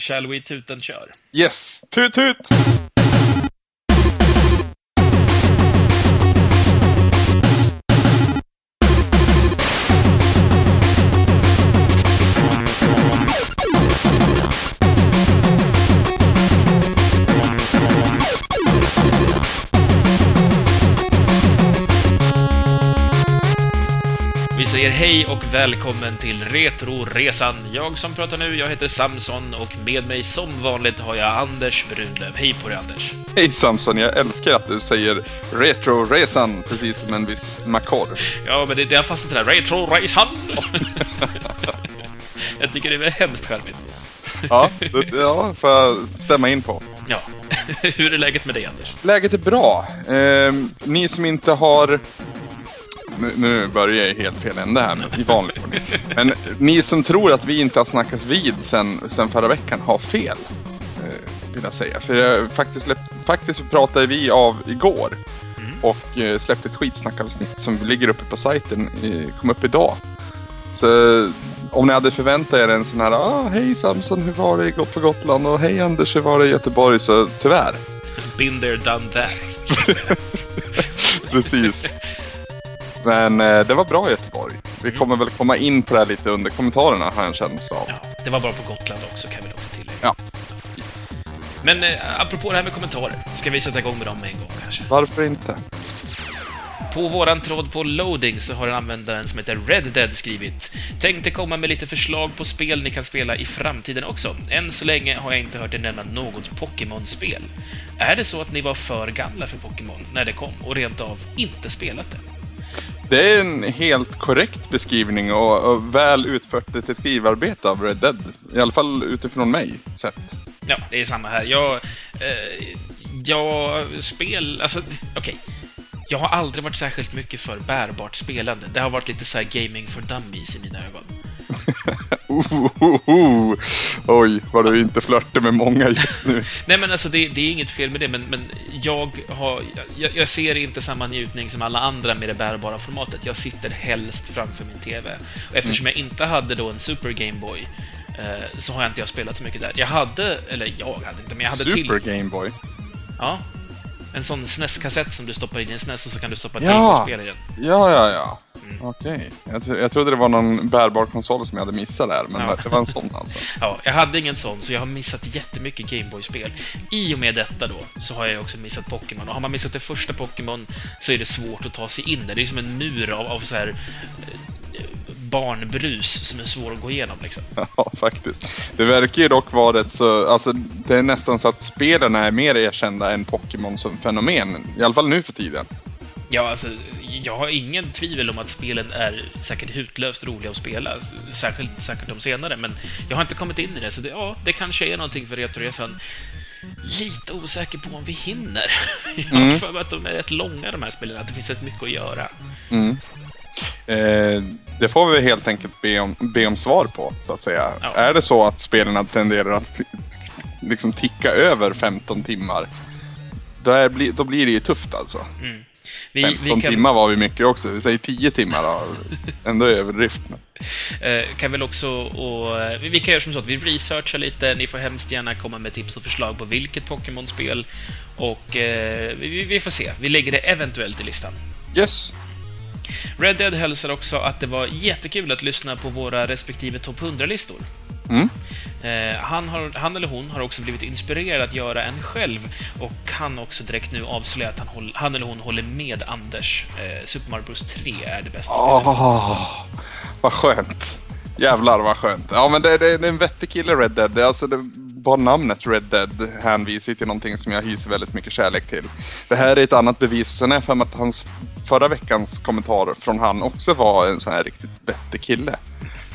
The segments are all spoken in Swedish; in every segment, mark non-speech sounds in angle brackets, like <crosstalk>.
Shall we tuten kör? Yes! Tut tut! Säger hej och välkommen till Retroresan. Jag som pratar nu, jag heter Samson och med mig som vanligt har jag Anders Brunlöv. Hej på dig Anders! Hej Samson, jag älskar att du säger Retroresan precis som en viss makor. Ja, men det, det har fastnat där. Retroresan! <laughs> jag tycker det är hemskt charmigt. Ja, det, ja, får jag stämma in på. Ja. <laughs> Hur är läget med dig Anders? Läget är bra. Ehm, ni som inte har... Nu, nu börjar jag i helt fel ände här, i vanlig ordning. Men ni som tror att vi inte har snackats vid sen, sen förra veckan har fel. Eh, vill jag säga. För jag, faktiskt, faktiskt pratade vi av igår. Och eh, släppte ett skitsnackavsnitt som ligger uppe på sajten. Eh, kom upp idag. Så om ni hade förväntat er en sån här ah, Hej Samson, hur var det på Gotland? Och hej Anders, hur var det i Göteborg? Så tyvärr. Been there, done that. <laughs> Precis. Men eh, det var bra i Göteborg. Vi kommer väl komma in på det här lite under kommentarerna har jag en känsla av. Ja, det var bra på Gotland också kan vi också tillägga. Ja. Men eh, apropå det här med kommentarer, ska vi sätta igång med dem med en gång kanske? Varför inte? På våran tråd på loading så har en användare som heter Red Dead skrivit Tänkte komma med lite förslag på spel ni kan spela i framtiden också. Än så länge har jag inte hört er nämna något Pokémon-spel. Är det så att ni var för gamla för Pokémon när det kom och rent av inte spelat det? Det är en helt korrekt beskrivning och, och väl utfört detektivarbete av Red Dead. I alla fall utifrån mig sett. Ja, det är samma här. Jag... Eh, jag spel... Alltså, okej. Jag har aldrig varit särskilt mycket för bärbart spelande. Det har varit lite så här gaming for dummies i mina ögon. Ohohoho. <laughs> Oj, vad du inte flörtar med många just nu. Nej, men alltså det, det är inget fel med det, men, men jag, har, jag, jag ser inte samma njutning som alla andra med det bärbara formatet. Jag sitter helst framför min TV. Och eftersom jag inte hade då en Super Game Boy eh, så har jag inte jag spelat så mycket där. Jag hade, eller jag hade inte, men jag hade Super till... Game Boy. Ja. En sån SNES-kassett som du stoppar in i en SNES och så kan du stoppa ett Ja. Gameboy-spel i den. Ja, ja, ja. Mm. Okej. Jag, tro- jag trodde det var någon bärbar konsol som jag hade missat där, men Ja. det var en sån alltså. <laughs> Ja, jag hade ingen sån, så jag har missat jättemycket Gameboy-spel. I och med detta då, så har jag också missat Pokémon. Och har man missat det första Pokémon så är det svårt att ta sig in där. Det är som en mur av, av så här eh, barnbrus som är svår att gå igenom liksom. <laughs> Ja, faktiskt. Det verkar ju dock vara rätt så, alltså det är nästan så att spelen är mer erkända än Pokémon som fenomen. I alla fall nu för tiden. Ja, alltså, jag har ingen tvivel om att spelen är säkert hutlöst roliga att spela. Särskilt säkert de senare, men jag har inte kommit in i det, så det, ja, det kanske är någonting för Retroresan. Lite osäker på om vi hinner. <laughs> Jag har Mm. för mig att de är rätt långa, de här spelen, att det finns rätt mycket att göra. Mm. Eh, det får vi helt enkelt be om, be om svar på, så att säga. Ja. Är det så att spelen tenderar att liksom ticka över 15 timmar, då, är, då blir det ju tufft alltså. Mm. Vi, 15 vi kan, timmar var vi mycket också. Vi säger 10 timmar då. <laughs> Ändå överdrift. Eh, kan väl också... Och, vi- vi kan göra som så att vi researchar lite. Ni får hemskt gärna komma med tips och förslag på vilket Pokémon-spel. Och eh, vi, vi får se. Vi lägger det eventuellt i listan. Yes. Red Dead hälsar också att det var jättekul att lyssna på våra respektive topp 100-listor. Mm. Eh, han, har, han eller hon har också blivit inspirerad att göra en själv och kan också direkt nu avslöja att han, håll, han eller hon håller med Anders. Eh, Super Mario Bros 3 är det bästa spelet. Åh, vad skönt. Jävlar vad skönt. Ja men det, det, det är en vettig kille Red Dead. Det, är alltså, det, bara namnet Red Dead hänvisar till någonting som jag hyser väldigt mycket kärlek till. Det här är ett annat bevis. Sen är jag att hans förra veckans kommentar från han också var en sån här riktigt vettig kille.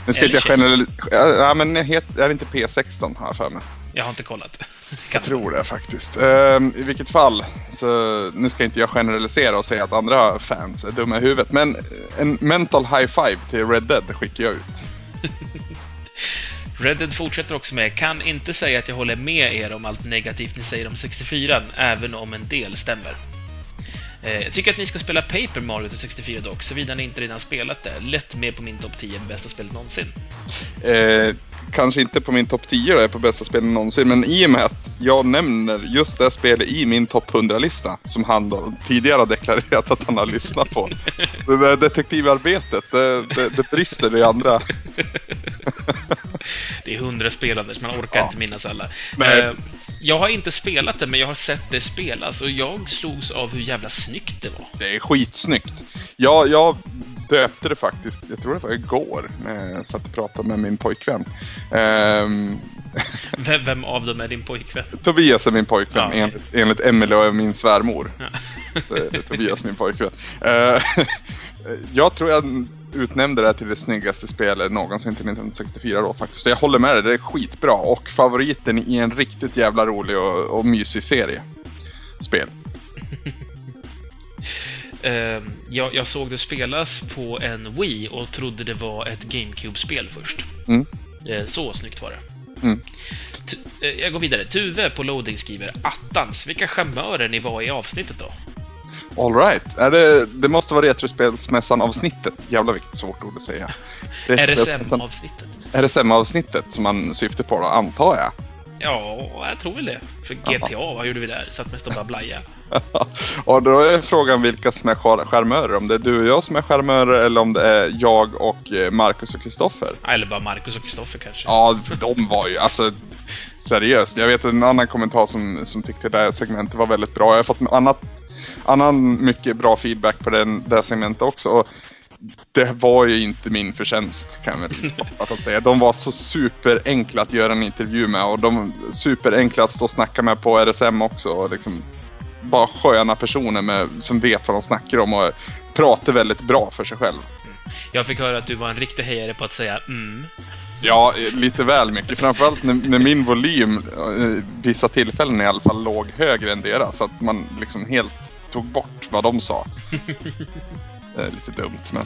Nu ska jag generellt... Ja men het, är det inte P16 har jag för mig. Jag har inte kollat. <laughs> Jag tror det faktiskt. Ehm, I vilket fall, så nu ska inte jag generalisera och säga att andra fans är dumma i huvudet. Men en mental high five till Red Dead skickar jag ut. <laughs> Red Dead fortsätter också med “Kan inte säga att jag håller med er om allt negativt ni säger om 64, även om en del stämmer.” Eh, Jag tycker att ni ska spela Paper Mario till 64 dock, såvida ni inte redan spelat det. Lätt med på min topp 10 bästa spelet någonsin. Eh, kanske inte på min topp 10 och är på bästa spelen någonsin, men i och med att jag nämner just det spelet i min topp 100-lista, som han då tidigare har deklarerat att han har lyssnat på. <laughs> det där detektivarbetet, det, det, det brister i andra. Det är hundra spelande, man orkar Ja. inte minnas alla. Nej. Eh, Jag har inte spelat det, men jag har sett det spelas och jag slogs av hur jävla snyggt det var. Det är skitsnyggt. Jag, jag döpte det faktiskt, jag tror det var igår, när jag satt och pratade med min pojkvän. Ehm, <laughs> Vem, vem av dem är din pojkvän? Tobias är min pojkvän, Ja, okej. enligt, enligt Emelie och min svärmor. Ja. Tobias min pojkvän. Eh, <laughs> jag tror jag utnämnde det till det snyggaste spelet någonsin till 1964 då faktiskt. Så jag håller med dig, det är skitbra. Och favoriten i en riktigt jävla rolig och, och mysig serie. Spel. <laughs> Eh, jag, jag såg det spelas på en Wii och trodde det var ett GameCube-spel först. Mm. Eh, så snyggt var det. Mm. Eh, Jag går vidare. Tuve på Loading skriver Attans, vilka charmörer ni var i avsnittet då? Alright. Det, det måste vara Retrospelsmässan avsnittet. Jävlar vilket svårt ord att säga. <laughs> RSM-avsnittet. RSM-avsnittet som man syftar på då, antar jag. Ja, jag tror väl det. För GTA, vad gjorde vi där? Satt mest och bara blaja. och <laughs> då är frågan vilka som är char- charmörer. Om det är du och jag som är charmörer eller om det är jag och eh, Marcus och Kristoffer. Eller bara Marcus och Kristoffer kanske. Ja, för de var ju alltså seriöst. Jag vet en annan kommentar som, som tyckte det här segmentet var väldigt bra. Jag har fått annat, annan mycket bra feedback på den, det segmentet också. Och det var ju inte min förtjänst kan jag väl <laughs> kortfattat säga. De var så superenkla att göra en intervju med och de superenkla att stå och snacka med på RSM också. Och liksom bara sköna personer med, som vet vad de snackar om och pratar väldigt bra för sig själv. Jag fick höra att du var en riktig hejare på att säga mm. Ja, lite väl mycket. Framförallt när, när min volym eh, vissa tillfällen i alla fall låg högre än deras. Så att man liksom helt tog bort vad de sa. <laughs> Det är lite dumt, men...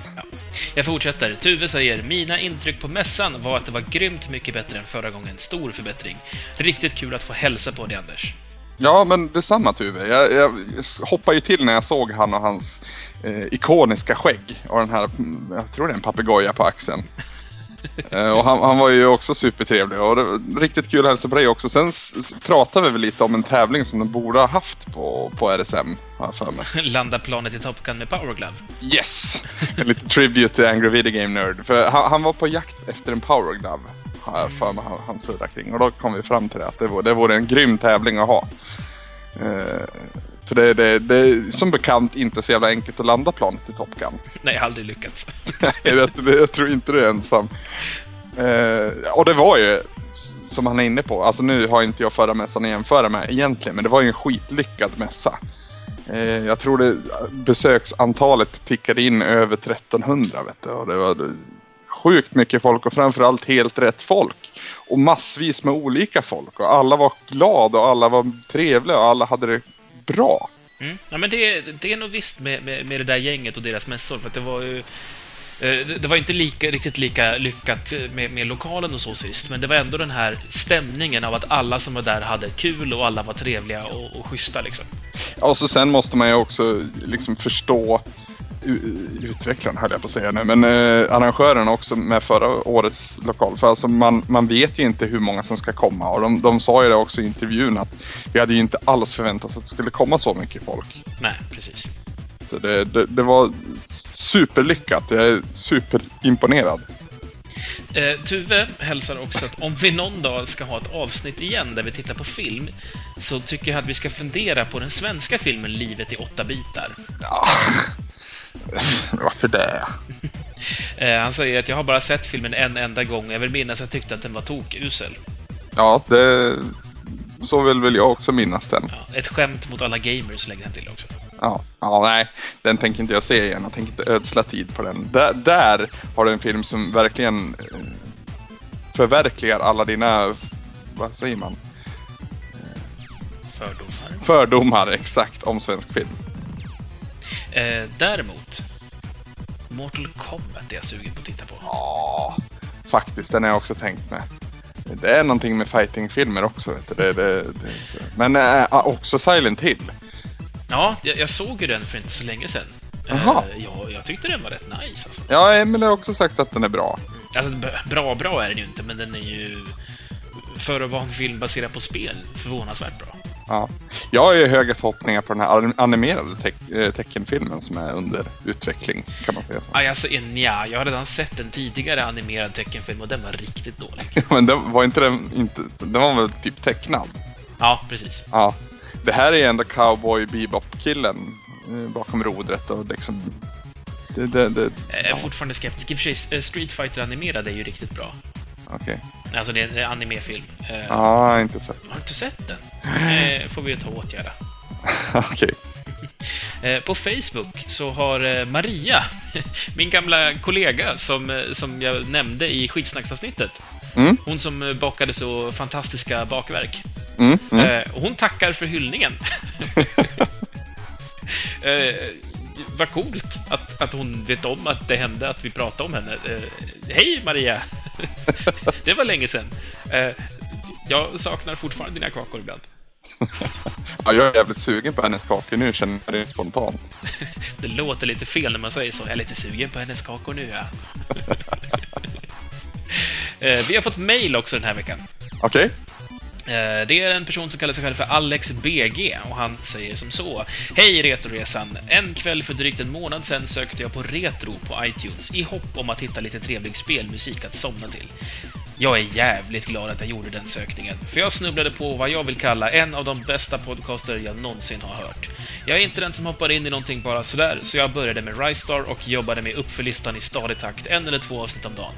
Jag fortsätter. Tuve säger Mina intryck på mässan var att det var grymt mycket bättre än förra gången. Stor förbättring. Riktigt kul att få hälsa på dig, Anders. Ja, men detsamma Tuve. Jag, jag hoppade ju till när jag såg han och hans eh, ikoniska skägg. Och den här, mm, jag tror det är en papegoja på axeln. <laughs> Eh, och han, han var ju också supertrevlig och det var riktigt kul att hälsa på dig också. Sen pratade vi väl lite om en tävling som de borde ha haft på, på RSM, har för mig. <laughs> Landa planet i Top Gun med Power Glove. Yes! En liten tribute till Angry Video Game Nerd. För han, han var på jakt efter en Power Glove. Har jag för mig han, han surrade kring. Och då kom vi fram till det att det vore, det vore en grym tävling att ha. Eh, för det, det, det är som bekant inte så jävla enkelt att landa planet i Top Gun. <laughs> <laughs> Nej, jag har aldrig lyckats. Nej, jag tror inte du är ensam. Eh, och det var ju, som han är inne på, alltså nu har inte jag förra mässan att jämföra med egentligen, men det var ju en skitlyckad mässa. Eh, jag tror det besöksantalet tickade in över 1300 vet du, och det var det- sjukt mycket folk och framförallt helt rätt folk. Och massvis med olika folk och alla var glada och alla var trevliga och alla hade det bra. Mm. Ja, men det, det är nog visst med, med, med det där gänget och deras mässor, för det var ju... eh, Det var inte lika, riktigt lika lyckat med, med lokalen och så sist, men det var ändå den här stämningen av att alla som var där hade kul och alla var trevliga och, och schyssta liksom. Ja, och så sen måste man ju också liksom förstå utvecklaren höll jag på att säga nu, men eh, arrangören också med förra årets lokal. För alltså man, man vet ju inte hur många som ska komma och de, de sa ju det också i intervjun att vi hade ju inte alls förväntat oss att det skulle komma så mycket folk. Nej, precis. Så det, det, det var superlyckat. Jag är superimponerad. Eh, Tuve hälsar också att om vi någon dag ska ha ett avsnitt igen där vi tittar på film, så tycker jag att vi ska fundera på den svenska filmen Livet i åtta bitar. Ja. Varför det? <laughs> Eh, han säger att jag har bara sett filmen en enda gång jag vill minnas att jag tyckte att den var tokusel. Ja, det... Så vill väl jag också minnas den. Ja, ett skämt mot alla gamers lägger han till också. Ja, ja, nej. Den tänker inte jag se igen. Jag tänker inte ödsla tid på den. Där, där har du en film som verkligen eh, förverkligar alla dina, vad säger man? Fördomar. Fördomar exakt om svensk film. Eh, däremot, Mortal Kombat är jag sugen på att titta på. Ja, faktiskt. Den har jag också tänkt med. Det är någonting med fightingfilmer också. Vet du. Det, det, det. Men äh, också Silent Hill. Ja, jag, jag såg ju den för inte så länge sedan. Jaha. Eh, ja, jag tyckte den var rätt nice alltså. Ja, Emil har också sagt att den är bra. Alltså, bra, bra är den ju inte, men den är ju... För att vara en film baserad på spel, förvånansvärt bra. Ja. Jag har ju höga förhoppningar på den här animerade te- eh, teckenfilmen som är under utveckling, kan man säga. Aj, alltså, nja, jag har redan sett en tidigare animerad teckenfilm och den var riktigt dålig. <laughs> Men den var inte den, inte, den var väl typ tecknad? Ja, precis. Ja. Det här är ändå cowboy bebop-killen eh, bakom rodret och liksom... Det, det, det, Jag är fortfarande skeptisk. I och för sig, eh, Street Fighter animerad är ju riktigt bra. Okej. Alltså det är en animefilm. Eh, ja, eh, ah, inte sett. Har du inte sett den? Eh, får vi ju ta och åtgärda. <laughs> Okej. Okay. <laughs> Eh, på Facebook så har eh, Maria, <laughs> min gamla kollega som, som jag nämnde i skitsnacksavsnittet, mm. hon som bakade så fantastiska bakverk, mm, mm. hon tackar för hyllningen. vad coolt att, att hon vet om att det hände, att vi pratade om henne. Hej Maria! <laughs> det var länge sedan. Eh, jag saknar fortfarande dina kakor ibland. <laughs> Ja, jag är jävligt sugen på hennes kakor nu, känner jag det spontant. <laughs> Det låter lite fel när man säger så. Jag är lite sugen på hennes kakor nu, ja. Eh, Vi har fått mail också den här veckan. Okej? Eh, Eh, det är en person som kallar sig själv för Alex BG och han säger som så. Hej Retroresan! En kväll för drygt en månad sedan sökte jag på Retro på iTunes i hopp om att hitta lite trevlig spelmusik att somna till. Jag är jävligt glad att jag gjorde den sökningen, för jag snubblade på vad jag vill kalla en av de bästa podcaster jag någonsin har hört. Jag är inte den som hoppar in i någonting bara sådär, så jag började med Ristar och jobbade mig upp för listan i stadig takt, en eller två avsnitt om dagen.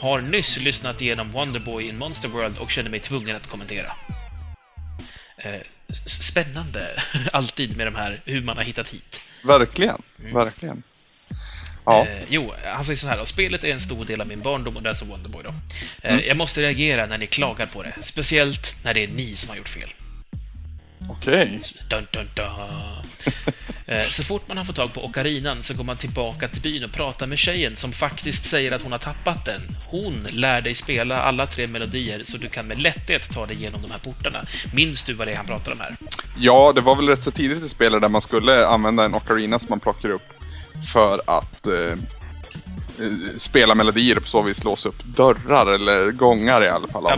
Har nyss lyssnat igenom Wonderboy in Monster World och känner mig tvungen att kommentera. Eh, spännande, <laughs> alltid med de här, hur man har hittat hit. Verkligen. Verkligen. Ja. Eh, jo, han säger så här då. Spelet är en stor del av min barndom och det är alltså Wonderboy då. Eh, Jag måste reagera när ni klagar på det. Speciellt när det är ni som har gjort fel. Okej. Eh, Så fort man har fått tag på okarinan så går man tillbaka till byn och pratar med tjejen som faktiskt säger att hon har tappat den. Hon lär dig spela alla tre melodier så du kan med lätthet ta dig igenom de här portarna. Minns du vad det är han pratar om här? Ja, det var väl rätt så tidigt i spelet där man skulle använda en ocarina som man plockar upp för att eh, spela melodier och på så vis låsa upp dörrar eller gångar i alla fall. Ja,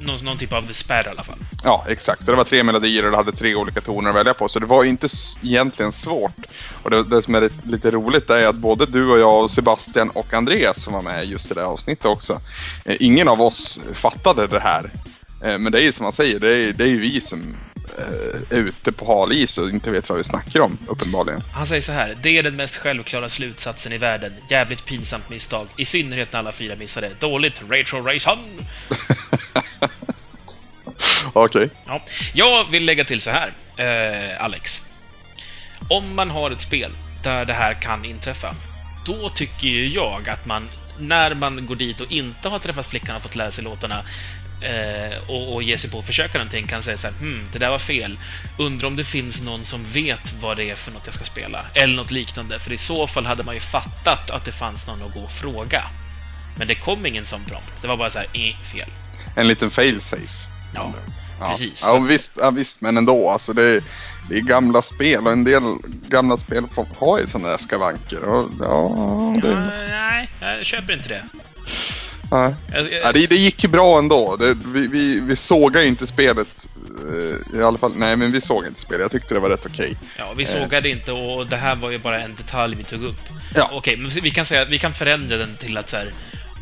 någon, någon typ av spärr i alla fall. Ja, exakt. Det var tre melodier och det hade tre olika toner att välja på. Så det var inte egentligen svårt. Och det, det som är lite- roligt är att både du och jag och Sebastian och Andreas som var med just i det här avsnittet också. Eh, ingen av oss fattade det här. Eh, men det är ju som man säger, det är, det är ju vi som eh, ute på hal is och inte vet vad vi snackar om, uppenbarligen. Han säger så här. Det är den mest självklara slutsatsen i världen. Jävligt pinsamt misstag. I synnerhet när alla fyra missade. Dåligt. Rachel Rayson! <laughs> Okej. Ja. Jag vill lägga till så här, eh, Alex. Om man har ett spel där det här kan inträffa, då tycker ju jag att man, när man går dit och inte har träffat flickan och fått lära sig låtarna, eh, och, och ger sig på att försöka någonting, kan säga så här, hmm, det där var fel. Undrar om det finns någon som vet vad det är för något jag ska spela. Eller något liknande, för i så fall hade man ju fattat att det fanns någon att gå och fråga. Men det kom ingen sån prompt. Det var bara så här, eh, fel. En liten fail-safe. Ja, Ja. precis. Ja, visst, ja, visst, men ändå. Alltså det, är, det är gamla spel och en del gamla spel får- har ju sådana där skavanker. Och, ja, det, Ja, nej, jag köper inte det. Nej. Ja, det, det gick ju bra ändå. Det, vi, vi, vi sågade ju inte spelet. eh, I alla fall, nej men vi såg inte spelet. Jag tyckte det var rätt okej. ja, vi sågade inte och det här var ju bara en detalj vi tog upp. Ja. Okej, men vi kan säga att vi kan förändra den till att så här,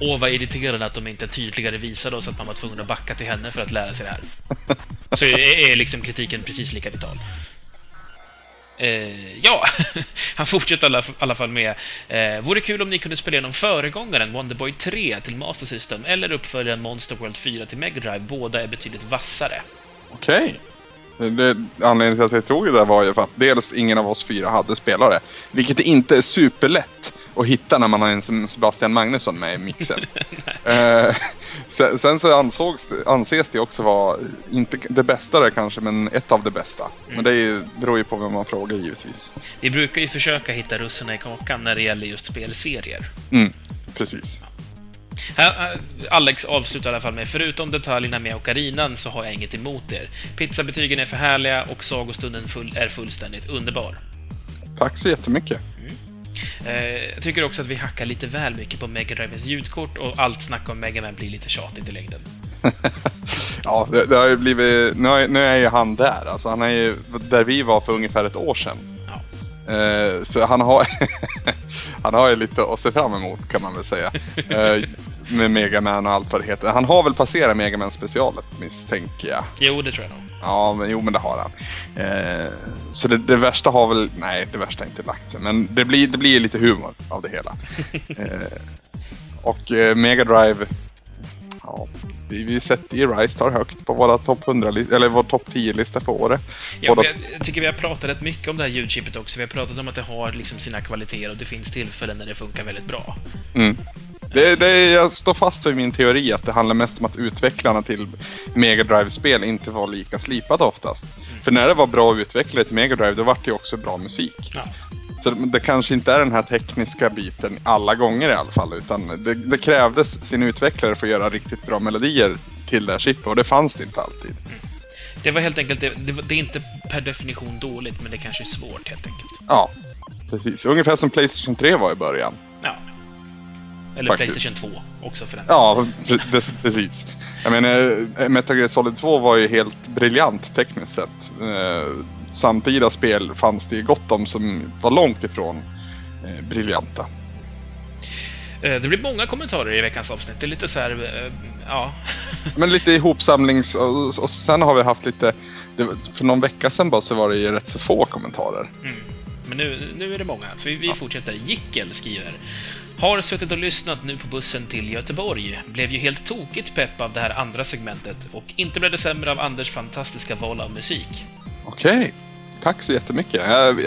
Åh, vad irriterande att de inte tydligare visade oss att man var tvungen att backa till henne för att lära sig det här. <laughs> Så är, är liksom kritiken precis lika vital. Eh, ja, <laughs> han fortsätter i alla, alla fall med eh, Vore kul om ni kunde spela igenom föregångaren Wonderboy 3 till Master System eller uppföljaren Monster World 4 till Mega Drive. Båda är betydligt vassare. Okej. Okay. anledningen till att jag tog det där var ju för att dels ingen av oss fyra hade spelare. Vilket inte är superlätt att hitta när man har en som Sebastian Magnusson med i mixen. <laughs> eh, sen, sen så ansågs, det- anses det också vara, inte det bästa där kanske, men ett av det bästa. Men det är, beror ju på vem man frågar givetvis. Vi brukar ju försöka hitta russinen i kakan när det gäller just spelserier. Mm, precis. Här, Alex avslutar i alla fall med förutom detaljerna med okarinan så har jag inget emot er. Pizzabetygen är för härliga och sagostunden full, är fullständigt underbar. Tack så jättemycket. Eh, jag tycker också att vi hackar lite väl mycket på Mega Drivens ljudkort och allt snack om Mega Man blir lite tjatigt i längden. <laughs> ja, det, det, har ju blivit... Nu är, nu är ju han där. Alltså han är ju där vi var för ungefär ett år sedan. Ja. Eh, så han har... <laughs> han har ju lite att se fram emot kan man väl säga. Eh, <laughs> med Megaman och allt vad det heter. Han har väl passerat Megaman specialet misstänker jag. Jo, det tror jag nog. Ja, men jo men det har han. Eh, så det, det, värsta har väl, nej det värsta har inte lagt sig. Men det blir, det blir lite humor av det hela. <laughs> eh, och eh, Mega Drive, ja, vi, vi sätter ju Rise tar högt på våra topp 100 eller vår topp 10-lista för året. Ja, Båda... jag tycker vi har pratat rätt mycket om det här ljudchippet också. Vi har pratat om att det har liksom sina kvaliteter och det finns tillfällen när det funkar väldigt bra. Mm. Det, det, jag står fast vid min teori att det handlar mest om att utvecklarna till Mega Drive-spel inte var lika slipade oftast. Mm. För när det var bra utvecklare till Mega Drive, då var det ju också bra musik. Ja. Så det, det, kanske inte är den här tekniska biten alla gånger i alla fall, utan det, det krävdes sin utvecklare för att göra riktigt bra melodier till det här chippet, och det fanns det inte alltid. Mm. Det var helt enkelt, det, det, är inte per definition dåligt, men det kanske är svårt helt enkelt. Ja, precis. Ungefär som Playstation 3 var i början. Eller Faktiskt. Playstation 2 också för den Ja, precis. Jag menar, eh, Metal Gear Solid 2 var ju helt briljant tekniskt sett. Eh, samtida spel fanns det ju gott om som var långt ifrån eh, briljanta. Det blir många kommentarer i veckans avsnitt. Det är lite så här, ja. <laughs> Men lite ihopsamlings och, och sen har vi haft lite, för någon vecka sedan bara så var det ju rätt så få kommentarer. Mm. Men nu, nu är det många, så vi, vi ja. fortsätter. Jickel skriver har suttit och lyssnat nu på bussen till Göteborg. Blev ju helt tokigt pepp av det här andra segmentet och inte blev det sämre av Anders fantastiska val av musik. Okej, okay. tack så jättemycket.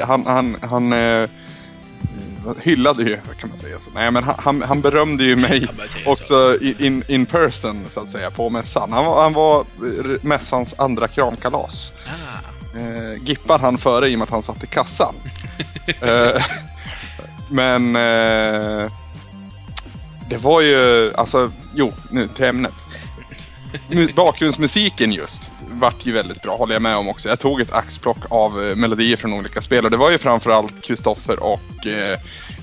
Han, han, han eh, hyllade ju, kan man säga så. Nej, men han, han berömde ju mig <laughs> också in, in person, så att säga, på mässan. Han var, han var mässans andra kramkalas. Ah. Eh, gippar han före i och med att han satt i kassan. <laughs> eh, men eh, det var ju, alltså, jo, nu till ämnet. Bakgrundsmusiken just vart ju väldigt bra, håller jag med om också. Jag tog ett axplock av eh, melodier från olika spel och det var ju framförallt Kristoffer och eh,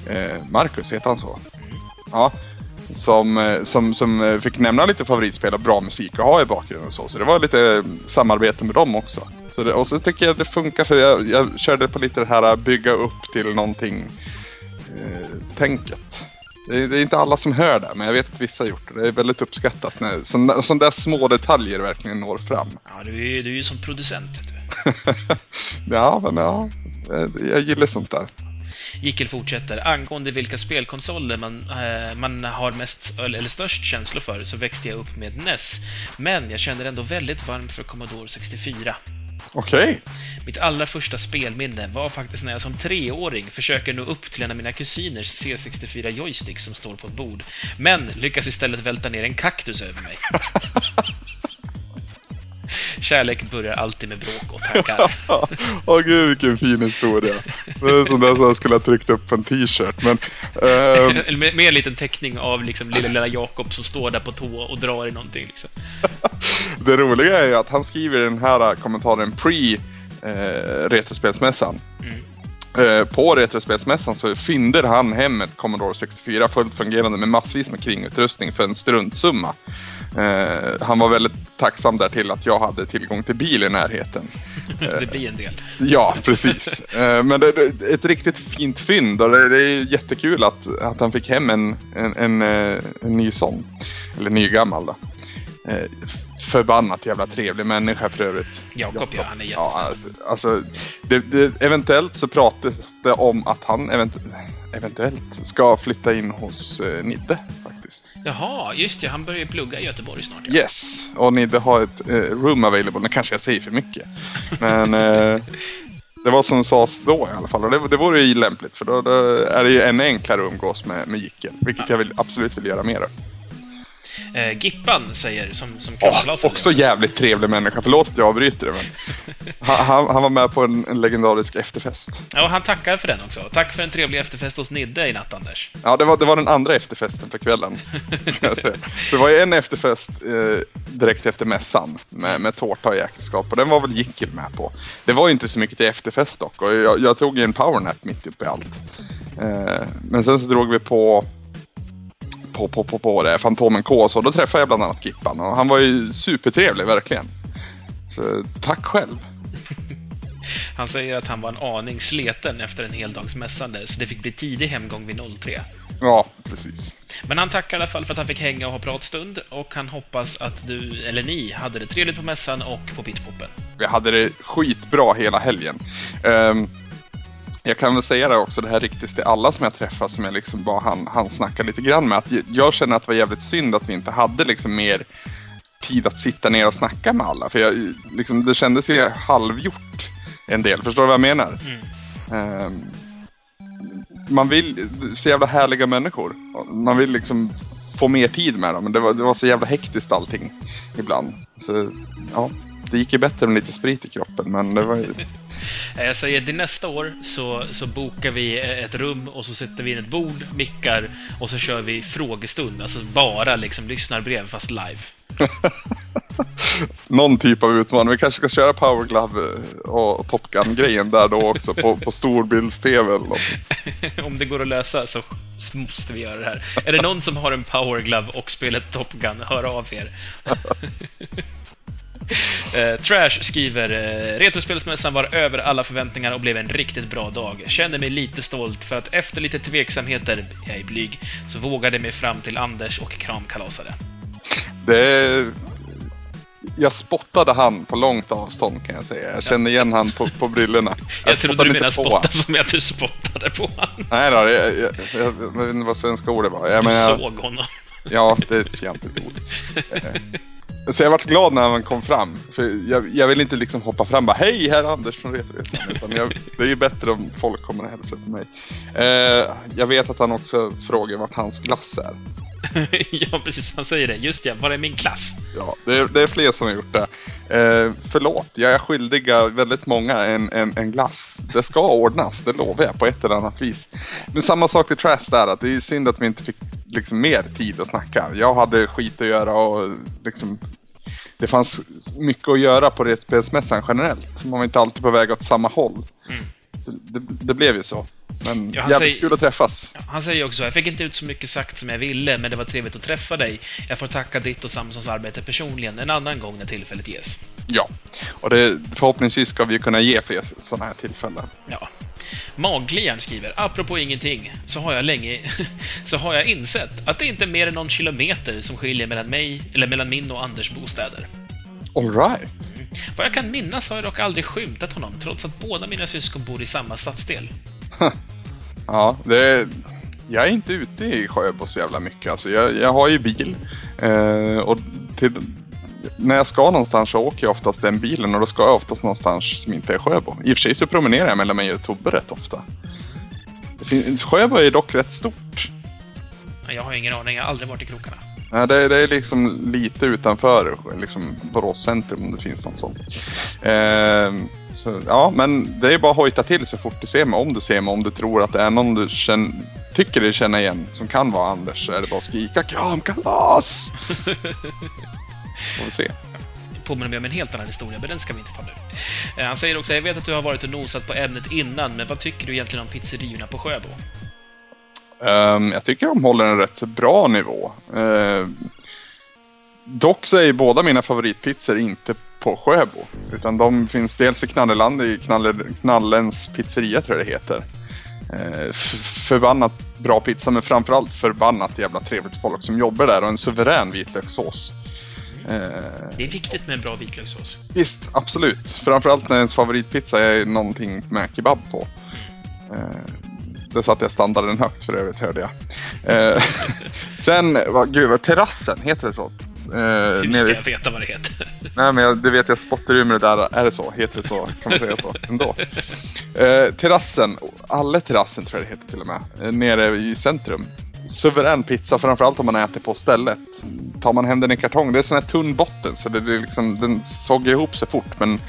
eh, Marcus, heter han så? Ja. Som, eh, som, som eh, fick nämna lite favoritspel och bra musik att ha i bakgrunden och så. Så det var lite samarbete med dem också. Så det, och så tycker jag det funkar för jag, jag körde på lite det här bygga upp till någonting eh, tänket. Det är, det är, inte alla som hör det, men jag vet att vissa har gjort det. Det är väldigt uppskattat när sådana där små detaljer verkligen når fram. Ja, du är, du är ju som producent. <laughs> ja, men ja. Jag gillar sånt där. Jickel fortsätter. Angående vilka spelkonsoler man, eh, man har mest, eller störst känslor för, så växte jag upp med NES. Men jag känner ändå väldigt varmt för Commodore 64. Okej. Okay. Mitt allra första spelminne var faktiskt när jag som treåring försöker nå upp till en av mina kusiners C64 joystick som står på ett bord, men lyckas istället välta ner en kaktus över mig. <laughs> Kärlek börjar alltid med bråk och tankar. <laughs> Åh oh, gud vilken fin historia. Det är sånt där som jag skulle ha tryckt upp på en t-shirt. Men, um... <laughs> med, med en liten teckning av liksom lilla, lilla Jakob som står där på tå och drar i någonting. Liksom. <laughs> det roliga är ju att han skriver den här kommentaren pre eh, Retrospelsmässan. Mm. Eh, på Retrospelsmässan så fynder han hem ett Commodore 64 fullt fungerande med massvis med kringutrustning för en struntsumma. Eh, han var väldigt tacksam där till att jag hade tillgång till bil i närheten. <laughs> det blir en del. Ja, precis. Eh, men det är ett riktigt fint fynd och det är jättekul att, att han fick hem en, en, en, eh, en ny sån. Eller ny gammal då. Eh, förbannat jävla trevlig människa för övrigt. Jakob, ja, han är jättesnäll. Ja, alltså, alltså det, det, eventuellt så pratas det om att han event, eventuellt ska flytta in hos eh, Nidde faktiskt. Jaha, just det. Han börjar ju plugga i Göteborg snart. Ja. Yes, och Nidde har ett eh, room available. Nu kanske jag säger för mycket. Men eh, det var som sades då i alla fall. Och det, det vore ju lämpligt för då, då är det ju ännu enklare att umgås med, med Jickel. Vilket ja. jag vill, absolut vill göra mer av. Eh, Gippan säger, som, som oh, Också, också jävligt trevlig människa. Förlåt att jag avbryter det, men han, han, var med på en, en, legendarisk efterfest. Ja, och han tackar för den också. Tack för en trevlig efterfest hos Nidde i natt, Anders. Ja, det var, det var den andra efterfesten för kvällen. <laughs> det var ju en efterfest eh, direkt efter mässan med, med tårta och jäkelskap och den var väl Jickel med på. Det var ju inte så mycket till efterfest dock och jag, jag tog ju en powernap mitt uppe i allt. Eh, men sen så drog vi på på, på, på, på det, Fantomen K så då träffade jag bland annat Gippan och han var ju supertrevlig verkligen. Så tack själv. <laughs> Han säger att han var en aning sleten efter en hel dags mässande, så det fick bli tidig hemgång vid 03. Ja, precis. Men han tackar i alla fall för att han fick hänga och ha pratstund och han hoppas att du, eller ni, hade det trevligt på mässan och på Pitpoppen. Vi hade det skitbra hela helgen. Um, jag kan väl säga det också, det här riktigt till alla som jag träffar som jag liksom bara han, han snackar lite grann med. Att jag känner att det var jävligt synd att vi inte hade liksom mer tid att sitta ner och snacka med alla. För jag, liksom, det kändes ju halvgjort en del. Förstår du vad jag menar? Mm. Um, man vill, så jävla härliga människor. Man vill liksom få mer tid med dem. Men det var, det var så jävla hektiskt allting ibland. Så ja, det gick ju bättre med lite sprit i kroppen. Men det var ju... <laughs> Jag säger till nästa år så, så bokar vi ett rum och så sätter vi in ett bord, mickar och så kör vi frågestund. Alltså bara liksom lyssnarbrev fast live. <laughs> Någon typ av utmaning. Vi kanske ska köra Power Glove och Top Gun-grejen där då också på, på storbilds-tv eller något. <laughs> Om det går att lösa så måste vi göra det här. Är det någon som har en Power Glove och spelar Top Gun, hör av er. <laughs> Uh, <laughs> Trash skriver uh, Retrospelsmässan var över alla förväntningar och blev en riktigt bra dag. Känner mig lite stolt för att efter lite tveksamheter, jag är blyg, så vågade mig fram till Anders och kramkalasade. Det... Jag spottade han på långt avstånd kan jag säga. Jag kände igen han på, på brillorna. <laughs> Jag, jag trodde du menade spotta som att du spottade på honom. Nej då, jag, jag, jag, jag vet inte vad svenska ordet var. Jag du menar, såg honom. Ja, det är ett fjantigt ord. <laughs> Så jag vart glad när han kom fram. För jag, jag vill inte liksom hoppa fram och bara Hej, här är Anders från Retoresan. Utan det är ju bättre om folk kommer och hälsar på mig. Eh, jag vet att han också frågar vart hans glass är. <laughs> ja, precis. Han säger det. Just ja, var är min klass? Ja, det är, det är fler som har gjort det. Eh, förlåt, jag är skyldiga väldigt många en, en, en glass. Det ska ordnas, det lovar jag på ett eller annat vis. Men samma sak till Trash där, att det är synd att vi inte fick liksom mer tid att snacka. Jag hade skit att göra och liksom det fanns mycket att göra på Retspelsmässan generellt. Man var inte alltid på väg åt samma håll. Mm. Det, det, blev ju så. Men ja, jävligt säger, kul att träffas. Han säger också, jag fick inte ut så mycket sagt som jag ville, men det var trevligt att träffa dig. Jag får tacka ditt och Samsons arbete personligen en annan gång när tillfället ges. Ja, och det, förhoppningsvis ska vi kunna ge fler sådana här tillfällen. Ja. Maglian skriver, apropå ingenting, så har jag länge <laughs> så har jag insett att det inte är mer än någon kilometer som skiljer mellan mig, eller mellan min och Anders bostäder. Alright. Vad jag kan minnas har jag dock aldrig skymtat honom, trots att båda mina syskon bor i samma stadsdel. ja, det... Jag är inte ute i Sjöbo så jävla mycket. Alltså, jag, jag har ju bil. Eh, och till, när jag ska någonstans så åker jag oftast den bilen och då ska jag oftast någonstans som inte är Sjöbo. I och för sig så promenerar jag mellan mig och Tobbe rätt ofta. Finns, Sjöbo är dock rätt stort. Jag har ingen aning, jag har aldrig varit i krokarna. Nej, det, det är liksom lite utanför liksom Borås centrum om det finns något sånt. Eh, så, ja, men det är bara att hojta till så fort du ser mig. Om du ser mig, om du tror att det är någon du känner, tycker dig känna igen som kan vara Anders så är det bara att skrika kramkalas! <laughs> Får vi se. Påminner mig om en helt annan historia, men den ska vi inte ta nu. Eh, han säger också, jag vet att du har varit och nosat på ämnet innan, men vad tycker du egentligen om pizzeriorna på Sjöbo? Um, jag tycker de håller en rätt så bra nivå. Uh, dock så är båda mina favoritpizzor inte på Sjöbo. Utan de finns dels i Knalleland, i Knalle, Knallens pizzeria tror jag det heter. Uh, förbannat bra pizza men framförallt förbannat jävla trevligt folk som jobbar där och en suverän vitlökssås. Det är viktigt med en bra vitlökssås. Visst, absolut. Framförallt när ens favoritpizza är någonting med kebab på. Det satte jag standarden högt för övrigt hörde jag. Eh, <laughs> sen, vad, gud, terrassen, heter det så? Eh, Hur ska jag veta vad det heter? <laughs> Nej men jag, det vet jag, spotterummet där, är det så? Heter det så? Kan man säga så? Ändå. Eh, terrassen, alla terrassen tror jag det heter till och med, eh, nere i centrum suverän pizza, framförallt om man äter på stället. Tar man hem den i kartong, det är sån här tunn botten så det, det liksom, den sågar ihop sig fort. Men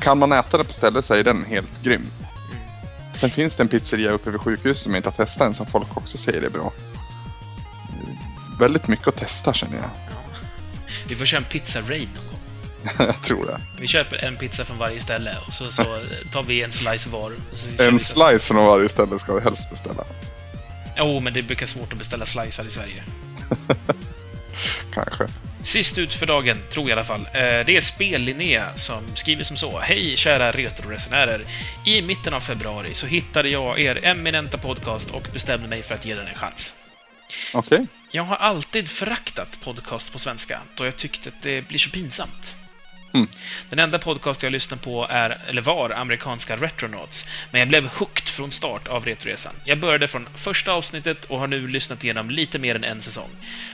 kan man äta den på stället så är den helt grym. Sen finns det en pizzeria uppe vid sjukhuset som jag inte har testat än som folk också säger är bra. Väldigt mycket att testa känner jag. Vi får köra en pizza-raid någon gång. <laughs> jag tror det. Vi köper en pizza från varje ställe och så, så tar vi en slice var. En vi så- slice från varje ställe ska vi helst beställa. Jo, men det brukar svårt att beställa slicer i Sverige. <laughs> Kanske. Sist ut för dagen, tror jag i alla fall. Eh, Det är Spel-Linnea som skriver som så. Hej kära retroresenärer! I mitten av februari så hittade jag er eminenta podcast och bestämde mig för att ge den en chans. Okej. Jag har alltid föraktat podcast på svenska, då jag tyckte att det blir så pinsamt. Mm. Den enda podcast jag lyssnade på är, eller var amerikanska Retronauts, men jag blev hooked från start av Retroresan. Jag började från första avsnittet och har nu lyssnat igenom lite mer än en säsong.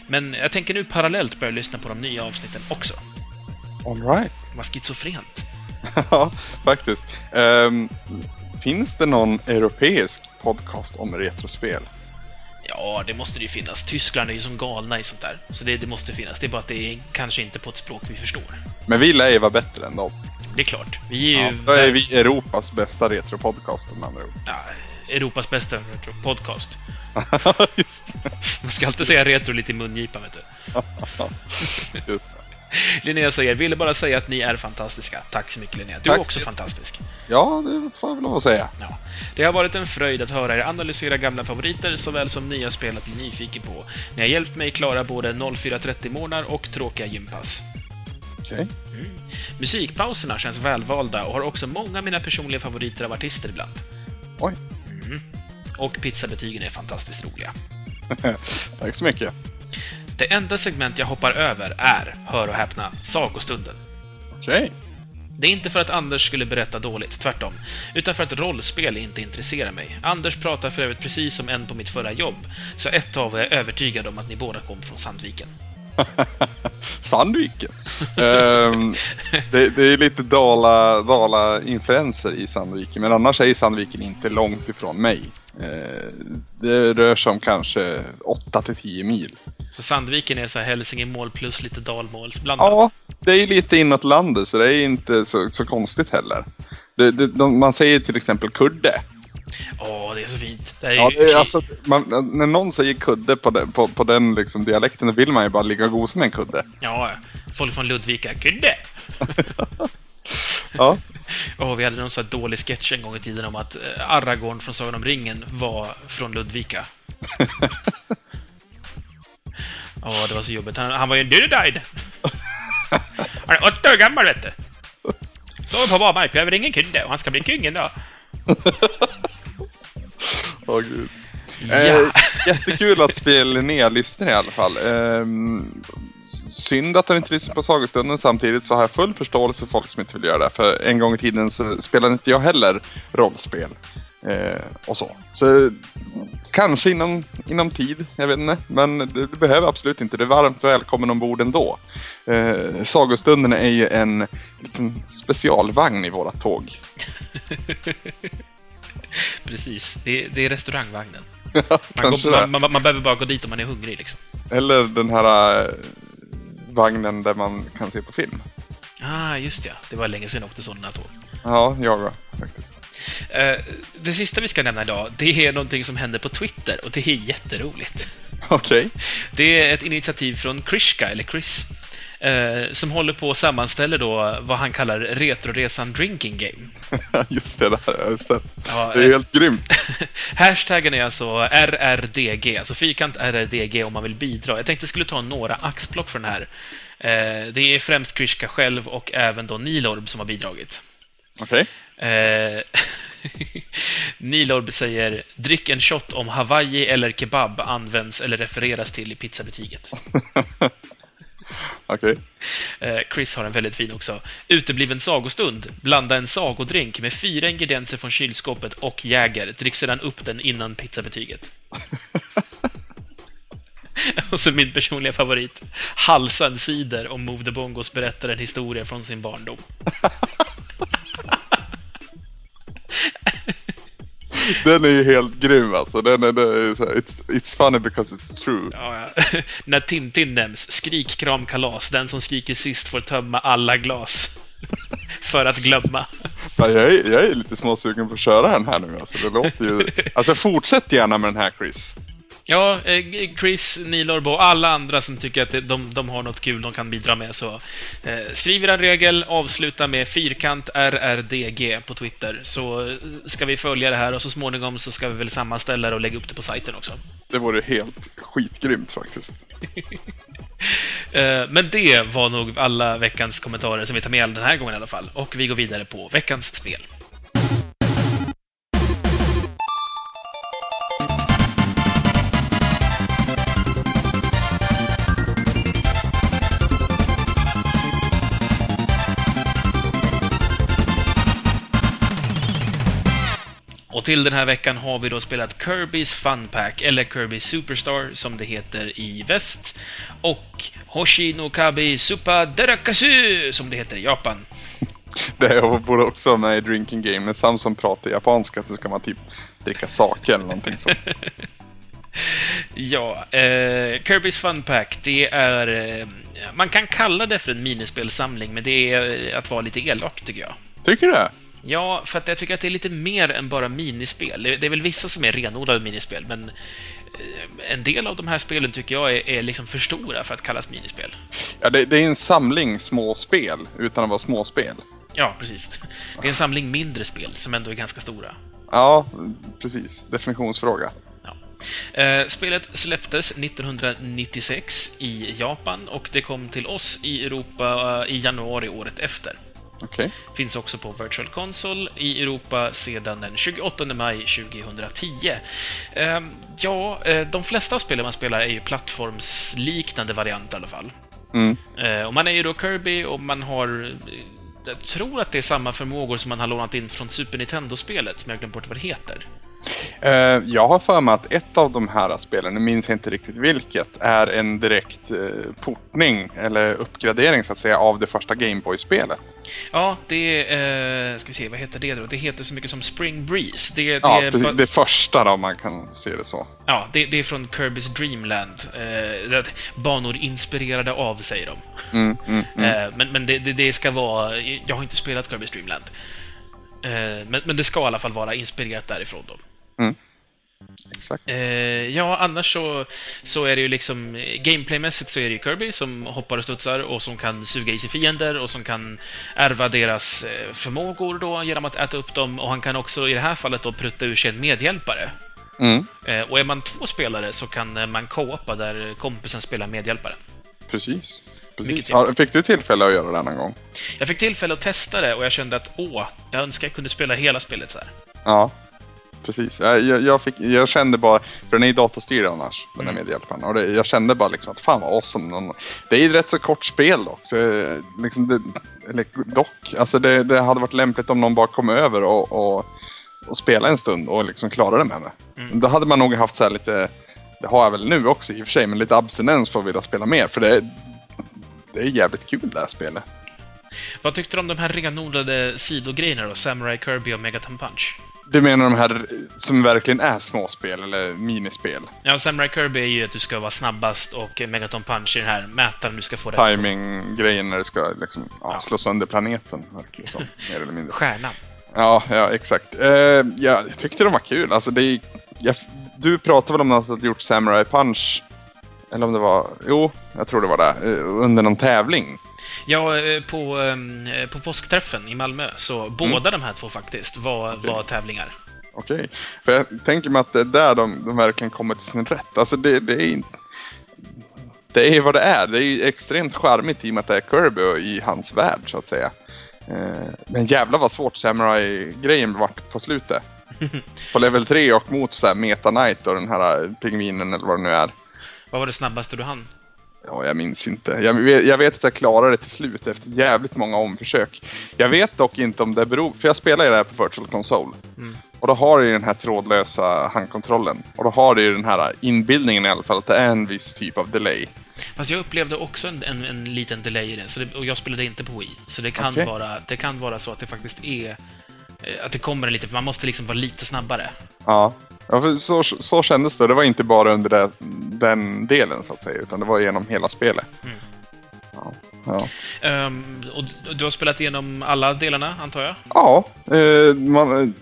Men jag tänker nu parallellt börja lyssna på de nya avsnitten också. All right. Vad schizofrent. <laughs> Ja, faktiskt. Ehm, finns det någon europeisk podcast om retrospel? Ja, det måste det ju finnas. Tyskland är ju som galna i sånt där. Så det, det måste finnas. Det är bara att det är kanske inte på ett språk vi förstår. Men vi lär ju vara bättre än dem. Det är klart. Vi är Ja, ju då är vi Europas bästa retropodcast med andra ord. ja, Europas bästa retro-podcast. <laughs> Man ska alltid säga retro lite i mungipan, vet du. <laughs> <laughs> Linnea säger, ville bara säga att ni är fantastiska. Tack så mycket Linnea. Du är Tack också så- fantastisk. Ja, det får jag väl lov att säga. Ja. Det har varit en fröjd att höra er analysera gamla favoriter såväl som nya spel att bli nyfiken på. Ni har hjälpt mig klara både 0430-månader och tråkiga gympass. Okej. Musikpauserna känns välvalda och har också många av mina personliga favoriter av artister ibland. Oj. Och pizzabetygen är fantastiskt roliga. <laughs> Tack så mycket. Det enda segment jag hoppar över är, hör och häpna, sagostunden. Okej. Det är inte för att Anders skulle berätta dåligt, tvärtom. Utan för att rollspel inte intresserar mig. Anders pratar för övrigt precis som en på mitt förra jobb. Så ett tag var jag övertygad om att ni båda kom från Sandviken. <laughs> Sandviken. Ehm, det, det är lite Dala, Dala influenser i Sandviken, men annars är Sandviken inte långt ifrån mig. Ehm, det rör sig om kanske 8 till 10 mil. Så Sandviken är så här Hälsingemål plus lite dalmålsblandat. Ja, det är lite inåt landet så det är inte så, så konstigt heller. Det, det, de, man säger till exempel kudde. Åh, det är så fint. Är Ja, ju är alltså, man, när någon säger kudde på den, på, på den liksom dialekten då vill man ju bara ligga och gosa med en kudde. Ja, folk från Ludvika. Kudde! Ja, <laughs> Åh, vi hade någon sån här dålig sketch en gång i tiden om att eh, Aragorn från Sagan om ringen var från Ludvika. <laughs> Ja, det var så jobbigt. Han, han var ju en döddied. Han är åtta år gammal, vet du. Sover på bar mark, behöver ingen kudde och han ska bli kung en dag. <laughs> åh gud. Ja. Eh, jättekul att spel lyssnar i alla fall. Ehm, synd att han inte lyssnar på sagostunden samtidigt så har jag full förståelse för folk som inte vill göra det. För en gång i tiden så spelade inte jag heller rollspel. Eh, och så. Så kanske inom, inom tid, jag vet inte. Men det, det behöver absolut inte. Det är varmt välkommen ombord ändå. Eh, sagostunden är ju en liten specialvagn i våra tåg. <laughs> <laughs> Precis. Det, det är restaurangvagnen. Man, Kanske går, man, man, man behöver bara gå dit om man är hungrig, liksom. Eller den här eh, vagnen där man kan se på film. Ah, just ja. Det var länge sedan jag åkte sådana tåg. Ja, jag med, faktiskt. Eh, det sista vi ska nämna idag, det är någonting som händer på Twitter och det är jätteroligt. Okej. Det är ett initiativ från Krishka, eller Chris, eh, som håller på och sammanställer då vad han kallar Retroresan Drinking Game. <laughs> Just det, det har jag sett. Ja, Det är eh, helt grymt. <laughs> Hashtaggen är alltså RRDG, alltså fyrkant RRDG om man vill bidra. Jag tänkte jag skulle ta några axplock från den här. Eh, det är främst Krishka själv och även då Nilorb som har bidragit. Okej. Eh, <laughs> Nilorb säger “Drick en shot om Hawaii eller kebab används eller refereras till i pizzabetyget”. Okej. Eh, Chris har en väldigt fin också. Utebliven sagostund. Blanda en sagodrink med fyra ingredienser från kylskåpet och Jäger. Drick sedan upp den innan pizzabetyget. <laughs> och så min personliga favorit. Halsa en cider om Move the Bongos berättar en historia från sin barndom. <laughs> <laughs> Den är ju helt grym alltså. Den är, den är it's, it's funny because it's true. Ja, ja. <laughs> När Tintin nämns, skrik, kram, kalas. Den som skriker sist får tömma alla glas. <laughs> För att glömma. Ja, jag, är, jag är lite småsugen på att köra den här nu alltså. Det låter ju... Alltså fortsätt gärna med den här Chris. Ja, eh, Chris, Nilorb och alla andra som tycker att de, de har något kul de kan bidra med, så eh, skriv er en regel, avsluta med fyrkant RRDG på Twitter, så eh, ska vi följa det här och så småningom så ska vi väl sammanställa det och lägga upp det på sajten också. Det vore helt skitgrymt faktiskt. <laughs> Eh, men det var nog alla veckans kommentarer som vi tar med den här gången i alla fall. Och vi går vidare på veckans spel. Och till den här veckan har vi då spelat Kirby's Fun Pack, eller Kirby Superstar som det heter i väst, och Hoshi no Kabi Supa Derakasu som det heter i Japan. <laughs> Det borde också vara med i Drinking Game. När Samson pratar japanska så ska man typ dricka sake eller någonting sånt. <laughs> ja, eh, Kirby's Fun Pack, det är... Eh, man kan kalla det för en minispelsamling, men det är att vara lite elak, tycker jag. Tycker du det? Ja, för att jag tycker att det är lite mer än bara minispel. Det är väl vissa som är renodlade minispel, men eh, en del av de här spelen tycker jag är, är liksom för stora för att kallas minispel. Ja, det, det, är en samling små spel utan att vara småspel. Ja, precis. Det är en samling mindre spel som ändå är ganska stora. Ja, precis. Definitionsfråga. Ja. Eh, spelet släpptes 1996 i Japan och det kom till oss i Europa i januari året efter. Okay. Finns också på Virtual Console i Europa sedan den 28 maj 2010. Eh, ja, eh, de flesta av spelen man spelar är ju plattformsliknande varianter i alla fall. Mm. Eh, och man är ju då Kirby och man har jag tror att det är samma förmågor som man har lånat in från Super Nintendo-spelet, som jag glömt bort vad det heter. Uh, jag har för mig att ett av de här spelen, nu minns jag inte riktigt vilket, är en direkt uh, portning eller uppgradering så att säga av det första Gameboy-spelet. Ja, det är, uh, ska vi se, vad heter det då? Det heter så mycket som Spring Breeze. Det, det ja, precis, det första då, man kan se det så. Ja, det, det är från Kirby's Dreamland. Banor inspirerade av, säger de. Mm, mm, mm. men men det, det, ska vara, jag har inte spelat Kirby's Dreamland. men, men det ska i alla fall vara inspirerat därifrån då. Mm. Exakt. Eh, ja, annars så, så är det ju liksom... Gameplaymässigt så är det ju Kirby som hoppar och studsar och som kan suga i sig fiender och som kan ärva deras eh, förmågor då genom att äta upp dem. Och han kan också i det här fallet då prutta ur sig en medhjälpare. Mm. Eh, och är man två spelare så kan eh, man co-opa där kompisen spelar medhjälpare. Precis. Precis. Fick du tillfälle att göra det någon gång? Jag fick tillfälle att testa det och jag kände att åh, jag önskar jag kunde spela hela spelet så här. Ja, precis. Jag, jag, fick, jag kände bara, för den är ju datorstyrd annars, den här mm. medhjälparen. Och det, jag kände bara liksom att fan vad awesome. Det är ju rätt så kort spel dock. Så, liksom det, eller dock, alltså det, det, hade varit lämpligt om någon bara kom över och, och, och spelade en stund och liksom klarade det med mig. Mm. Då hade man nog haft så lite, det har jag väl nu också i och för sig, men lite abstinens för att vilja spela mer. För det, det är jävligt kul det här spelet. Vad tyckte du om de här renodlade sidogrejerna då? Samurai Kirby och Megaton Punch? Du menar de här som verkligen är småspel eller minispel? Ja, Samurai Kirby är ju att du ska vara snabbast och Megaton Punch är den här mätaren du ska få rätt Timing-grejen när du ska liksom, ja, ja. slå sönder planeten, verkar som, <laughs> mer eller mindre. Stjärnan. Ja, ja exakt. Uh, ja, jag tyckte de var kul. Alltså, det är, jag, du pratade väl om att du hade gjort Samurai Punch? Eller om det var... Jo, jag tror det var det. Uh, under någon tävling. Ja, eh, på, ehm, på påskträffen i Malmö, så mm. båda de här två faktiskt var, okay. var tävlingar. Okej, okay. för jag tänker mig att det är där de, de verkligen kommer till sin rätt. Alltså det, det är inte... Det är vad det är. Det är extremt charmigt i och med att det är Kirby i hans värld, så att säga. Eh, men jävlar vad svårt Samurai-grejen vart på slutet. <laughs> på level 3 och mot så här Meta Knight och den här pingvinen eller vad det nu är. Vad var det snabbaste du hann? Ja, jag minns inte. Jag vet, jag vet, att jag klarade det till slut efter jävligt många omförsök. Jag vet dock inte om det beror... För jag spelar ju det här på Virtual Console. Mm. Och då har du ju den här trådlösa handkontrollen. Och då har du ju den här inbildningen i alla fall att det är en viss typ av delay. Fast jag upplevde också en, en, en liten delay i det, så det, och jag spelade inte på Wii. Så det kan, okay. vara, det kan vara så att det faktiskt är... Eh, att det kommer en lite, för man måste liksom vara lite snabbare. Ja, Ja, för så, så kändes det. Det var inte bara under det, den delen så att säga, utan det var genom hela spelet. Mm. Ja, ja. Um, och du har spelat igenom alla delarna, antar jag? Ja. Eh, man,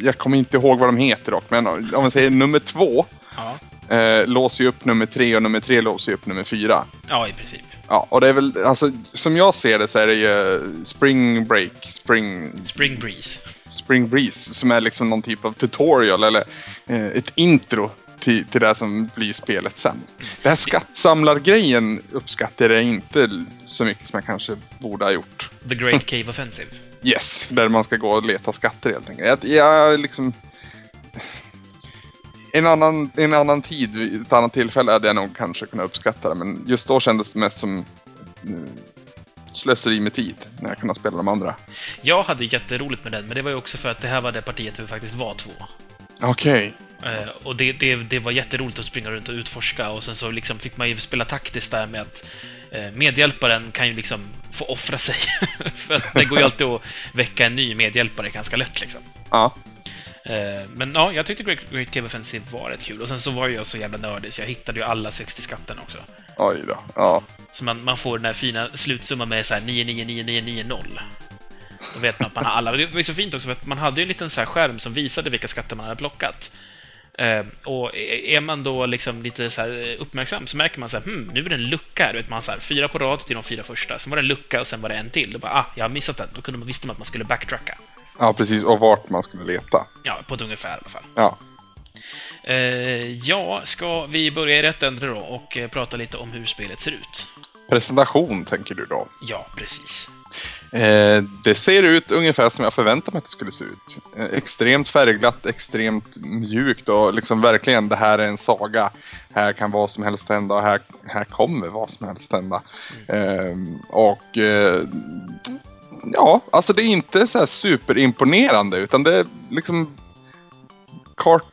jag kommer inte ihåg vad de heter dock, men om man säger nummer två. Ja. eh, låser ju upp nummer tre och nummer tre låser ju upp nummer fyra. Ja, i princip. Ja, och det är väl, alltså som jag ser det så är det ju Spring Break, Spring, Spring Breeze. Spring Breeze som är liksom någon typ av tutorial eller eh, ett intro till, till det som blir spelet sen. Det här skattsamlargrejen uppskattar jag inte så mycket som jag kanske borde ha gjort. The Great <laughs> Cave Offensive. Yes, där man ska gå och leta skatter helt enkelt. Jag, jag liksom... En annan, en annan tid, ett annat tillfälle hade jag nog kanske kunnat uppskatta det, men just då kändes det mest som mm, slöseri med tid när jag kunde spela de andra. Jag hade jätteroligt med den, men det var ju också för att det här var det partiet där vi faktiskt var två. Okej. Eh, och det, det, det var jätteroligt att springa runt och utforska och sen så liksom fick man ju spela taktiskt där med att eh, medhjälparen kan ju liksom få offra sig. <laughs> för att det går ju alltid att väcka en ny medhjälpare ganska lätt liksom. Ja. Eh, men ja, jag tyckte Great, Great Cave Offensive var rätt kul. Och sen så var jag så jävla nördig så jag hittade ju alla 60 skatterna också. Oj då. Ja. Så man, man får den här fina slutsumman med så här 999990. Då vet man att man har alla. Det var ju så fint också för att man hade ju en liten så här skärm som visade vilka skatter man hade plockat. Eh, och är man då liksom lite så uppmärksam så märker man så här, hmm, nu är det en lucka här. Du vet, man så här, fyra på rad till de fyra första. Sen var det en lucka och sen var det en till. Då bara, ah, jag har missat den. Då kunde man, visste man att man skulle backtracka. Ja, precis. Och vart man skulle leta. Ja, på ett ungefär i alla fall. Ja. Eh, ja, ska vi börja i rätt ände då och eh, prata lite om hur spelet ser ut? Presentation tänker du då. Ja, precis. Eh, det ser ut ungefär som jag förväntade mig att det skulle se ut. Eh, extremt färgglatt, extremt mjukt och liksom verkligen det här är en saga. Här kan vad som helst hända och här, här kommer vad som helst hända. Eh, och eh, ja, alltså det är inte så här superimponerande utan det är liksom kart...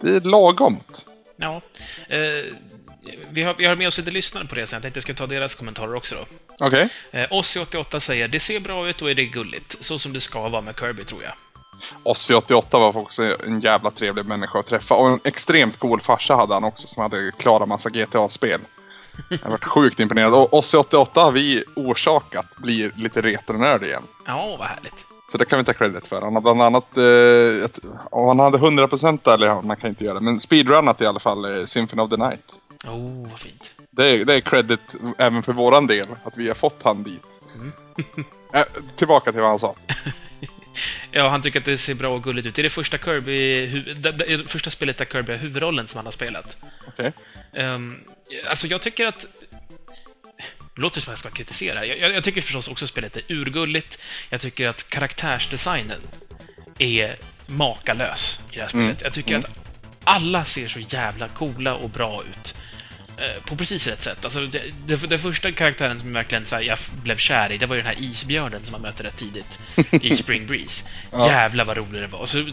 Det är lagomt. Ja. Eh, vi, har, vi har med oss lite lyssnare på det sen. Jag tänkte jag ska ta deras kommentarer också då. Okej. Eh, Ossi88 säger det ser bra ut och är det gulligt. Så som det ska vara med Kirby, tror jag. Ossi 88 var också en jävla trevlig människa att träffa. Och en extremt cool farsa hade han också som hade klarat massa GTA-spel. Jag har varit sjukt imponerad. Och Ossi 88 har vi orsakat blir lite retronörd igen. Ja, vad härligt. Så det kan vi ta credit för. Han har bland annat, eh, ett, om han hade 100% eller man kan inte göra det, men speedrunnat i alla fall eh, Symphony of the Night. Oh, vad fint. Det är, det är credit även för våran del, att vi har fått han dit. Eh, <laughs> tillbaka till vad han sa. <laughs> Ja, han tycker att det ser bra och gulligt ut. Det är det första Kirby... det, det, det första spelet där Kirby har huvudrollen som han har spelat. Okej. Um, alltså, jag tycker att... Det låter som att jag ska kritisera. Jag, jag, tycker förstås också att spelet är urgulligt. Jag tycker att karaktärsdesignen är makalös i det här spelet. Mm. Jag tycker att alla ser så jävla coola och bra ut. Eh, På precis rätt sätt. Alltså, det, det, den första karaktären som verkligen så här, jag blev kär i, det var ju den här isbjörnen som man möter rätt tidigt i <laughs> Spring Breeze. Ja. Jävlar vad rolig den var. Och så,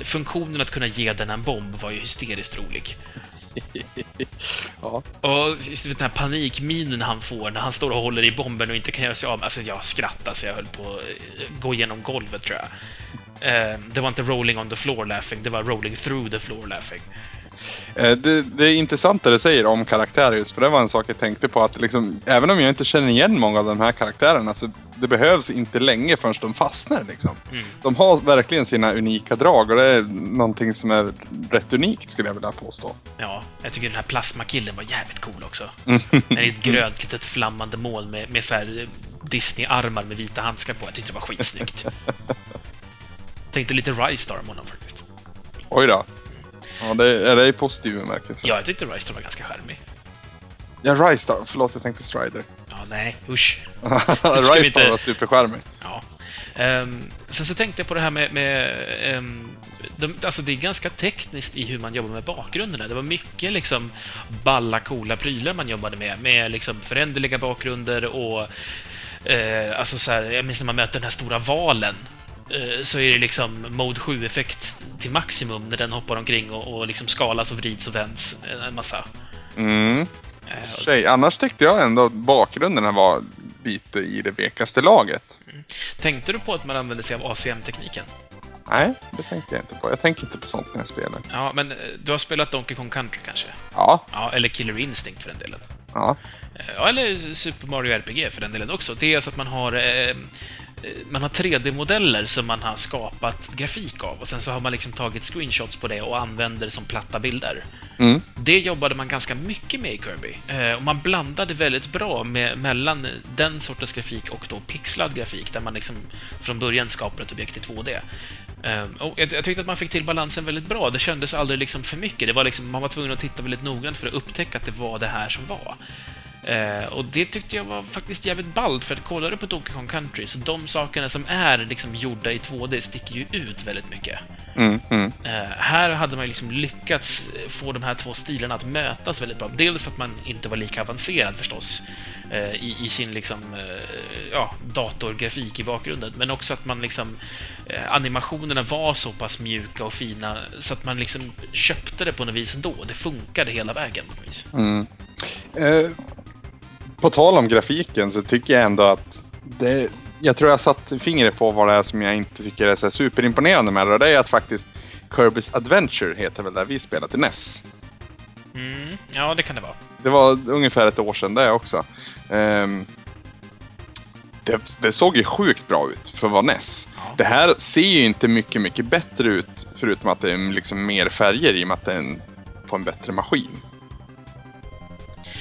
funktionen att kunna ge den en bomb var ju hysteriskt rolig. <laughs> Ja. Och den här panikminen han får när han står och håller i bomben och inte kan göra sig av med. Alltså jag skrattade så jag höll på att gå igenom golvet tror jag. Eh, det var inte rolling on the floor laughing, det var rolling through the floor laughing. Eh, Det, det är intressant det du säger om karaktärer just för det var en sak jag tänkte på att liksom, även om jag inte känner igen många av de här karaktärerna så det behövs inte länge förrän de fastnar liksom. Mm. De har verkligen sina unika drag och det är någonting som är rätt unikt skulle jag vilja påstå. Ja, jag tycker den här plasmakillen var jävligt cool också. Mm. Med ett grönt litet flammande mål med, med så här Disney-armar med vita handskar på. Jag tyckte det var skitsnyggt. <laughs> Tänkte lite Rystar om honom faktiskt. Oj då. Ja, det är det i positiv bemärkelse. Ja, jag tyckte Rystar var ganska charmig. Ja, Rystar. Förlåt, jag tänkte Strider. Ja, nej, usch. <laughs> Rystar inte- var supercharmig. Ja. Um, sen så tänkte jag på det här med... med ehm, de, alltså det är ganska tekniskt i hur man jobbar med bakgrunderna. Det var mycket liksom balla, coola prylar man jobbade med. Med liksom föränderliga bakgrunder och... Eh, alltså så här, jag minns när man möter den här stora valen. Eh, Så är det liksom Mode 7-effekt till maximum när den hoppar omkring och, och liksom skalas och vrids och vänds en massa. Mm. Eh, Tjej, annars tyckte jag ändå att bakgrunderna var lite i det vekaste laget. Tänkte du på att man använde sig av ACM-tekniken? Nej, det tänkte jag inte på. Jag tänker inte på sånt när jag spelar. Ja, men eh, du har spelat Donkey Kong Country kanske? Ja, Ja, eller Killer Instinct för den delen. ja. Ja, eller Super Mario RPG för den delen också. Det är alltså att man har... Eh, man har 3D-modeller som man har skapat grafik av och sen så har man liksom tagit screenshots på det och använder som platta bilder. Mm. Det jobbade man ganska mycket med i Kirby. Eh, och man blandade väldigt bra med, mellan den sortens grafik och då pixlad grafik, där man liksom från början skapar ett objekt i 2D. Eh, och jag, jag tyckte att man fick till balansen väldigt bra. Det kändes aldrig liksom för mycket. Det var liksom, man var tvungen att titta väldigt noggrant för att upptäcka att det var det här som var. Eh, och det tyckte jag var faktiskt jävligt ballt, för att kollar du på Donkey Kong Country, så de sakerna som är liksom gjorda i 2D sticker ju ut väldigt mycket. Mm, mm. Eh, här hade man ju liksom lyckats få de här två stilarna att mötas väldigt bra. Dels för att man inte var lika avancerad förstås eh, i, i sin liksom, eh, ja, datorgrafik i bakgrunden, men också att man liksom eh, animationerna var så pass mjuka och fina så att man liksom köpte det på något vis ändå. Det funkade hela vägen på något vis. Mm. På tal om grafiken så tycker jag ändå att det, jag tror jag satt fingret på vad det är som jag inte tycker är så superimponerande med det. Och det är att faktiskt Kirby's Adventure heter väl det vi spelat till NES. Mm, ja, det kan det vara. Det var ungefär ett år sedan det också. Ehm, det, det såg ju sjukt bra ut för att vara NES. Ja. Det här ser ju inte mycket, mycket bättre ut förutom att det är liksom mer färger i och med att det är en, på en bättre maskin.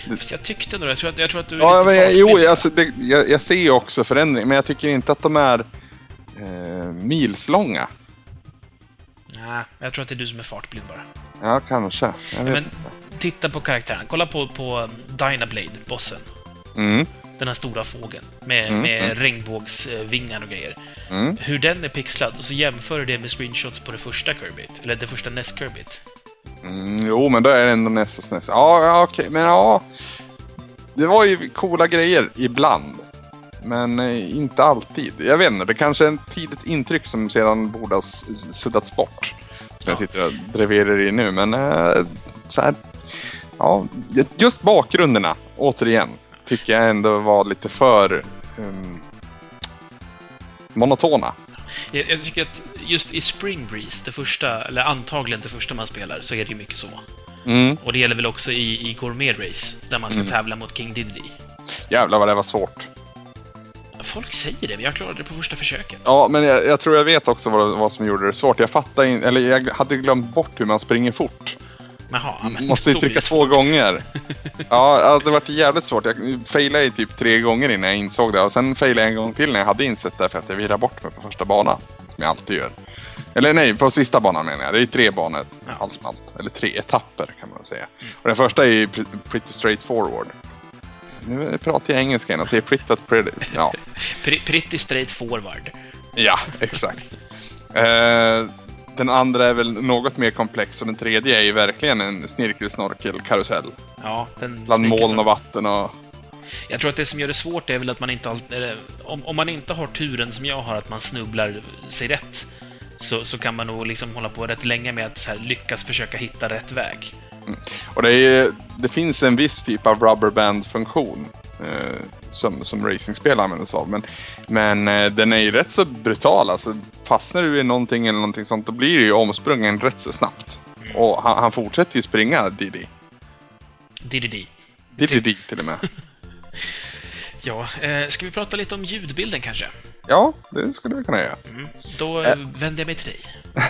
Fast jag tyckte nog. Jag tror att, jag tror att du är Ja, lite men jag, jo, alltså, det, jag, jag ser ju också förändring, men jag tycker inte att de är eh, milslånga. Nej, jag tror att det är du som är fartblind bara. Ja, kanske. Jag vet Men inte. titta på karaktären. Kolla på, på Dynablade, bossen. Mm, Den här stora fågeln med, Mm, med mm. regnbågsvingar och grejer. mm. Hur den är pixlad och så jämför du det med screenshots på det första Kirbyt. Eller det första NES Kirbyt. Mm, jo, men då är det ändå NES och SNES. Ja, ja okej, men ja. Det var ju coola grejer ibland. Men eh, inte alltid. Jag vet inte, det kanske är ett tidigt intryck som sedan borde ha suddats bort. Som jag Ja. sitter och dreverar i nu, men eh, så här. Ja, just bakgrunderna, återigen, tycker jag ändå var lite för ehm, monotona. Jag, jag tycker att just i Spring Breeze, det första, eller antagligen det första man spelar, så är det ju mycket så. Mm. Och det gäller väl också i, i Gourmet Race, där man ska Mm. tävla mot King Diddy. Jävlar vad det var svårt. Folk säger det, men jag klarade det på första försöket. Ja, men jag, jag tror jag vet också vad, vad som gjorde det svårt. Jag fattade in, eller jag hade glömt bort hur man springer fort. Jaha, ja, men Måste ju trycka två gånger. <laughs> Ja, det var jävligt svårt. Jag failade ju typ tre gånger innan jag insåg det. Och sen failade jag en gång till när jag hade insett det för att jag virrade bort mig på första banan. Som jag alltid gör. Eller nej, på sista banan menar jag. Det är tre banor Ja. allt som allt. Eller tre etapper kan man säga. Och den första är pretty straight forward. Nu pratar jag engelska igen och säger pretty pretty. Ja. <laughs> Pre- Pretty straight forward. Ja, exakt. Eh, den andra är väl något mer komplex och den tredje är ju verkligen en snirkelsnorkel-karusell. Ja, den Bland moln och vatten och... Jag tror att det som gör det svårt är väl att man inte alltid... Om, om man inte har turen som jag har, att man snubblar sig rätt, så, så kan man nog liksom hålla på rätt länge med att här, lyckas försöka hitta rätt väg. Och det, är, det finns en viss typ av rubberband-funktion eh, som, som racingspel använder sig av. Men, men eh, den är ju rätt så brutal. Alltså, fastnar du i någonting eller någonting sånt, då blir du ju omsprungen rätt så snabbt. Mm. Och han, han fortsätter ju springa, Diddy. DDD. Diddy till och med. <laughs> Ja, eh, ska vi prata lite om ljudbilden kanske? Ja, det skulle vi kunna göra. Mm. Då eh, vänder jag mig till dig. <laughs>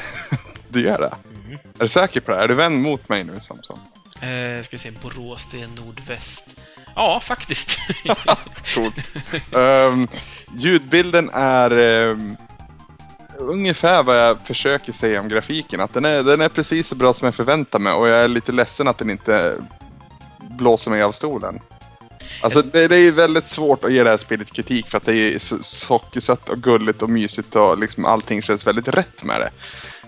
Du gör det? Mm. Är du säker på det? Är du vänd mot mig nu, Samson? Eh, ska vi se, Borås, det är nordväst. Ja, faktiskt. <laughs> Coolt. <laughs> Ehm, ljudbilden är ehm, ungefär vad jag försöker säga om grafiken. Att den är, den är precis så bra som jag förväntar mig och jag är lite ledsen att den inte blåser mig av stolen. Alltså det, det är väldigt svårt att ge det här spelet kritik för att det är så sockersött och gulligt och mysigt och liksom allting känns väldigt rätt med det.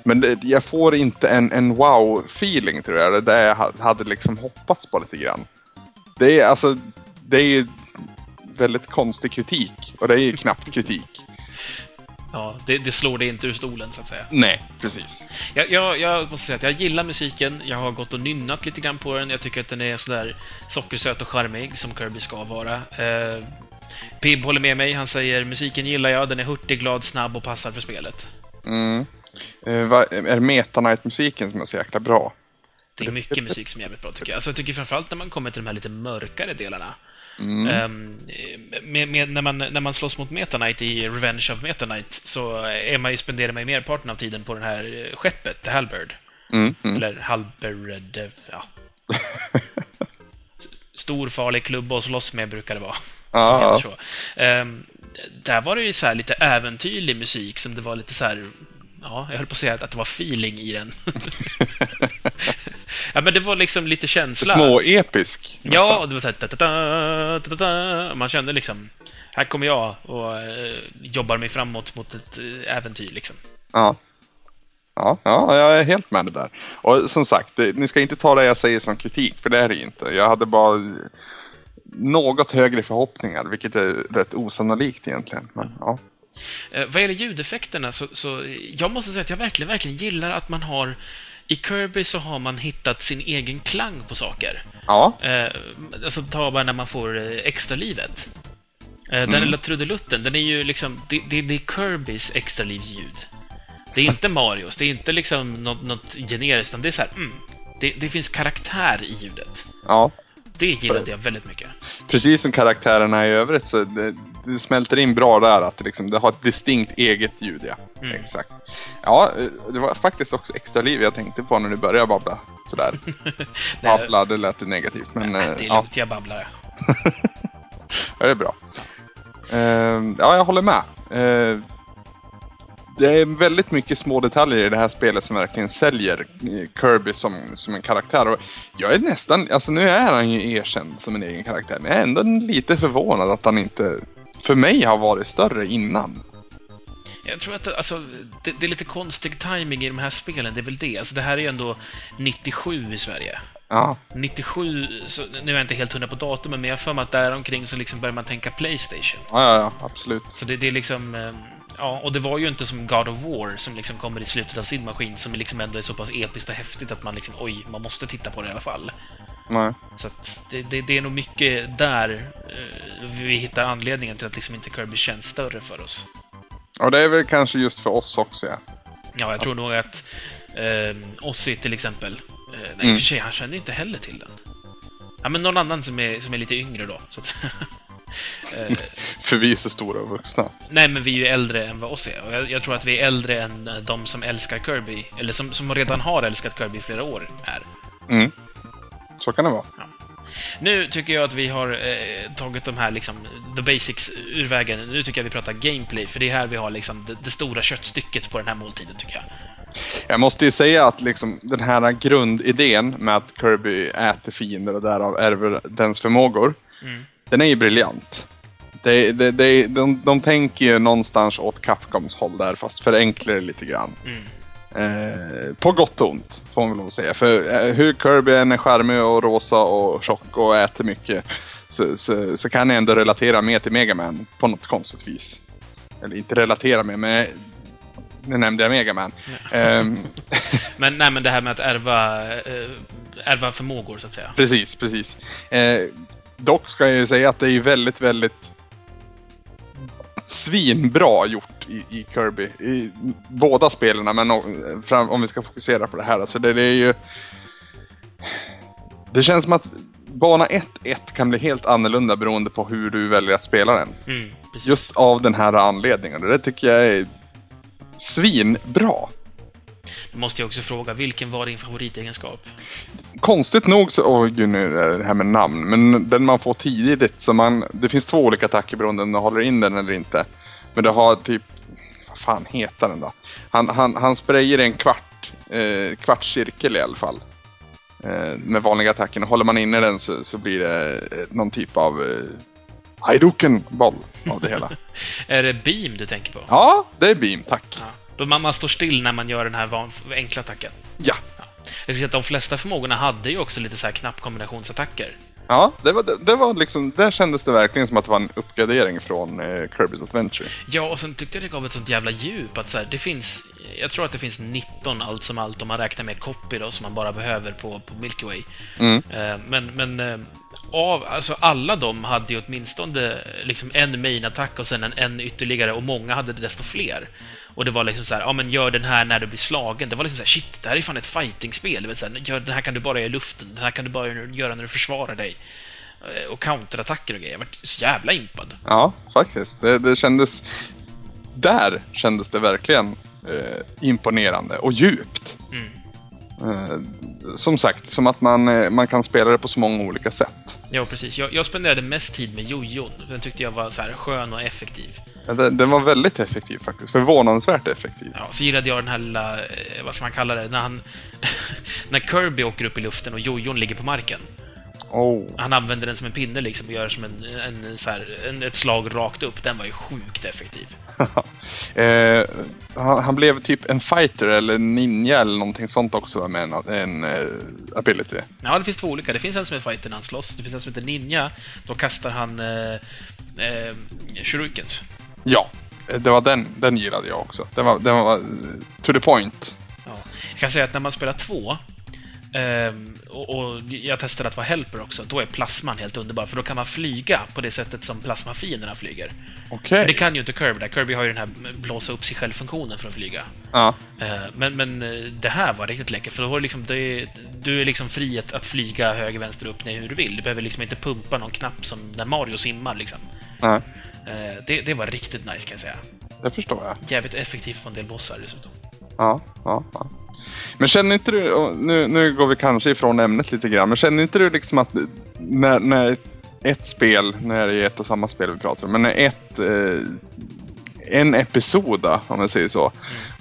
Men det, jag får inte en, en wow-feeling tror jag. Det där jag ha- hade liksom hoppats på lite grann. Det är alltså, det är väldigt konstig kritik. Och det är knappt kritik. Ja, det, det slår det inte ur stolen, så att säga. Nej, precis. Jag, jag, jag måste säga att jag gillar musiken. Jag har gått och nynnat lite grann på den. Jag tycker att den är sådär sockersöt och charmig, som Kirby ska vara. Eh, Pib håller med mig. Han säger musiken gillar jag. Den är hurtig, glad, snabb och passar för spelet. Mm. Eh, vad- är Meta Knight-musiken som är så jäkla bra? Det är mycket musik som är jävligt bra, tycker jag. Alltså, jag tycker framförallt när man kommer till de här lite mörkare delarna. Mm. Um, med, med, när, man, när man slåss mot Meta Knight i Revenge of Meta Knight så är man ju, spenderar man ju merparten av tiden på det här skeppet, The Halberd. Mm, mm. Eller Halberd, ja. <laughs> Stor farlig klubba att slåss med brukar det vara. Ja. Så. Um, där var det ju så lite äventyrlig musik som det var lite så här ja, jag höll på att säga att det var feeling i den. <laughs> ja, men det var liksom lite känsla. Småepisk. Ja, det var så här, da, da, da, Man kände liksom, här kommer jag och uh, jobbar mig framåt mot ett uh, äventyr liksom. Ja. Ja, ja, jag är helt med det där. Och som sagt, ni ska inte ta det jag säger som kritik, för det är det inte. Jag hade bara något högre förhoppningar, vilket är rätt osannolikt egentligen. Men, ja. Eh, vad gäller ljudeffekterna så, så jag måste säga att jag verkligen, verkligen gillar att man har i Kirby så har man hittat sin egen klang på saker. Ja. Eh, alltså ta bara när man får eh, extra livet. Eh, den mm. lilla trudelutten, den är ju liksom, det, det, det är Kirbys extralivsljud. Det är inte Marios, det är inte liksom något, något generiskt, utan det är så här, mm, det, det finns karaktär i ljudet. Ja. Det gillade jag väldigt mycket. Precis som karaktärerna i övrigt så det, det smälter in bra där att det, liksom, det har ett distinkt eget ljud, ja. Mm. Exakt. Ja, det var faktiskt också extra liv jag tänkte på när du började babbla sådär. <laughs> babbla, det lät negativt men... Nej, det är lugnt, jag babblar. <laughs> ja, det är bra. Uh, ja, jag håller med. Uh, det är väldigt mycket små detaljer i det här spelet som verkligen säljer Kirby som, som en karaktär. Och jag är nästan, alltså nu är han ju erkänd som en egen karaktär, men jag är ändå lite förvånad att han inte, för mig, har varit större innan. Jag tror att alltså, det, det, är lite konstig timing i de här spelen, det är väl det. Alltså, det här är ju ändå 97 i Sverige. Ja. 97, så, nu är jag inte helt hundra på datumen, men jag har för mig att där omkring så liksom börjar man tänka Playstation. Ja, ja, ja absolut. Så det, det är liksom... Ehm, Ja, och det var ju inte som God of War som liksom kommer i slutet av sin maskin som liksom ändå är så pass episkt och häftigt att man liksom, oj, man måste titta på det i alla fall. Nej. Så att det, det, det är nog mycket där uh, vi hittar anledningen till att liksom inte Kirby känns större för oss. Och det är väl kanske just för oss också, ja. Ja, jag tror nog att uh, Ossi till exempel, uh, nej, mm. i och för sig, han känner inte heller till den. Ja, men någon annan som är, som är lite yngre då. Så att <laughs> Eh, För vi är så stora och vuxna. Nej, men vi är ju äldre än vad oss är. Och jag, jag, tror att vi är äldre än eh, de som älskar Kirby, eller som, som redan har älskat Kirby i flera år, är. Mm. Så kan det vara. Ja. Nu tycker jag att vi har eh, tagit de här liksom, the basics ur vägen. Nu tycker jag vi pratar gameplay, för det är här vi har liksom det, det stora köttstycket på den här måltiden, tycker jag. Jag måste ju säga att liksom, den här grundidén med att Kirby äter fiender och därav ärver dens förmågor. Mm den är ju briljant. Det, det, det, de, de tänker ju någonstans åt Capcoms håll där, fast förenklar det lite grann. Mm. Eh, på gott och ont, får man väl lov att säga. För eh, hur Kirby än är charmig och rosa och tjock och äter mycket så, så, så kan jag ändå relatera mer till Megaman på något konstigt vis. Eller inte relatera med, men nu nämnde jag Megaman. um, <laughs> men, nej, men det här med att ärva, äh, ärva förmågor, så att säga. Precis, precis. Eh, Dock ska jag ju säga att det är väldigt, väldigt svinbra gjort i, i Kirby. I båda spelen, men om, om vi ska fokusera på det här. Alltså det, det är ju... Det känns som att bana 1-1 kan bli helt annorlunda beroende på hur du väljer att spela den. Mm, Just av den här anledningen. Det tycker jag är svinbra. Då måste jag också fråga, vilken var din favoritegenskap? Konstigt nog så, oj gud nu är det här med namn, men den man får tidigt så man, det finns två olika attacker beroende om du håller in den eller inte. Men det har typ, vad fan heter den då? Han, han, han sprayar en kvart, eh, kvarts cirkel i alla fall. Eh, med vanliga attacken. Håller man inne den så, så blir det eh, någon typ av eh, Haiduken-boll av det hela. <laughs> är det beam du tänker på? Ja, det är beam, tack. Ja. Då man, man står still när man gör den här enkla attacken. Ja. ja. Jag ska säga att de flesta förmågorna hade ju också lite så här knappkombinationsattacker. Ja, det var, det, det var liksom, där kändes det verkligen som att det var en uppgradering från eh, Kirby's Adventure. Ja, och sen tyckte jag det gav ett sånt jävla djup att så här, det finns, jag tror att det finns 19 allt som allt om man räknar med copy då, som man bara behöver på, på Milky Way. Mm. Eh, men, men eh, av, alltså alla de hade ju åtminstone liksom en main-attack och sen en, en ytterligare och många hade desto fler. Och det var liksom så här, ja men gör den här när du blir slagen. Det var liksom så här, shit, det här är fan ett fightingspel. Gör, den här kan du bara göra i luften, den här kan du bara göra när du försvarar dig. eh, och counterattacker och grejer. Jag var så jävla impad. Ja, faktiskt. Det, det kändes... Där kändes det verkligen eh, imponerande och djupt. Mm. Eh, som sagt, som att man, eh, man kan spela det på så många olika sätt. Ja, precis. Jag, jag spenderade mest tid med jojon. Den tyckte jag var så här skön och effektiv. Ja, Den, den var väldigt effektiv faktiskt. Förvånansvärt effektiv. Ja, så gillade jag den här lilla, eh, vad ska man kalla det, när han... <laughs> när Kirby åker upp i luften och jojon ligger på marken. Oh. Han använder den som en pinne liksom och gör som en, en, så här, en, ett slag rakt upp. Den var ju sjukt effektiv. <laughs> eh, han, han blev typ en fighter eller ninja eller någonting sånt också med en, en eh, ability. Ja, det finns två olika. Det finns en som är fighter när han slåss. Det finns en som heter ninja. Då kastar han eh, eh, shurikens. Ja, det var den, den gillade jag också. Den var, den var to the point. Ja. Jag kan säga att när man spelar två ehm, och, och jag testade att vara helper också. Då är plasman helt underbar, för då kan man flyga på det sättet som plasmafienderna flyger. Okej. Men det kan ju inte Kirby där. Kirby har ju den här blåsa upp sig själv-funktionen för att flyga. Ja. Eh, Men, men eh, det här var riktigt läckert, för då har du liksom, det är, du är liksom fri att, att flyga höger, vänster, upp, ner hur du vill. Du behöver liksom inte pumpa någon knapp som när Mario simmar liksom. Nej, Eh, Det, det var riktigt nice kan jag säga. det förstår jag. Jävligt effektivt på en del bossar dessutom. Ja, ja, ja. Men känner inte du, nu, nu går vi kanske ifrån ämnet lite grann, men känner inte du liksom att när, när ett spel, när det är ett och samma spel vi pratar om, men när ett, eh, en episod om jag säger så,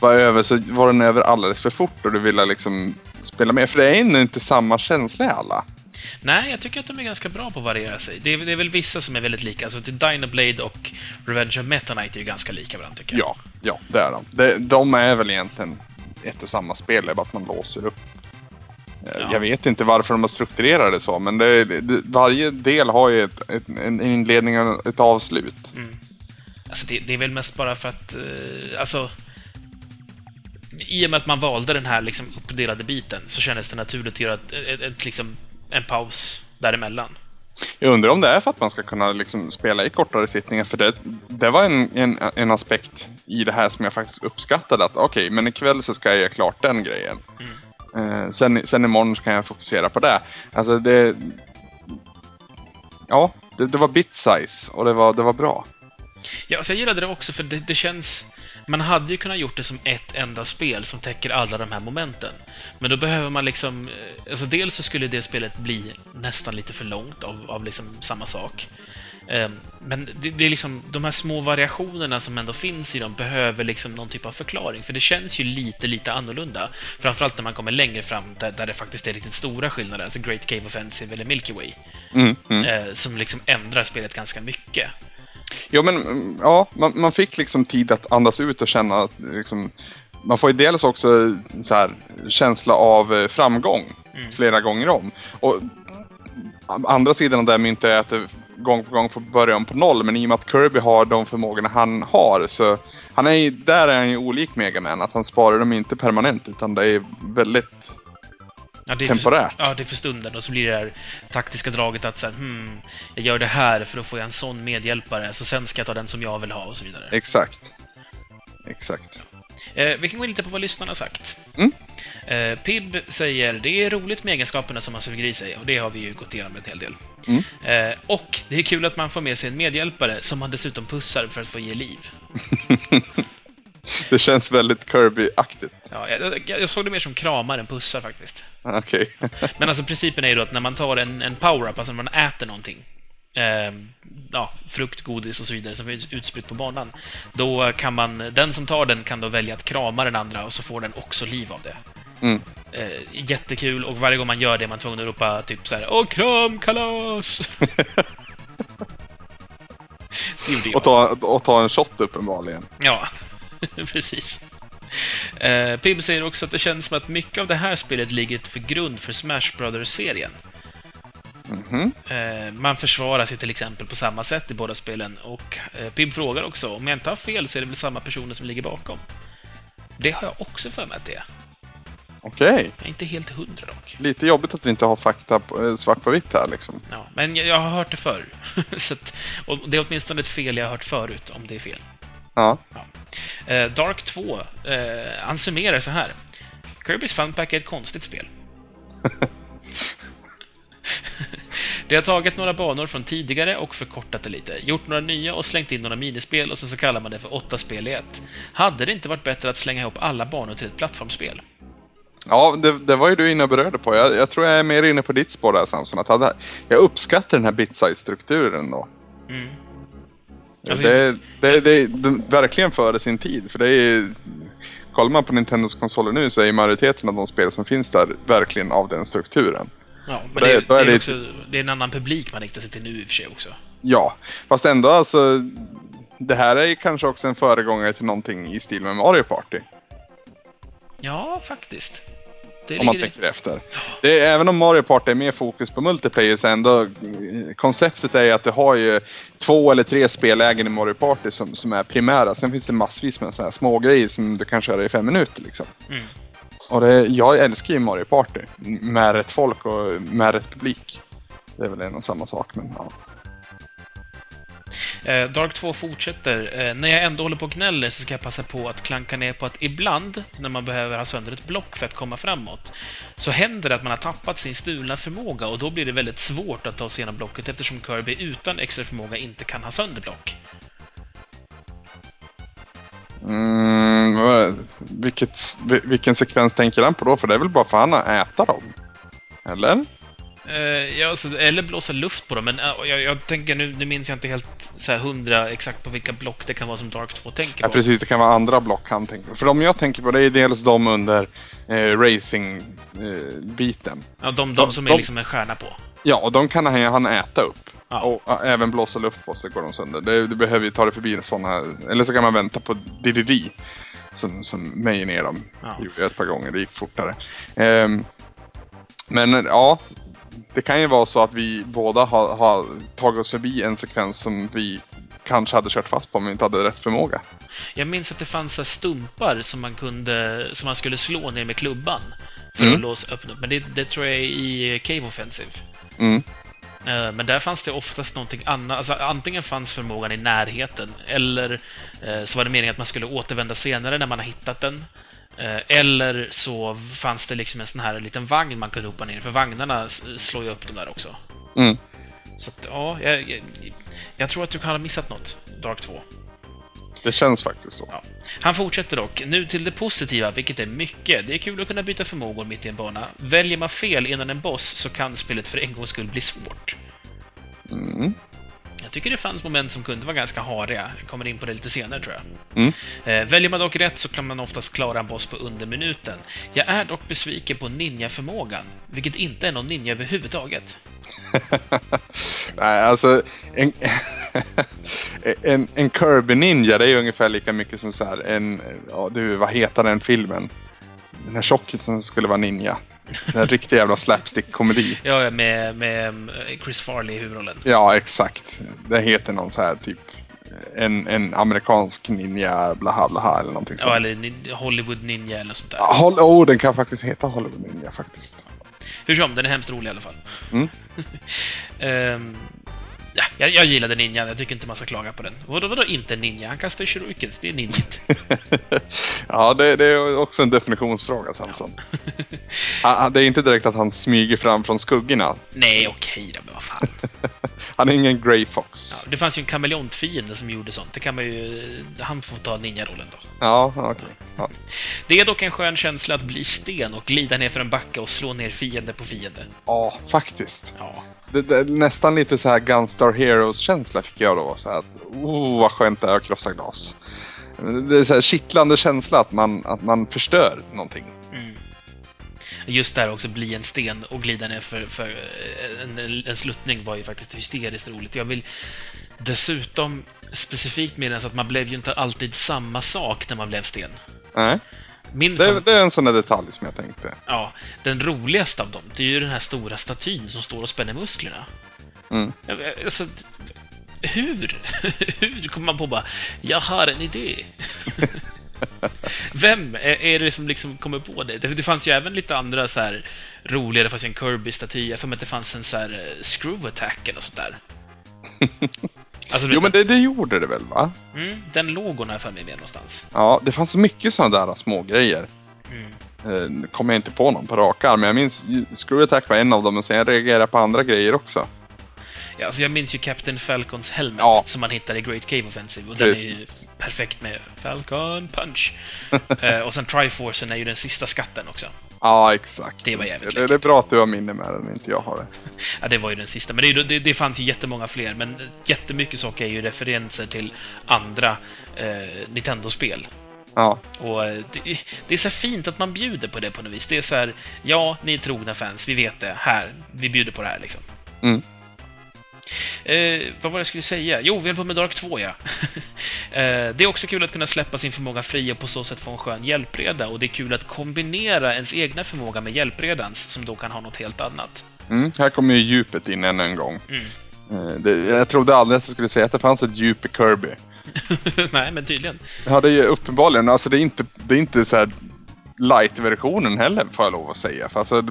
var över så var den över alldeles för fort och du ville liksom spela mer. För det är inte samma känsla i alla. Nej, jag tycker att de är ganska bra på att variera sig. Det är, det är väl vissa som är väldigt lika. Alltså, till Dynablade och Revenge of Meta Knight är ju ganska lika varandra, tycker jag. Ja, ja, det är de. De, de är väl egentligen ett och samma spel, det är bara att man låser upp. Eh, Ja. Jag vet inte varför de har strukturerat det så, men det, det, varje del har ju ett, ett, en inledning och ett avslut. Mm. Alltså, det, det är väl mest bara för att... Eh, alltså... I och med att man valde den här liksom uppdelade biten så kändes det naturligt att göra ett, ett, ett, liksom, en paus däremellan. Jag undrar om det är för att man ska kunna liksom spela i kortare sittningar, för det, det var en, en, en aspekt i det här som jag faktiskt uppskattade. Att okej, men ikväll så ska jag göra klart den grejen. Eh, sen, sen imorgon kan jag fokusera på det. Alltså det... Ja, det, det var bit size och det var, det var bra. Ja, alltså jag gillade det också för det, det känns... Man hade ju kunnat gjort det som ett enda spel som täcker alla de här momenten. Men då behöver man liksom... eh, Alltså dels så skulle det spelet bli nästan lite för långt av, av liksom samma sak. Ehm, Men det, det är liksom de här små variationerna som ändå finns i dem behöver liksom någon typ av förklaring. För det känns ju lite, lite annorlunda. Framförallt när man kommer längre fram där, där det faktiskt är riktigt stora skillnader. Alltså Great Cave Offensive eller Milky Way. Mm, mm. eh, Som liksom ändrar spelet ganska mycket. Ja, men mm, ja, man, man fick liksom tid att andas ut och känna att liksom, man får ju dels också så här, känsla av eh, framgång Mm. flera gånger om. Och andra sidan av det myntet är att det gång på gång får börja om på noll, men i och med att Kirby har de förmågorna han har så han är ju, där är han ju olik Mega Man, att han sparar dem inte permanent utan det är väldigt Ja, det är temporärt. För, ja, det är för stunden. Och så blir det här taktiska draget att så här, hmm, jag gör det här för då får jag en sån medhjälpare, så sen ska jag ta den som jag vill ha och så vidare. Exakt. Exakt. Eh, vi kan gå in lite på vad lyssnarna har sagt. Mm. Eh, Pib säger det är roligt med egenskaperna som man suger i sig, och det har vi ju gått igenom en hel del. Mm. Eh, och det är kul att man får med sig en medhjälpare som man dessutom pussar för att få ge liv. <laughs> <laughs> Det känns väldigt Kirby-aktigt. Ja, jag, jag, såg det mer som kramar än pussar faktiskt. Okej. <laughs> Men alltså principen är ju då att när man tar en, en power-up, alltså när man äter någonting, eh, ja, frukt, godis och så vidare som är utspritt på banan, då kan man, den som tar den kan då välja att krama den andra och så får den också liv av det. Mm. Eh, jättekul, och varje gång man gör det är man tvungen att ropa typ så här Åh, kram, kalas! <laughs> det gjorde jag. och, ta, och ta en shot uppenbarligen. Ja, <laughs> precis. Eh, Pib säger också att det känns som att mycket av det här spelet ligger för grund för Smash Brothers-serien. Mhm. Eh, man försvarar sig till exempel på samma sätt i båda spelen. Och eh, Pib frågar också, om jag inte har fel så är det väl samma personer som ligger bakom? Det har jag också för mig att det är. Okej. Jag är inte helt hundra dock. Lite jobbigt att vi inte har fakta på, eh, svart på vitt här liksom. Ja, men jag, jag har hört det förr. <laughs> så att, och det är åtminstone ett fel jag har hört förut, om det är fel. Ja. Eh, Dark 2, eh, han summerar så här. Kirby's Fun Pack är ett konstigt spel. <laughs> Det har tagit några banor från tidigare och förkortat det lite, gjort några nya och slängt in några minispel och sen så kallar man det för åtta spel i ett. Hade det inte varit bättre att slänga ihop alla banor till ett plattformsspel? Ja, det, det var ju du inne och berörde på. Jag, jag tror jag är mer inne på ditt spår där Samson. Att hade, jag uppskattar den här bit-size-strukturen då. Mm. Alltså, det, det, det, det, verkligen före sin tid. För det är Kollar man på Nintendos konsoler nu så är majoriteten av de spel som finns där verkligen av den strukturen. Ja, men det, det, är, det, är också, det är en annan publik man riktar sig till nu i och för sig också. Ja, fast ändå alltså. Det här är kanske också en föregångare till någonting i stil med Mario Party. Ja, faktiskt. Det om man tänker efter. Det är, även om Mario Party är mer fokus på multiplayer så ändå konceptet är att du har ju två eller tre spellägen i Mario Party som, som är primära. Sen finns det massvis med så här små grejer som du kan köra i fem minuter liksom. Mm. Och det, jag älskar ju Mario Party med rätt folk och med rätt publik. Det är väl en och samma sak men ja. Eh, Dark 2 fortsätter. Eh, när jag ändå håller på och gnäller så ska jag passa på att klanka ner på att ibland, när man behöver ha sönder ett block för att komma framåt, så händer det att man har tappat sin stulna förmåga och då blir det väldigt svårt att ta sig igenom blocket eftersom Kirby utan extra förmåga inte kan ha sönder block. Mm, vilket, vilken sekvens tänker han på då? För det är väl bara för han att äta dem? Eller? Uh, ja, alltså, eller blåsa luft på dem, men uh, jag, jag, tänker nu, nu minns jag inte helt så här, hundra exakt på vilka block det kan vara som Dark 2 tänker på. Ja, precis. Det kan vara andra block han tänker på. För de jag tänker på det är dels de under eh, racing-biten. Eh, ja, de, de som de, är liksom en stjärna på. Ja, och de kan han, han äta upp. Ja. Och uh, även blåsa luft på så går de sönder. Det, du behöver ju ta det förbi sådana, eller så kan man vänta på DDD. Som, som mejer ner dem. Ja. Gjorde jag ett par gånger, det gick fortare. Um, men ja, det kan ju vara så att vi båda har, har, tagit oss förbi en sekvens som vi kanske hade kört fast på om vi inte hade rätt förmåga. Jag minns att det fanns stumpar som man kunde, som man skulle slå ner med klubban för mm. att låsa öppna Men det, det, tror jag är i Cave Offensive. Mm. Eh, men där fanns det oftast någonting annat. Alltså, antingen fanns förmågan i närheten, eller eh, så var det meningen att man skulle återvända senare när man har hittat den. Eh, eller så fanns det liksom en sån här liten vagn man kunde hoppa ner för vagnarna slår ju upp de där också. Mm. Så att, ja, jag, jag, jag, tror att du kan ha missat något, Dark 2. Det känns faktiskt så. Ja. Han fortsätter dock. Nu till det positiva, vilket är mycket. Det är kul att kunna byta förmågor mitt i en bana. Väljer man fel innan en boss så kan spelet för en gångs skull bli svårt. Mm. Jag tycker det fanns moment som kunde vara ganska hariga. Jag kommer in på det lite senare, tror jag. Mm. Eh, väljer man dock rätt så kan man oftast klara en boss på under minuten. Jag är dock besviken på ninja-förmågan, vilket inte är någon ninja överhuvudtaget. <laughs> Nej, alltså... En, <laughs> en, en Kirby-ninja, det är ungefär lika mycket som så här en... Ja, du, vad heter den filmen? Den här tjockisen skulle vara ninja. En riktig jävla slapstick-komedi. Ja, med, med Chris Farley i huvudrollen. Ja, exakt. Det heter någon så här typ en, en amerikansk ninja blaha blaha eller någonting sånt. Ja, eller Hollywood ninja eller sånt där. Ja, oh, den kan faktiskt heta Hollywood ninja faktiskt. Hur som, den är hemskt rolig i alla fall. Mm. um, <laughs> Ja, jag, jag gillade ninjan, jag tycker inte man ska klaga på den. Vadå, vadå inte ninja? Han kastar shurikens, det är ninjigt. <laughs> ja, det, det, är också en definitionsfråga, Samson. Ja. <laughs> det är inte direkt att han smyger fram från skuggorna. Nej, okej då, men vad fan. <laughs> han är ingen Grey Fox. Ja, det fanns ju en kameleontfiende som gjorde sånt. Det kan man ju... Han får ta ninjarollen då. Ja, okej. Okay. Ja. Det är dock en skön känsla att bli sten och glida ner för en backe och slå ner fiende på fiende. Ja, faktiskt. Ja. Det, det, nästan lite så här Gunstar Heroes-känsla fick jag då. Så här att, oh, vad skönt det är att krossa glas. Det är så här kittlande känsla att man, att man förstör någonting. Mm. Just där också, bli en sten och glida ner för, för en, en sluttning var ju faktiskt hysteriskt roligt. Jag vill dessutom specifikt minnas att man blev ju inte alltid samma sak när man blev sten. Nej. Min det, det, är en sån där detalj som jag tänkte. Ja, den roligaste av dem, det är ju den här stora statyn som står och spänner musklerna. Mm. Alltså, hur? <laughs> hur kommer man på bara, jag har en idé? <laughs> Vem är, det som liksom kommer på det? det? fanns ju även lite andra så här roliga, det fanns ju en Kirby-staty, jag för mig att det fanns en så här uh, Screw Attack eller sånt där. <laughs> Alltså, jo, men det, det, gjorde det väl, va? Mm, den logon har jag för mig med någonstans. Ja, det fanns mycket sådana där små grejer. Mm. Eh, kommer jag inte på någon på rak arm, men jag minns Screw Attack var en av dem, och sen jag reagerade på andra grejer också. Ja, alltså jag minns ju Captain Falcons helmet Ja. som man hittar i Great Cave Offensive. Och den är ju Precis. perfekt med Falcon Punch. <laughs> eh, och sen Triforcen är ju den sista skatten också. Ja, exakt. Det var jävligt det, det är bra att du har minne med den, inte jag har det. Ja, det var ju den sista. Men det, det, det fanns ju jättemånga fler. Men jättemycket saker är ju referenser till andra eh, Nintendo-spel. Ja, Och eh, det, det är så fint att man bjuder på det på något vis. Det är så här, ja, ni är trogna fans, vi vet det. Här, vi bjuder på det här liksom. Mm. Eh, vad var det jag skulle säga? Jo, vi höll på med Dark 2, ja. <laughs> eh, det är också kul att kunna släppa sin förmåga fri och på så sätt få en skön hjälpreda. Och det är kul att kombinera ens egna förmåga med hjälpredans, som då kan ha något helt annat. mm, här kommer ju djupet in än en gång. Mm. Eh, Det, jag trodde aldrig att jag skulle säga att det fanns ett djup i Kirby. <laughs> Nej, men tydligen. Ja, det är ju uppenbarligen. Alltså det är inte, det är inte så här light-versionen heller, får jag lov att säga. För alltså,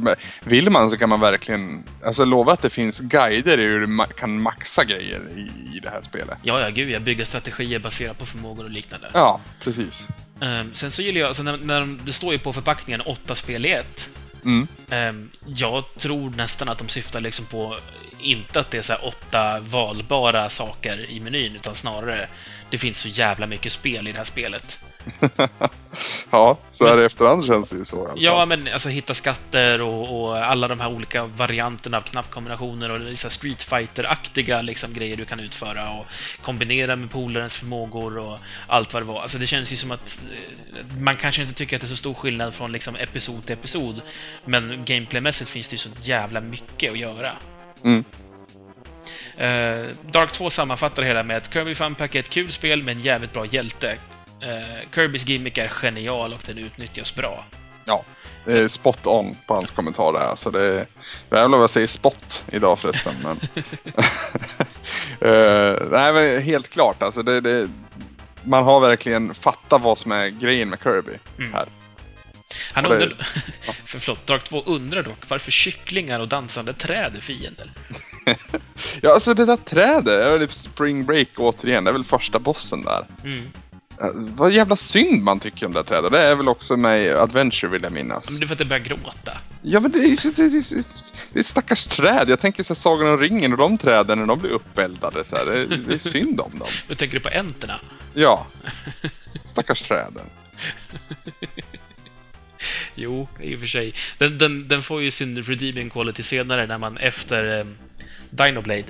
vill man så kan man verkligen... Alltså lova att det finns guider i hur du kan maxa grejer i, i det här spelet. Ja, ja, gud, jag bygger strategier baserat på förmågor och liknande. Ja, precis. Ehm, sen så gillar jag, alltså när, när de, det står ju på förpackningen åtta spel i ett. Mm. Ehm, jag tror nästan att de syftar liksom på, inte att det är så åtta valbara saker i menyn, utan snarare, det finns så jävla mycket spel i det här spelet. <laughs> ja, så här i efterhand känns det ju så. i alla fall. Ja, men alltså hitta skatter och, och alla de här olika varianterna av knappkombinationer och liksom Street Fighter-aktiga liksom, grejer du kan utföra och kombinera med polarens förmågor och allt vad det var. Alltså det känns ju som att eh, man kanske inte tycker att det är så stor skillnad från liksom episod till episod, men gameplaymässigt finns det ju så jävla mycket att göra. Mm. Eh, Dark 2 sammanfattar det hela med att Kirby Fun Pack är ett kul spel med en jävligt bra hjälte. Eh, Kirbys gimmick är genial och den utnyttjas bra. Ja, det är spot on på hans kommentar där. Så det är... Jävlar vad jag säger spot idag förresten. Men... <laughs> <laughs> Eh, nej men helt klart alltså. Det, det... Man har verkligen fattat vad som är grejen med Kirby Mm. här. Han det- undrar... för, <laughs> förlåt, Dark 2 undrar dock varför kycklingar och dansande träd är fiender. Ja alltså det där trädet, är det Spring Break återigen. Det är väl första bossen där. Mm. Eh, vad jävla synd man tycker om det där trädet. Det är väl också med i Adventure vill jag minnas. Men det är för att det börjar gråta. Ja men det är, det är, det är, det är ett stackars träd. Jag tänker så här, Sagan om ringen och de träden när de blir uppeldade så här. Det, det är synd om dem. <laughs> Nu tänker du på enterna. Ja. <laughs> Stackars träden. <laughs> Jo, i och för sig. Den, den, den får ju sin redeeming quality senare när man efter eh, Dinoblade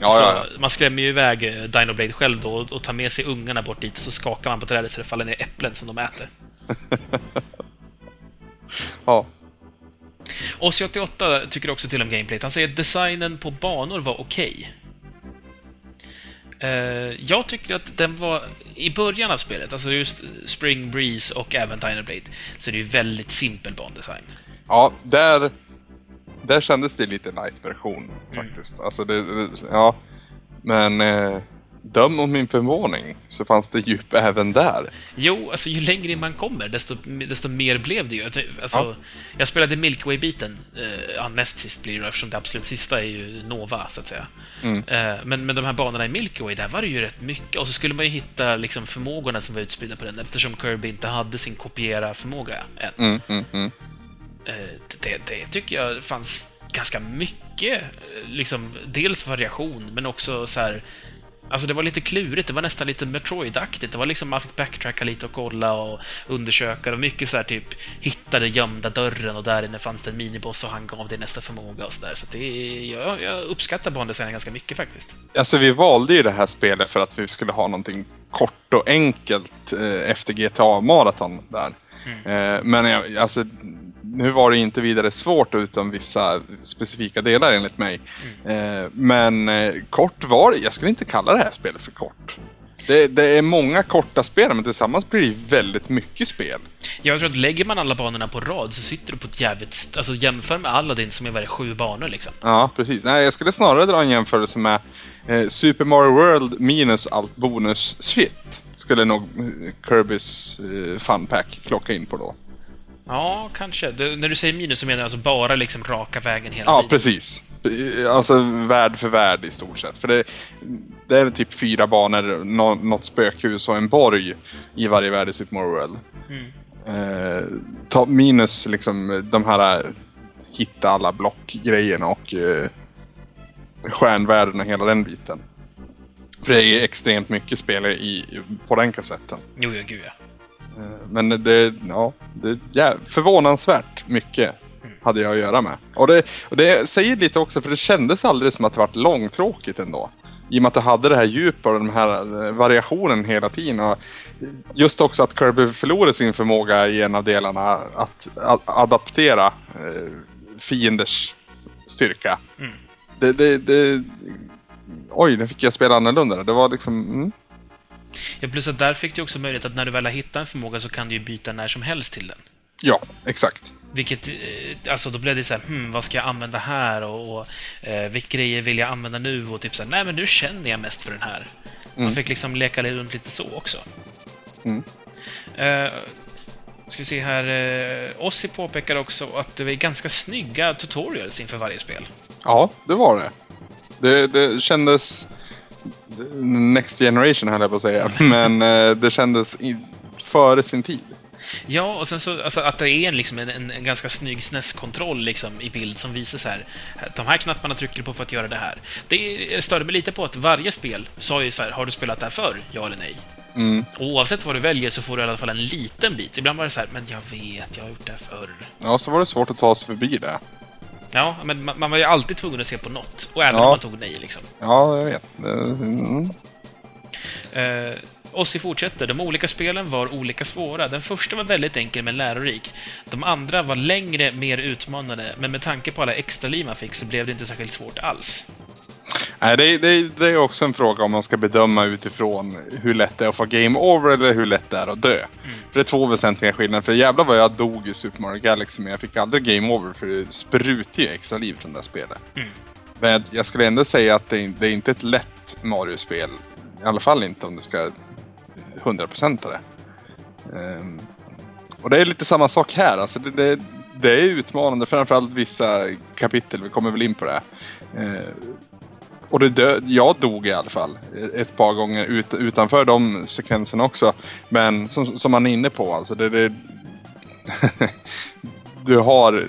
Ja, så ja, Man skrämmer ju iväg eh, Dinoblade själv då och, tar med sig ungarna bort dit så skakar man på trädet så det faller ner äpplen som de äter. <laughs> ja. Ossi88 tycker också till om gameplayt. Han säger att designen på banor var okej. Eh, jag tycker att den var... I början av spelet, alltså just Spring Breeze och även Dinoblade, så är det ju väldigt simpel bandesign. ja där, där kändes det lite light-version faktiskt. Alltså det, det, ja. Men eh, döm om min förvåning så fanns det djup även där. Jo, alltså ju längre man kommer, desto, desto mer blev det ju. Alltså, Ja. Jag spelade Milky Way-biten, eh, ja, näst sist blir det eftersom det absolut sista är ju Nova, så att säga. Mm. Eh, men, men de här banorna i Milky Way, där var det ju rätt mycket. Och så skulle man ju hitta liksom, förmågorna som var utspridda på den, eftersom Kirby inte hade sin kopiera-förmåga än. Mm, mm, mm. Det, det tycker jag fanns ganska mycket, eh, liksom, dels variation, men också så här... Alltså det var lite klurigt, det var nästan lite Metroid-aktigt. Det var liksom man fick backtracka lite och kolla och undersöka. Och mycket så här typ hitta den gömda dörren och där inne fanns det en miniboss och han gav dig nästa förmåga och så där. Så att det jag, jag uppskattar bandesignen ganska mycket faktiskt. Alltså vi valde ju det här spelet för att vi skulle ha någonting kort och enkelt eh, efter GTA-maraton där. Eh, men jag, alltså, nu var det inte vidare svårt utan vissa specifika delar enligt mig. Eh, men eh, kort var det, jag skulle inte kalla det här spelet för kort. Det, det är många korta spel men tillsammans blir det väldigt mycket spel. Jag tror att lägger man alla banorna på rad så sitter du på ett jävligt... Alltså jämför med Aladdin som är det, sju banor liksom. Ja, precis. Nej, jag skulle snarare dra en jämförelse med eh, Super Mario World minus allt bonus-shit. Skulle nog eh, Kirbys eh, Fun Pack klocka in på då. Ja, kanske. Det, när du säger minus så menar du alltså bara liksom raka vägen hela Ja, tiden? precis. Eh, Alltså värld för värld i stort sett. För det, det är typ fyra banor, nå, något spökhus och en borg i varje värld i Super Mario World. Mm. Eh, ta minus liksom de här eh, hitta alla block-grejerna och eh, stjärnvärlden och hela den biten. För det är extremt mycket spel i, på den kassetten. Jo, ja, gud ja. Eh, Men det, ja, det är förvånansvärt mycket hade jag att göra med. Och det, och det säger lite också, för det kändes aldrig som att det var långtråkigt ändå. I och med att det hade det här djupet och den här eh, variationen hela tiden. Och just också att Kirby förlorade sin förmåga i en av delarna att, adaptera eh, fienders styrka. Mm. Det, det, det, oj, nu fick jag spela annorlunda. Det var liksom... Mm. Ja. Plus att där fick du också möjlighet att när du väl har hittat en förmåga så kan du ju byta när som helst till den. Ja, exakt. Vilket, eh, alltså då blev det så här, hmm, vad ska jag använda här och, och eh, vilka grejer vill jag använda nu? Och typ så här, nej men nu känner jag mest för den här. Man Mm. fick liksom leka runt lite så också. Mm. Eh, ska vi se här, eh, Ossi påpekar också att det var ganska snygga tutorials inför varje spel. Ja, det var det. Det, det kändes... Next generation höll jag på att säga. <laughs> Men eh, det kändes i, före sin tid. Ja, och sen så alltså, att det är en, liksom en, en, en ganska snygg SNES-kontroll liksom, i bild som visar så här. De här knapparna trycker du på för att göra det här. Det störde mig lite på att varje spel sa ju så här, har du spelat det här förr? Ja eller nej? Mm. Oavsett vad du väljer så får du i alla fall en liten bit. Ibland var det så här, men jag vet, jag har gjort det här förr. Ja, så var det svårt att ta sig förbi det. Ja, men man, man var ju alltid tvungen att se på något. Och även Ja. om man tog nej liksom. Ja, jag vet. Mm. Eh, Ossi fortsätter. De olika spelen var olika svåra. Den första var väldigt enkel men lärorik. De andra var längre, mer utmanande, men med tanke på alla extra liv man fick så blev det inte särskilt svårt alls. Nej, det, det, det är också en fråga om man ska bedöma utifrån hur lätt det är att få game over eller hur lätt det är att dö. Mm. För det är två väsentliga skillnader. För jävlar vad jag dog i Super Mario Galaxy men jag fick aldrig game over för det sprutar ju extra liv från det här spelet. Mm. Men jag skulle ändå säga att det, är- det är inte ett lätt Mario-spel. I alla fall inte om du ska 100% det. Ehm, och det är lite samma sak här. Alltså det, det, det är utmanande, framförallt vissa kapitel. Vi kommer väl in på det. Ehm, och det dö- jag dog i alla fall eh, ett par gånger ut, utanför de sekvenserna också. Men som, som man är inne på, alltså det, det <laughs> Du har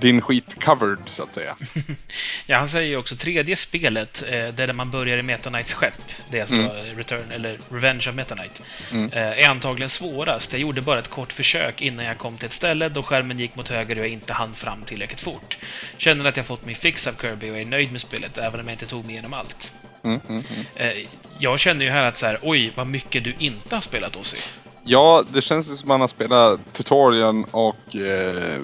din skit covered så att säga. <laughs> Ja, han säger ju också tredje spelet, eh, det är där man börjar i Meta Knights skepp, det är alltså Mm. Return, eller Revenge of Meta Knight, Mm. eh, är antagligen svårast. Jag gjorde bara ett kort försök innan jag kom till ett ställe då skärmen gick mot höger och jag inte hann fram tillräckligt fort. Känner att jag fått min fix av Kirby och är nöjd med spelet, även om jag inte tog mig igenom allt. Mm, mm, mm. Eh, jag känner ju här att så här, oj, vad mycket du inte har spelat Ozzy. Ja, det känns som man har spelat tutorialen och eh,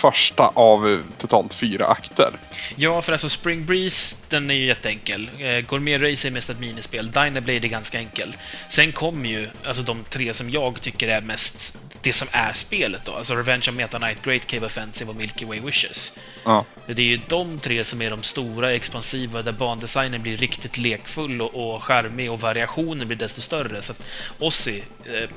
första av totalt fyra akter. Ja, för alltså Spring Breeze, den är ju jätteenkel. Eh, Gourmet Race är mest ett minispel. Dynablade är ganska enkel. Sen kommer ju alltså de tre som jag tycker är mest det som är spelet då. Alltså Revenge of Meta Knight, Great Cave Offensive och Milky Way Wishes. Ja. Det är ju de tre som är de stora, expansiva, där bandesignen blir riktigt lekfull och, och charmig och variationen blir desto större. Så att Ozzy, eh,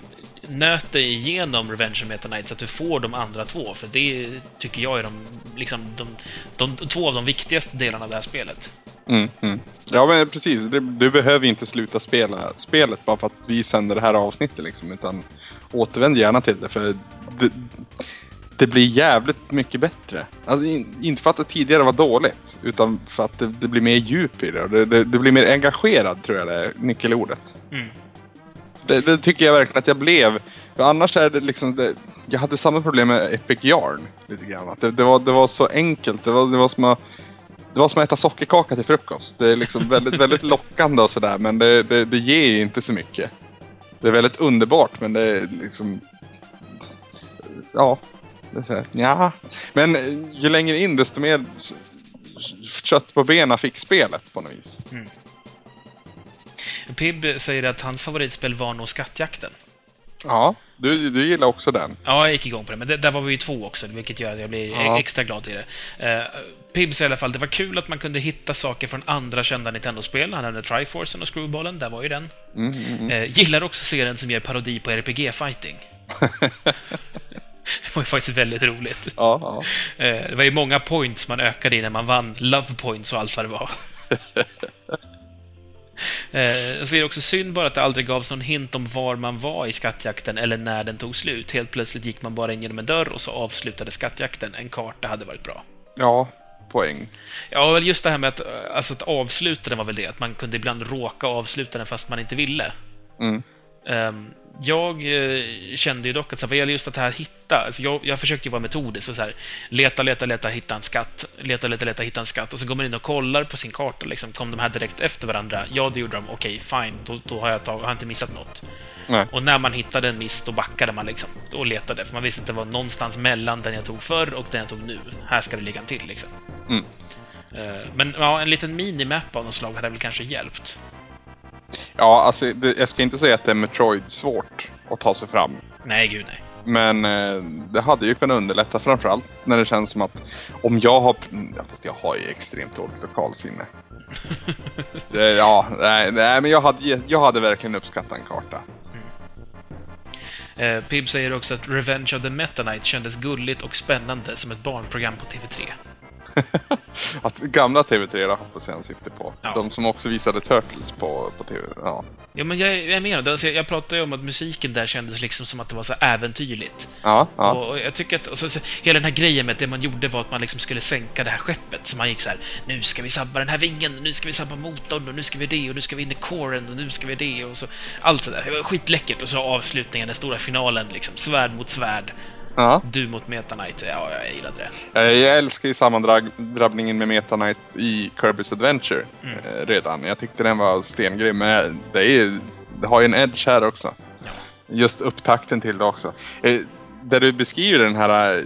nöt dig igenom Revenge of Meta Knight så att du får de andra två, för det tycker jag är de, liksom, de, de, två av de viktigaste delarna av det här spelet. Mm, mm. Ja men precis, du, du behöver inte sluta spela spelet bara för att vi sänder det här avsnittet liksom. Utan återvänd gärna till det för det, det blir jävligt mycket bättre. Alltså in, inte för att det tidigare var dåligt. Utan för att det, det blir mer djup i det. Och det, det, det blir mer engagerad tror jag det är nyckelordet. Mm. Det, det tycker jag verkligen att jag blev. För annars är det liksom... Det, jag hade samma problem med Epic Yarn. Lite grann. Det, det, var, det var så enkelt. Det var, det var som att... Det var som att äta sockerkaka till frukost. Det är liksom väldigt, väldigt <laughs> lockande och sådär. Men det, det, det ger ju inte så mycket. Det är väldigt underbart men det är liksom... Ja. Det är så här, ja. Men ju längre in desto mer kött på benen fick spelet på något vis. Pib säger att hans favoritspel var nog Skattjakten. Ja, du, du gillar också den. Ja, jag gick igång på det, men det, där var vi ju två också, vilket gör att jag blir Ja. extra glad i det. Uh, Pib säger i alla fall, det var kul att man kunde hitta saker från andra kända Nintendo-spel. Han nämnde Triforcen och Screwballen, där var ju den. Mm, mm, mm. Eh, gillar också serien som gör parodi på RPG-fighting. <laughs> det var ju faktiskt väldigt roligt. Ja, ja. Eh, det var ju många points man ökade i när man vann love points och allt vad det var. <laughs> Eh, Jag ser också synd bara att det aldrig gavs någon hint om var man var i skattjakten eller när den tog slut. Helt plötsligt gick man bara in genom en dörr och så avslutade skattjakten. En karta hade varit bra. ja poäng. Ja, väl just det här med att, eh, alltså, att avsluta den var väl det, att man kunde ibland råka avsluta den fast man inte ville. Mm. Ehm, jag eh, kände ju dock att så här, vad gäller just att här hitta, alltså jag, jag försökte ju vara metodisk. Så här, leta, leta, leta, hitta en skatt. Leta, leta, leta, hitta en skatt. Och så går man in och kollar på sin karta. Liksom, kom de här direkt efter varandra? Ja, det gjorde de. Okej, fine. Då, då har jag, tag, har jag inte missat något. Nej. Och när man hittade en miss, då backade man liksom. Och letade. För man visste att det var någonstans mellan den jag tog förr och den jag tog nu. Här ska det ligga till liksom. Mm. Eh, Men ja, en liten minimap av något slag hade väl kanske hjälpt. Ja, alltså jag ska inte säga att det är Metroid svårt att ta sig fram. Nej, gud nej. Men eh, det hade ju kunnat underlätta framförallt när det känns som att om jag har... Ja, fast jag har ju extremt dåligt lokalsinne. det, <laughs> ja, nej, nej, men jag hade, jag hade verkligen uppskattat en karta. Eh, Pib säger också att Revenge of the Meta Knight kändes gulligt och spännande som ett barnprogram på TV3. <laughs> Att gamla TV3 då hoppas jag han syftar på. Ja. De som också visade Turtles på, på TV. Ja, Ja, men jag, jag menar. Alltså, jag pratade ju om att musiken där kändes liksom som att det var så äventyrligt. ja. ja. Och, och jag tycker att och så, så, hela den här grejen med att det man gjorde var att man liksom skulle sänka det här skeppet. Så man gick så här, nu ska vi sabba den här vingen, nu ska vi sabba motorn, och nu ska vi det, och nu ska vi in i coren, och nu ska vi det, och så allt det där. Det var skitläckert. Och så avslutningen, den stora finalen, liksom svärd mot svärd. Ja. Du mot Meta Knight. Ja, jag gillade det. Eh, Jag älskar ju sammandrabbningen med Meta Knight i Kirby's Adventure Mm. eh, redan. Jag tyckte den var stengrym, men det, är det har ju en edge här också. Ja. Just upptakten till det också. Eh, där du beskriver den här,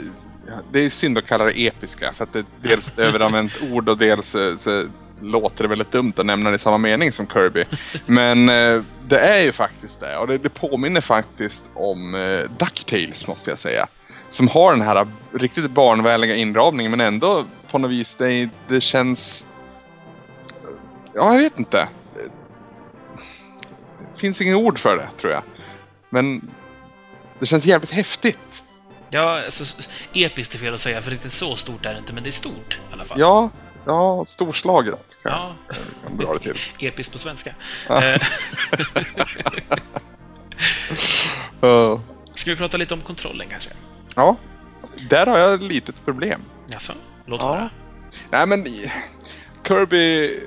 det är synd att kalla det episka för att det är dels <laughs> överanvänt ord och dels så låter det väldigt dumt att nämna det i samma mening som Kirby. Men eh, det är ju faktiskt det och det, det påminner faktiskt om eh, DuckTales måste jag säga. Som har den här riktigt barnvänliga inramningen men ändå på något vis det, det känns... Ja, jag vet inte. Det finns inget ord för det tror jag. Men det känns jävligt häftigt. Ja, alltså, episkt är fel att säga, för riktigt så stort är det inte, men det är stort i alla fall. Ja, ja, storslaget kan Ja. kan dra det till. <laughs> Episkt på svenska. Ja. Eh, <laughs> Uh, ska vi prata lite om kontrollen kanske? Ja, där har jag ett litet problem. Jaså? Låt Ja. höra. Nej men Kirby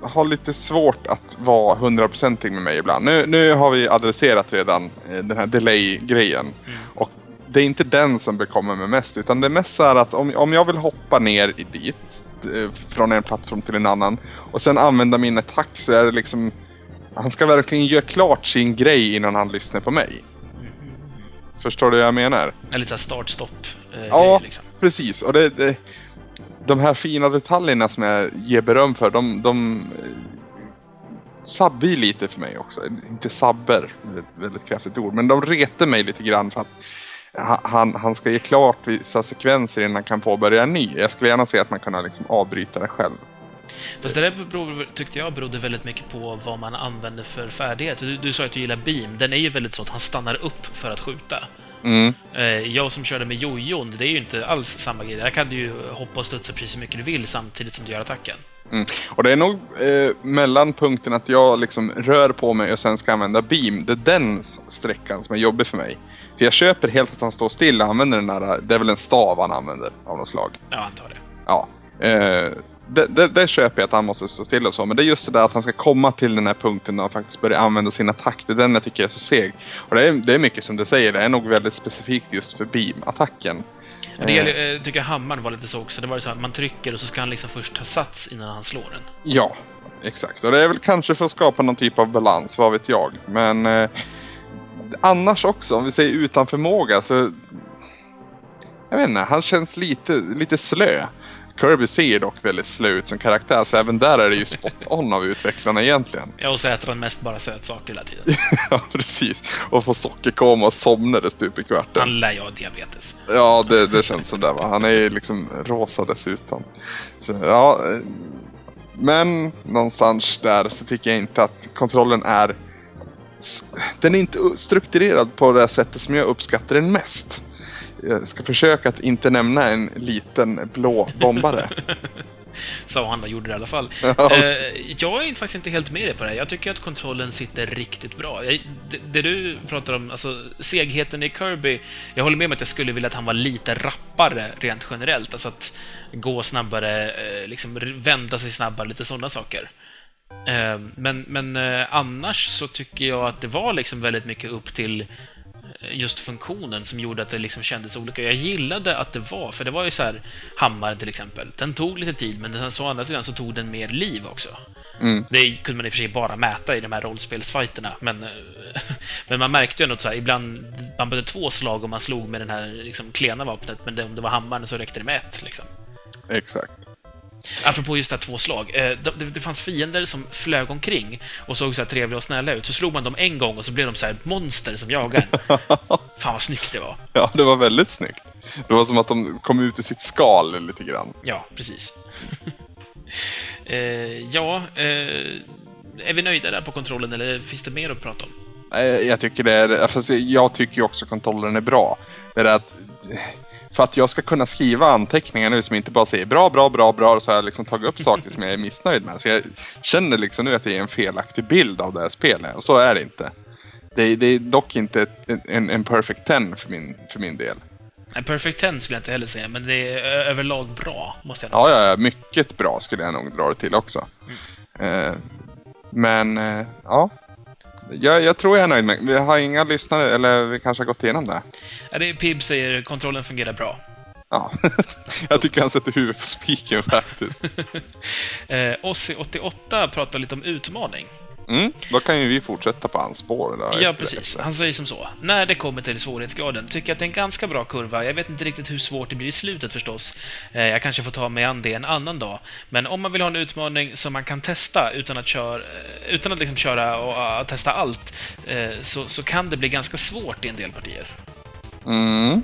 har lite svårt att vara hundraprocentig med mig ibland. Nu, nu har vi adresserat redan eh, den här delay-grejen. Mm. Och det är inte den som bekommer mig mest utan det är mest så här att om, om jag vill hoppa ner i dit eh, från en plattform till en annan och sen använda min attack så är det liksom han ska verkligen göra klart sin grej innan han lyssnar på mig. Förstår du vad jag menar? Eller lite start-stopp eh, Ja. liksom. Precis, och det, det, de här fina detaljerna som jag ger beröm för, de, de eh, sabbar ju lite för mig också. Inte sabber, väldigt, väldigt kraftigt ord, men de retar mig lite grann för att ha- han, han ska ge klart vissa sekvenser innan han kan påbörja en ny. Jag skulle gärna se att man kunde liksom avbryta det själv. Fast det där beror, tyckte jag berodde väldigt mycket på vad man använder för färdighet. Du, du sa att du gillar beam. Den är ju väldigt så att han stannar upp för att skjuta. Mm. Eh, jag som körde med jojon, det är ju inte alls samma grej. Där kan du ju hoppa och studsa precis hur mycket du vill samtidigt som du gör attacken. Mm. Och det är nog eh, mellan punkten att jag liksom rör på mig och sen ska använda beam. Det är den sträckan som är jobbig för mig. För jag köper helt att han står still och använder den där, det är väl en stav han använder av något slag. Ja, antar det. Ja. Eh, det, det, det köper jag att han måste stå still och så. Men det är just det där att han ska komma till den här punkten han faktiskt börjar använda sin attack. Det är den jag tycker är så seg. Och det är, det är mycket som du säger, det är nog väldigt specifikt just för beam-attacken. Och det gäller, eh, tycker jag hammaren var lite så också. Det var så att man trycker och så ska han liksom först ta sats innan han slår den. Ja, exakt. Och det är väl kanske för att skapa någon typ av balans, vad vet jag. Men eh, annars också, om vi säger utan förmåga så... Jag vet inte, han känns lite, lite slö. Kirby ser dock väldigt slö ut som karaktär, så även där är det ju spot <laughs> on av utvecklarna egentligen. Ja, och så äter han mest bara sötsaker hela tiden. <laughs> ja, precis. Och får sockerkoma och somnar stup i kvarten. Han lär ju ha diabetes. Ja, det, det känns sådär va. Han är ju liksom rosa dessutom. Så, ja, men någonstans där så tycker jag inte att kontrollen är... Den är inte strukturerad på det sättet som jag uppskattar den mest. Jag ska försöka att inte nämna en liten blå bombare. <laughs> Sa han och gjorde det i alla fall. Ja. Eh, jag är faktiskt inte helt med dig på det här. Jag tycker att kontrollen sitter riktigt bra. Jag, det, det du pratar om, alltså segheten i Kirby, jag håller med om att jag skulle vilja att han var lite rappare rent generellt. Alltså att gå snabbare, eh, liksom vända sig snabbare, lite sådana saker. Eh, Men, men annars så tycker jag att det var liksom väldigt mycket upp till just funktionen som gjorde att det liksom kändes olika. Jag gillade att det var, för det var ju så här hammaren till exempel. Den tog lite tid, men den, så å andra sidan så tog den mer liv också. Mm. Det kunde man i och för sig bara mäta i de här rollspelsfighterna, men, <laughs> men man märkte ju ändå att så här, ibland man behövde två slag om man slog med den här liksom, klena vapnet, men det, om det var hammaren så räckte det med ett. Liksom. Exakt. Apropå just det här två slag. Eh, det, fanns fiender som flög omkring och såg så här trevliga och snälla ut. Så slog man dem en gång och så blev de så här monster som jagade en. <laughs> Fan vad snyggt det var. Ja, det var väldigt snyggt. Det var som att de kom ut ur sitt skal lite grann. Ja, precis. <laughs> eh, ja, eh, är vi nöjda där på kontrollen eller finns det mer att prata om? Jag tycker det är, alltså, jag tycker också kontrollen är bra. Det är att, för att jag ska kunna skriva anteckningar nu som inte bara säger bra, bra, bra, bra, så har jag liksom tagit upp saker som jag är missnöjd med. Så jag känner liksom nu att det är en felaktig bild av det här spelet, och så är det inte. Det är, det är dock inte ett, en, en perfect 10 för min, för min del. Nej, Perfect 10 skulle jag inte heller säga, men det är överlag bra, måste jag Ja, säga. ja, ja, mycket bra skulle jag nog dra det till också. Eh, men, eh, ja. Jag, jag tror jag är nöjd med Vi har inga lyssnare, eller vi kanske har gått igenom det. Ja, det är Pib säger kontrollen fungerar bra. Ja, <laughs> jag tycker han sätter huvudet på spiken faktiskt. <laughs> Eh, Ossi88 pratar lite om utmaning. Mm, då kan ju vi fortsätta på hans spår. Då, Ja, precis. Han säger som så. När det kommer till svårighetsgraden tycker jag att det är en ganska bra kurva. Jag vet inte riktigt hur svårt det blir i slutet förstås. Eh, Jag kanske får ta mig an det en annan dag. Men om man vill ha en utmaning som man kan testa utan att, köra, eh, utan att liksom köra och uh, testa allt, eh, så, så kan det bli ganska svårt i en del partier. Mm.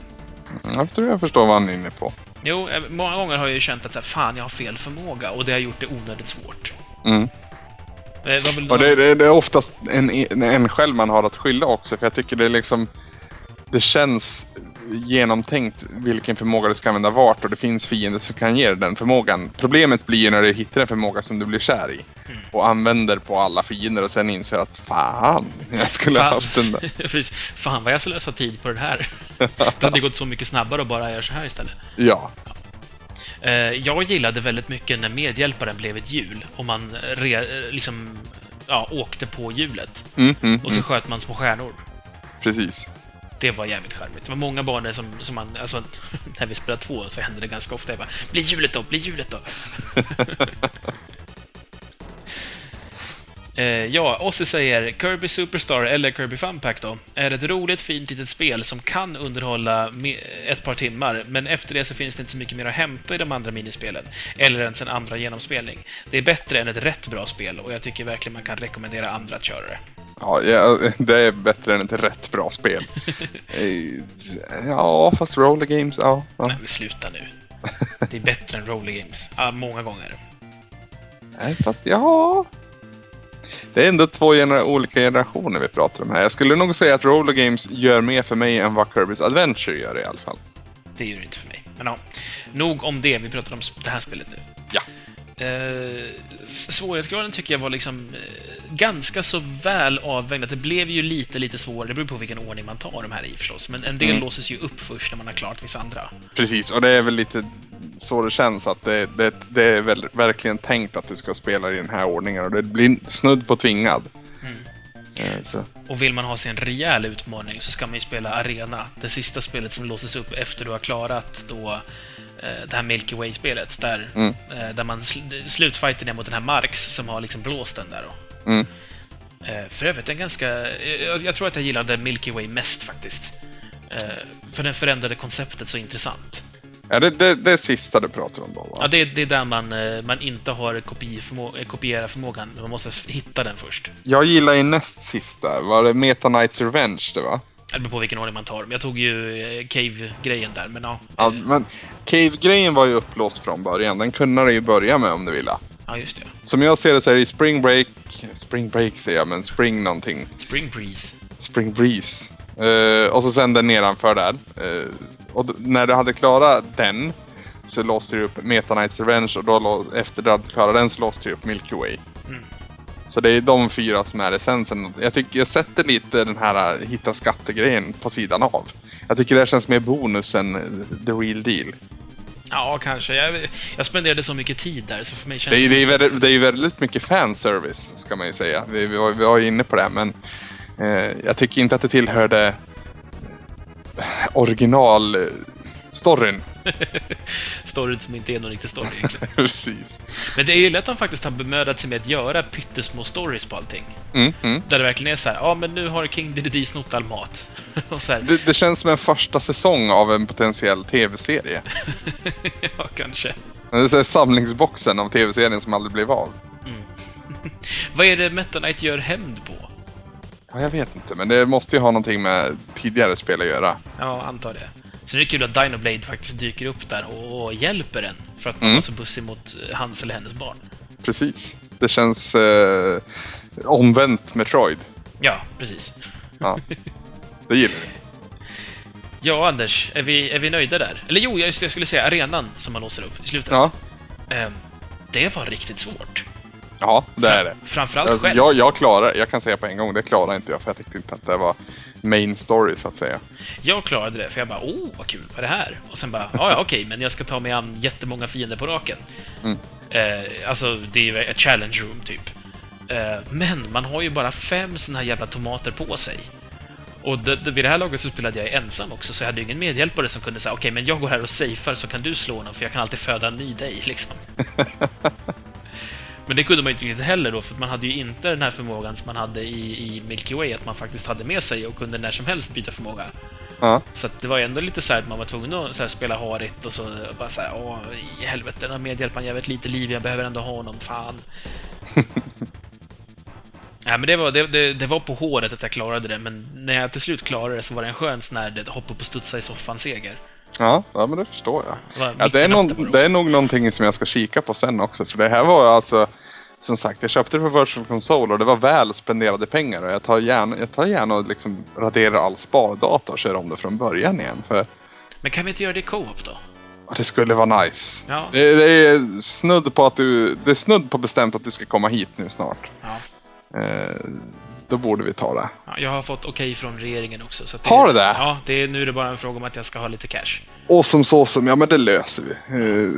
Jag tror jag förstår vad han är inne på. Jo, eh, många gånger har jag ju känt att så här, fan, jag har fel förmåga och det har gjort det onödigt svårt. Mm. Vad vill Och det, det, det är oftast en, en själv man har att skylla också, för jag tycker det är liksom... Det känns genomtänkt vilken förmåga du ska använda vart och det finns fiender som kan ge dig den förmågan. Problemet blir ju när du hittar en förmåga som du blir kär i Mm. och använder på alla fiender och sen inser att fan, jag skulle ha Fan. haft den där. <laughs> Precis. Fan vad jag slösar tid på det här. <laughs> det hade gått så mycket snabbare att bara göra så här istället. Ja, Eh, Jag gillade väldigt mycket när medhjälparen blev ett hjul och man re, eh, liksom, ja, åkte på hjulet. mm, mm, Och så mm, sköt man små stjärnor. precis. Det var jävligt charmigt. Det var många banor som, som man... Alltså, <laughs> när vi spelade två så hände det ganska ofta. Jag bara, bli hjulet då, bli hjulet då! <laughs> Eh, ja, Ossi säger Kirby Superstar, eller Kirby Fun Pack då, är ett roligt, fint litet spel som kan underhålla ett par timmar, men efter det så finns det inte så mycket mer att hämta i de andra minispelen, eller ens en andra genomspelning. Det är bättre än ett rätt bra spel, och jag tycker verkligen man kan rekommendera andra att köra det. Ja, <laughs> det är bättre än ett rätt bra spel. <laughs> Eh, ja, fast roller games, ja. ja. Men sluta nu. Det är bättre än Roller Games. Ja, många gånger. Nej, fast ja. Det är ändå två gener- olika generationer vi pratar om här. Jag skulle nog säga att roller games gör mer för mig än vad Kirby's Adventure gör i alla fall. Det gör det inte för mig. Men ja, nog om det. Vi pratar om det här spelet nu. Ja. Eh, svårighetsgraden tycker jag var liksom eh, ganska så väl avvägd. Det blev ju lite, lite svårare. Det beror på vilken ordning man tar de här i förstås. Men en del Mm. låses ju upp först när man har klarat vissa andra. Precis, och det är väl lite så det känns att det, det, det är väl verkligen tänkt att du ska spela i den här ordningen och det blir snudd på tvingad. Mm. Eh, Så. Och vill man ha sig en rejäl utmaning så ska man ju spela Arena. Det sista spelet som låses upp efter du har klarat då eh, det här Milky Way-spelet. Där, Mm. eh, där man sl- slutfighten är mot den här Marx som har liksom blåst den där. Då. Mm. Eh, för övrigt en ganska... eh, Jag, jag tror att jag gillade Milky Way mest faktiskt. Eh, för den förändrade konceptet så intressant. Ja, det, det, det är sista du pratar om då va? Ja, det, det är där man, eh, man inte har kopiförmå- eh, kopiera förmågan. Man måste hitta den först. Jag gillar ju näst sista. Var det Meta Knights Revenge det va? Det beror på vilken ordning man tar dem. Jag tog ju eh, Cave-grejen där, men ja. Ja, men Cave-grejen var ju upplåst från början. Den kunde du ju börja med om du ville. ja, just det. Som jag ser det så är det i Spring Break, Spring Break säger jag, men Spring någonting. Spring Breeze. Spring Breeze. Eh, och så sen den nedanför där. Eh, och när du hade klarat den så låste det upp Meta Knights Revenge och då efter du hade klarat den så låste det upp Milky Way. Mm. Så det är de fyra som är essensen. Jag tycker jag sätter lite den här äh, hitta skattegrejen på sidan av. Jag tycker det känns mer bonus än the real deal. Ja, kanske. Jag, jag spenderade så mycket tid där, så för mig känns Det är, det, är väldigt, det är väldigt mycket fanservice, ska man ju säga. Vi, vi, var, vi var ju inne på det, men eh, jag tycker inte att det tillhörde original-storyn. <laughs> Storyn som inte är någon riktig story egentligen. <laughs> Precis. Men det är ju lätt att han faktiskt har bemödat sig med att göra pyttesmå stories på allting. Mm, mm. Där det verkligen är så här, ja men nu har King Dedede snott all mat. <laughs> Och så här, Det, det känns som en första säsong av en potentiell tv-serie. ja, kanske. Det är så samlingsboxen av tv-serien som aldrig blev av. Vad är det Meta Knight gör hämnd på? Ja, jag vet inte, men det måste ju ha någonting med tidigare spel att göra. Ja, antar det. Så det är kul att Dinoblade faktiskt dyker upp där och, och hjälper en för att man Mm. var så bussig mot eh, hans eller hennes barn. Precis. Det känns eh, omvänt Metroid. Ja, precis. Ja. Det gillar vi. <laughs> Ja, Anders, är vi, är vi nöjda där? Eller jo, jag, jag skulle säga arenan som man låser upp i slutet. Ja, Ehm, det var riktigt svårt. Ja det är det. Framförallt Alltså, själv. jag, jag klarar jag kan säga på en gång, det klarar inte jag för jag tyckte inte att det var main story så att säga. Jag klarade det, för jag bara oh, vad kul, vad är det här? Och sen bara, ja, ja, okej, men jag ska ta mig an jättemånga fiender på raken. Mm. Eh, alltså, det är ju ett challenge room, typ. Eh, men man har ju bara fem såna här jävla tomater på sig. Och det, det, vid det här laget så spelade jag ensam också, så jag hade ju ingen medhjälpare som kunde säga okej, men jag går här och safear så kan du slå honom, för jag kan alltid föda en ny dig, liksom. <laughs> <laughs> Men det kunde man ju inte riktigt heller då, för man hade ju inte den här förmågan som man hade i, i Milky Way, att man faktiskt hade med sig och kunde när som helst byta förmåga. Ja, Så det var ju ändå lite så här att man var tvungen att så här spela harigt och så bara så här, åh, i helvete, den har medhjälparen jävligt lite liv, jag behöver ändå ha honom, fan. <laughs> Ja, men det var, det, det, det var på håret att jag klarade det, men när jag till slut klarade det så var det en skön sån här hoppa och studsa i soffan-seger. Ja, ja men det förstår jag. Ja, det, är någon, det är nog någonting som jag ska kika på sen också. För det här var alltså, som sagt, jag köpte det på Virtual Console och det var väl spenderade pengar. Och jag tar gärna, jag tar gärna och liksom raderar all spardata och kör om det från början igen. För Men kan vi inte göra det i co-op då? det skulle vara nice. Ja. Det, det är snudd på att du, det är snudd på bestämt att du ska komma hit nu snart. Ja. Eh, då borde vi ta det. ja jag har fått okej från regeringen också. Så att Har du det? Ja, det är, nu är det bara en fråga om att jag ska ha lite cash. Och som så som, ja men det löser vi. Eh,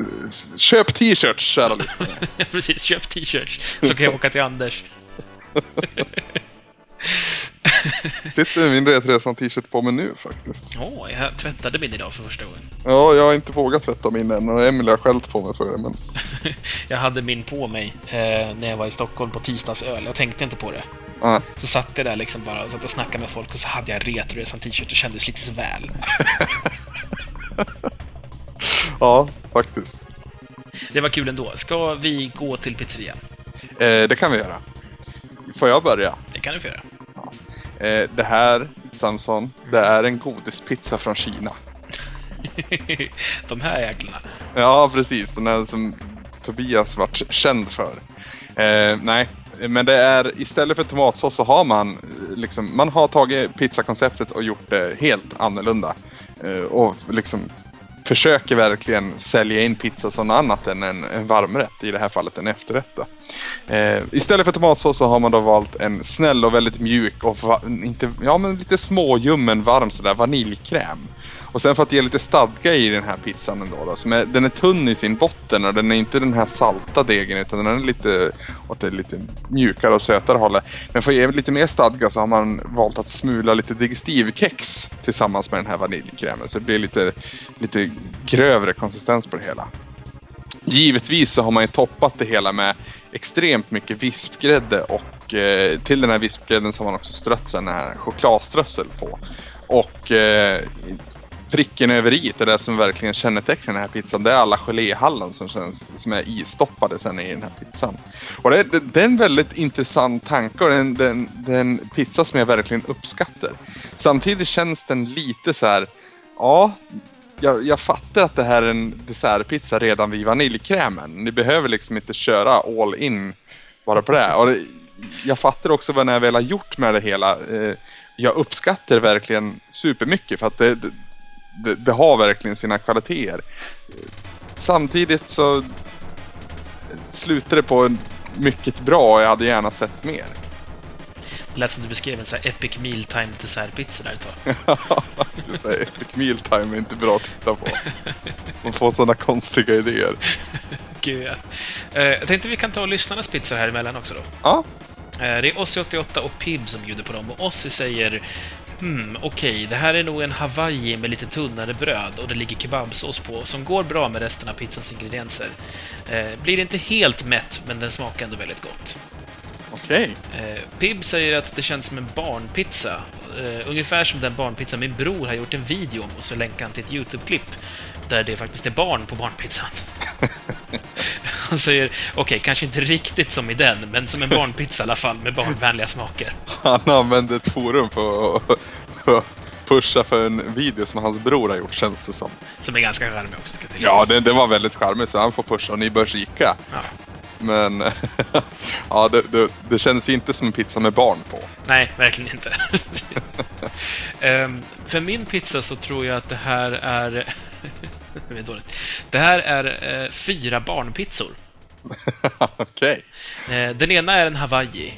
köp t-shirts kära <laughs> lyssnare. Precis, köp t-shirts så kan jag åka till Anders. <laughs> Sitter med min Retresan t-shirt på mig nu faktiskt. Åh, jag tvättade min idag för första gången. Ja, jag har inte vågat tvätta min än och Emily har skällt på mig för det men... <laughs> Jag hade min på mig eh, när jag var i Stockholm på tisdagsöl. Jag tänkte inte på det. Ja, Så satt jag där liksom bara och satt och snackade med folk och så hade jag Retroresan t-shirt och kändes lite så väl. <laughs> ja faktiskt. Det var kul ändå. Ska vi gå till pizzerian? Eh, det kan vi göra. Får jag börja? Det kan du få göra. Eh, det här, Samson, det är en godispizza från Kina. <laughs> De här jäklarna. Ja, precis. Den här som Tobias vart känd för. Eh, nej, men det är istället för tomatsås så har man eh, liksom, man har tagit pizzakonceptet och gjort det helt annorlunda. Eh, och liksom försöker verkligen sälja in pizza som något annat än en, en varmrätt, i det här fallet en efterrätt. Eh, istället för tomatsås så har man då valt en snäll och väldigt mjuk och va- inte, ja, men lite småljummen varm sådär vaniljkräm. Och sen för att ge lite stadga i den här pizzan ändå då, som är, den är tunn i sin botten och den är inte den här salta degen utan den är lite åt det lite mjukare och sötare hållet. Men för att ge lite mer stadga så har man valt att smula lite digestivkex tillsammans med den här vaniljkrämen så det blir lite, lite grövre konsistens på det hela. Givetvis så har man ju toppat det hela med extremt mycket vispgrädde och eh, till den här vispgrädden så har man också strött sån här chokladströssel på. Och eh, pricken över i det det som verkligen kännetecknar den här pizzan. Det är alla geléhallon som, känns, som är istoppade sen i den här pizzan. Och det, det, det är en väldigt intressant tanke och det är en, pizza som jag verkligen uppskattar. Samtidigt känns den lite så här, ja, jag, jag fattar att det här är en dessertpizza redan vid vaniljkrämen. Ni behöver liksom inte köra all in bara på det. Och det, jag fattar också vad ni väl har gjort med det hela. Eh, jag uppskattar det verkligen supermycket för att det, det, det har verkligen sina kvaliteter. samtidigt så slutade det på mycket bra och jag hade gärna sett mer. Det lät som du beskrev en sån här epic mealtime dessertpizza där ett tag. <laughs> Där Epic Mealtime är inte bra att titta på. Man får sådana konstiga idéer. <laughs> Gud, ja. Eh, Jag tänkte vi kan ta lyssnarnas pizza här emellan också då. Ja, Eh, Det är Ossi88 och Pib som bjuder på dem och Ossi säger Hmm, okej, det här är nog en Hawaii med lite tunnare bröd och det ligger kebabsås på som går bra med resten av pizzans ingredienser. Eh, blir inte helt mätt, men den smakar ändå väldigt gott. okej. Eh, Pib säger att det känns som en barnpizza. Eh, ungefär som den barnpizza min bror har gjort en video om och så länkar han till ett YouTube-klipp där det faktiskt är barn på barnpizzan. <laughs> Han säger, okej, kanske inte riktigt som i den, men som en barnpizza i alla fall med barnvänliga smaker. Han använde ett forum för att för att pusha för en video som hans bror har gjort känns det som. Som är ganska charmig också, ska. Ja, det, det var väldigt charmigt så han får pusha och ni bör kika. Ja. Men <laughs> ja, det, det, det känns ju inte som en pizza med barn på. Nej, verkligen inte. <laughs> Ehm, för min pizza så tror jag att det här är... det är dåligt. Det här är eh, fyra barnpizzor. <laughs> Okej. Eh, den ena är en Hawaii.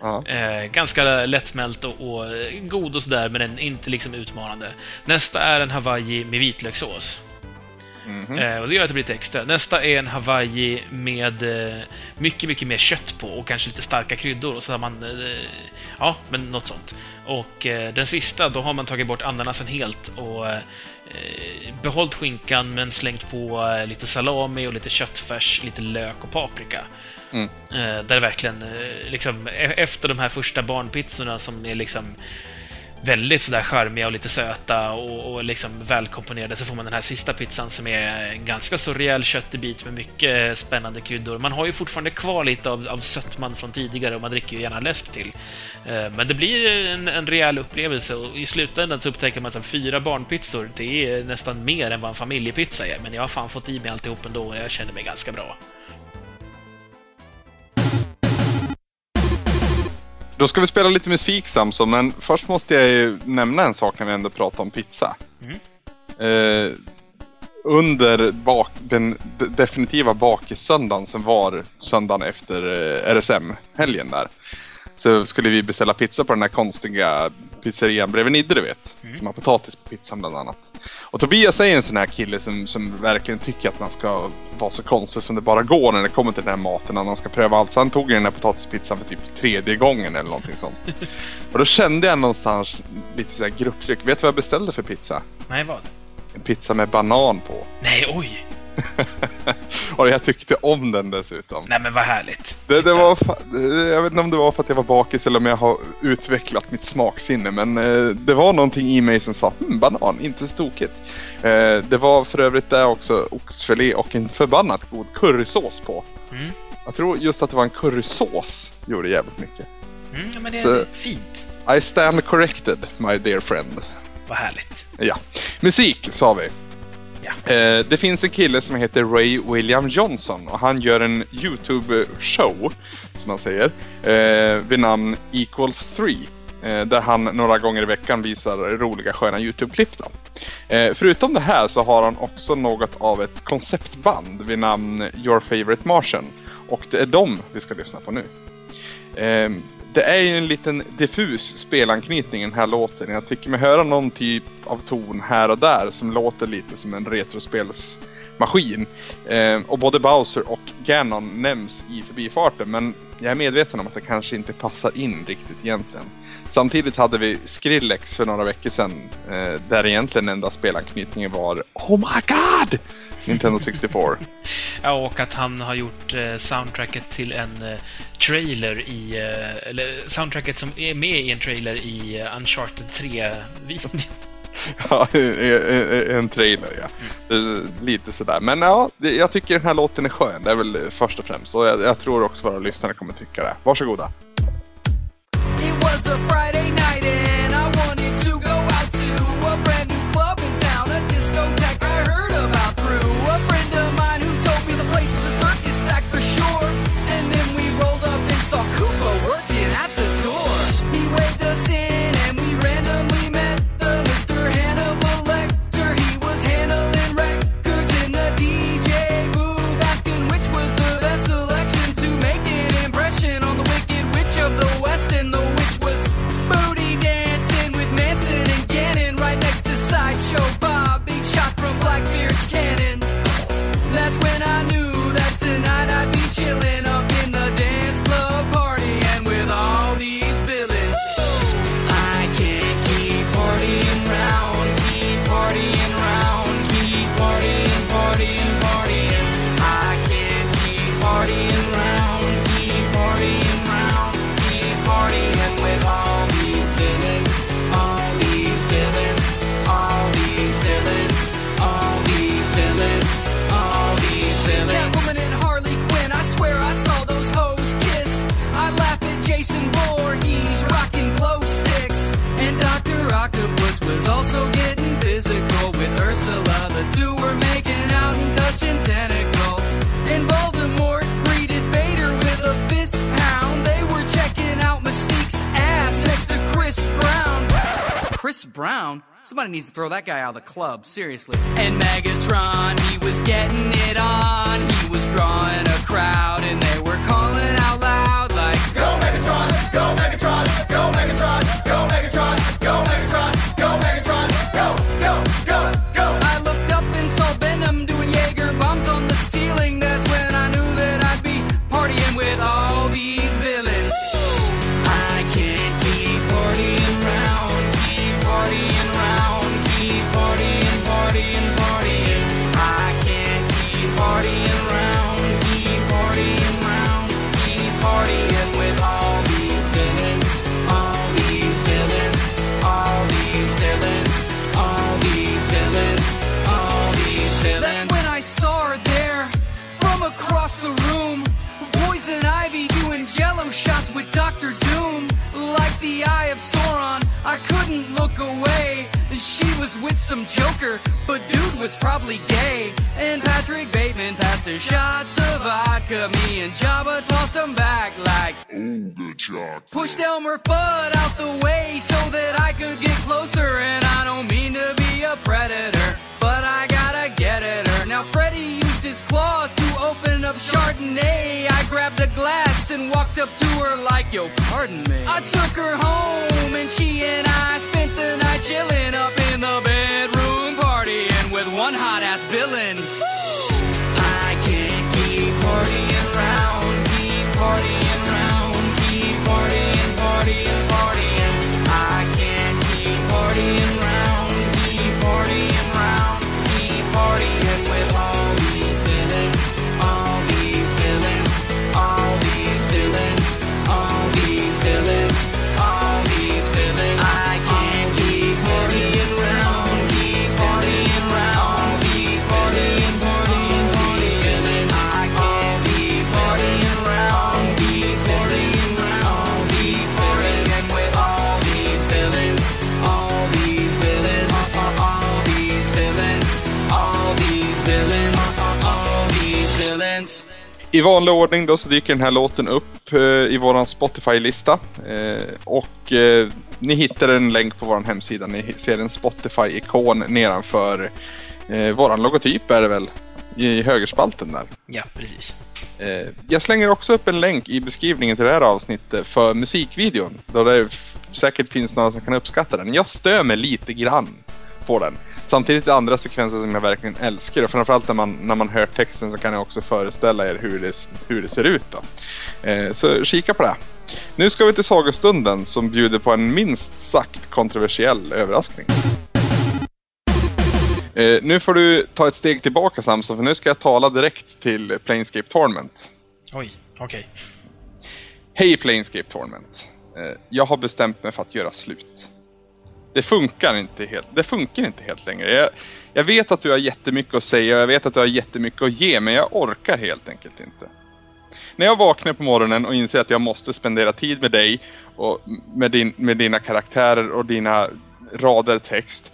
Ja. Eh, ganska lättsmält och, och eh, god och sådär, men den inte liksom utmanande. Nästa är en Hawaii med vitlökssås. Mhm. Eh, och det gör att det blir lite extra. Nästa är en Hawaii med eh, mycket, mycket mer kött på och kanske lite starka kryddor. Och så har man... Eh, ja, men något sånt. Och eh, den sista, då har man tagit bort ananasen helt och eh, behållit skinkan men slängt på eh, lite salami och lite köttfärs, lite lök och paprika. Mm. Eh, där det verkligen, liksom, e- efter de här första barnpizzorna som är liksom väldigt sådär charmiga och lite söta och, och liksom välkomponerade så får man den här sista pizzan som är en ganska så rejäl köttbit med mycket spännande kryddor. Man har ju fortfarande kvar lite av, av sötman från tidigare och man dricker ju gärna läsk till. Eh, men det blir en, en rejäl upplevelse och i slutändan så upptäcker man att fyra barnpizzor, det är nästan mer än vad en familjepizza är. Men jag har fan fått i mig alltihop ändå och jag känner mig ganska bra. Då ska vi spela lite musik Samson, men först måste jag ju nämna en sak när vi ändå pratar om pizza. Mm. Eh, under bak, den de- definitiva bakissöndagen som var söndagen efter eh, RSM-helgen där. Så skulle vi beställa pizza på den här konstiga pizzerian bredvid Nidde du vet. Mm. Som har potatis på pizzan bland annat. Och Tobias är en sån här kille som, som verkligen tycker att man ska vara så konstig som det bara går när det kommer till den här maten. När man ska pröva allt. Så han tog den här potatispizzan för typ tredje gången eller någonting sånt. <laughs> Och då kände jag någonstans lite så här grupptryck. Vet du vad jag beställde för pizza? Nej, vad? En pizza med banan på. Nej, oj! <laughs> och jag tyckte om den dessutom. Nej, men vad härligt. Det, det var jag vet inte om det var för att jag var bakis eller om jag har utvecklat mitt smaksinne. Men eh, det var någonting i mig som sa hm, banan, inte så tokigt. Eh, det var för övrigt där också oxfilé och en förbannat god currysås på. Mm. Jag tror just att det var en currysås gjorde jävligt mycket. Mm, men det är Så- det är fint. I stand corrected, my dear friend. Vad härligt. Ja. Musik sa vi. Eh, det finns en kille som heter Ray William Johnson och han gör en YouTube-show, som man säger, eh, vid namn Equals 3. Eh, där han några gånger i veckan visar roliga sköna YouTube-klipp. Då. Eh, förutom det här så har han också något av ett konceptband vid namn Your Favorite Martian. Och det är dem vi ska lyssna på nu. Eh, det är ju en liten diffus spelanknytning i den här låten. Jag tycker mig höra någon typ av ton här och där som låter lite som en retrospelsmaskin. Eh, och både Bowser och Ganon nämns i förbifarten men jag är medveten om att det kanske inte passar in riktigt egentligen. Samtidigt hade vi Skrillex för några veckor sedan eh, där egentligen enda spelanknytningen var Oh my God! Nintendo 64. Ja, och att han har gjort eh, soundtracket till en eh, trailer i... Eh, eller soundtracket som är med i en trailer i eh, Uncharted 3-videon. <laughs> Ja, en en trailer ja. Är Lite sådär. Men ja, jag tycker den här låten är skön. Det är väl först och främst. Och jag, jag tror också våra lyssnare kommer tycka det. Varsågoda. It was a Friday night and I wanted to go out to a brand new club in town, a discotheque I heard about was also getting physical with Ursula. The two were making out and touching tentacles. Chris Brown? Somebody needs to throw that guy out of the club, seriously. And Megatron, he was getting it on. He was drawing a crowd, and they were calling out loud, like, Go Megatron! Go Megatron! Go Megatron! Go Megatron! Go Megatron! Go Megatron! Go, go, go, go! I looked I couldn't look away. She was with some joker, but dude was probably gay. And Patrick Bateman passed her shots of vodka. Me and Jabba tossed them back like Pushed Elmer Fudd out the way so that I could get closer. And I don't mean to be a predator, used his claws to open up Chardonnay. I grabbed a glass and walked up to her like, yo, pardon me. I took her home and she and I spent the night chilling up in the bedroom partying with one hot ass villain. I can't keep partying round, keep partying round, keep partying, partying. I vanlig ordning då så dyker den här låten upp eh, i våran Spotify-lista. Eh, och eh, ni hittar en länk på våran hemsida. Ni ser en Spotify-ikon nedanför eh, våran logotyp är det väl? I högerspalten där. Ja, precis. Eh, jag slänger också upp en länk i beskrivningen till det här avsnittet för musikvideon. Då det säkert finns några som kan uppskatta den. Jag stör mig lite grann på den. Samtidigt är andra sekvenser som jag verkligen älskar och framförallt när man, när man hör texten så kan jag också föreställa er hur det, hur det ser ut då. Eh, så kika på det. Nu ska vi till sagostunden som bjuder på en minst sagt kontroversiell överraskning. Eh, nu får du ta ett steg tillbaka Samson, för nu ska jag tala direkt till Planescape Torment. Oj, okej. Hej Planescape Torment. Eh, jag har bestämt mig för att göra slut. Det funkar inte helt, det funkar inte helt längre. Jag, jag vet att du har jättemycket att säga och jag vet att du har jättemycket att ge, men jag orkar helt enkelt inte. När jag vaknar på morgonen och inser att jag måste spendera tid med dig och med, din, med dina karaktärer och dina rader text,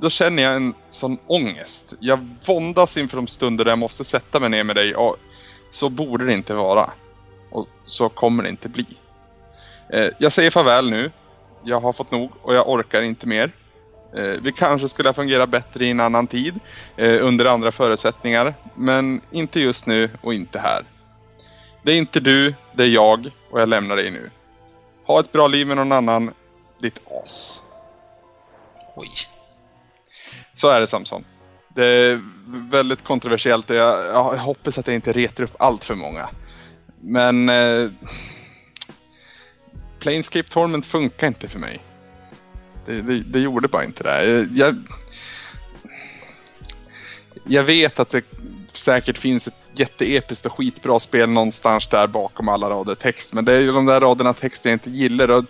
då känner jag en sån ångest. Jag våndas inför de stunder där jag måste sätta mig ner med dig och så borde det inte vara. Och så kommer det inte bli. Eh, jag säger farväl nu. Jag har fått nog och jag orkar inte mer. Eh, vi kanske skulle ha fungerat bättre i en annan tid, eh, under andra förutsättningar, men inte just nu och inte här. Det är inte du, det är jag och jag lämnar dig nu. Ha ett bra liv med någon annan, ditt as. Oj. Så är det Samson. Det är väldigt kontroversiellt och jag, jag hoppas att jag inte retar upp allt för många. Men eh, Planescape Torment funkar inte för mig. Det, det, det gjorde bara inte det. Jag, jag, vet att det säkert finns ett jätteepiskt och skitbra spel någonstans där bakom alla rader text. Men det är ju de där raderna text jag inte gillar. Och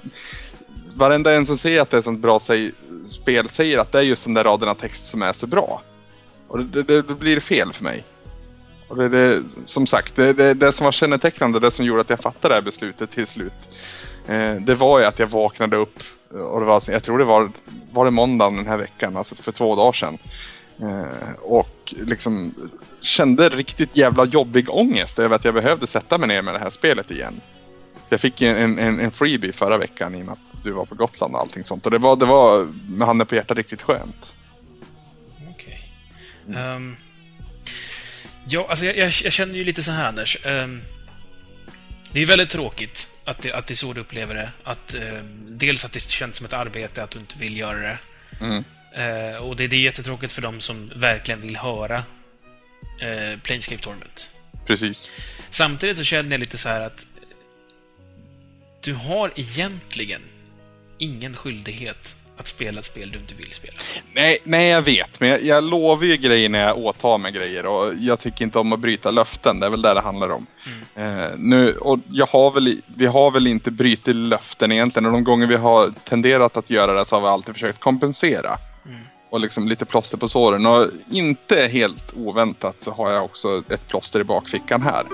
varenda en som säger att det är ett sånt bra säg, spel säger att det är just de där raderna text som är så bra. Och det, det, det blir fel för mig. Och det, det, som sagt, det, det, det som var kännetecknande, det som gjorde att jag fattade det här beslutet till slut. Eh, det var ju att jag vaknade upp eh, Och det var, alltså- jag tror det var, var det måndagen den här veckan, alltså för två dagar sedan. Eh, och liksom kände riktigt jävla jobbig ångest över att jag behövde sätta mig ner med det här spelet igen. Jag fick ju en, en, en freebie förra veckan i och med att du var på Gotland och allting sånt. Och det var, det var med handen på hjärtat riktigt skönt. Okej. Ehm, ja, alltså jag, jag, jag känner ju lite så här, Anders. Um, det är väldigt tråkigt att det, att det är så du upplever det. Att, ehm, dels att det känns som ett arbete, att du inte vill göra det. Mm. Eh, och det, det är jättetråkigt för dem som verkligen vill höra uh, Planescape Tournament. Precis. Samtidigt så känner jag lite så här att du har egentligen ingen skyldighet att spela ett spel du inte vill spela. Nej, nej jag vet. Men jag, jag lovar ju grejer när jag åtar mig grejer. Och jag tycker inte om att bryta löften. Det är väl det det handlar om. Eh, nu, och jag har väl, vi har väl inte brutit löften egentligen. Och de gånger vi har tenderat att göra det så har vi alltid försökt kompensera. Och liksom lite plåster på såren. Och inte helt oväntat så har jag också ett plåster i bakfickan här.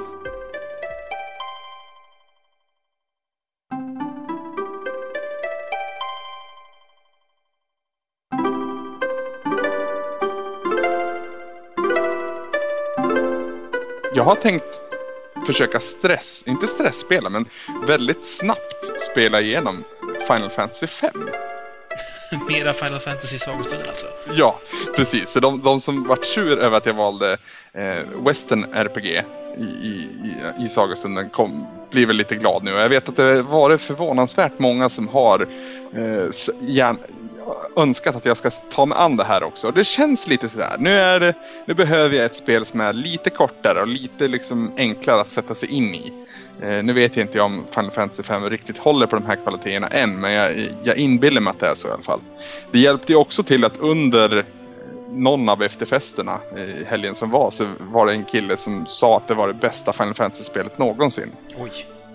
Jag har tänkt försöka stress, inte stressspela, men väldigt snabbt spela igenom Final Fantasy 5. <laughs> Mera Final Fantasy sagostunden alltså. Ja, precis. Så de, de som vart sur över att jag valde eh, Western RPG i, i, i, kom, blir väl lite glad nu. Jag vet att det varit förvånansvärt många som har eh, s- gärn, önskat att jag ska ta mig an det här också. Och det känns lite sådär. Nu, är det, nu behöver jag ett spel som är lite kortare och lite liksom enklare att sätta sig in i. Eh, nu vet jag inte om Final Fantasy 5 riktigt håller på de här kvaliteterna än, men jag, jag inbillar mig att det är så i alla fall. Det hjälpte ju också till att under någon av efterfesterna i helgen som var så var det en kille som sa att det var det bästa Final Fantasy-spelet någonsin. Oj.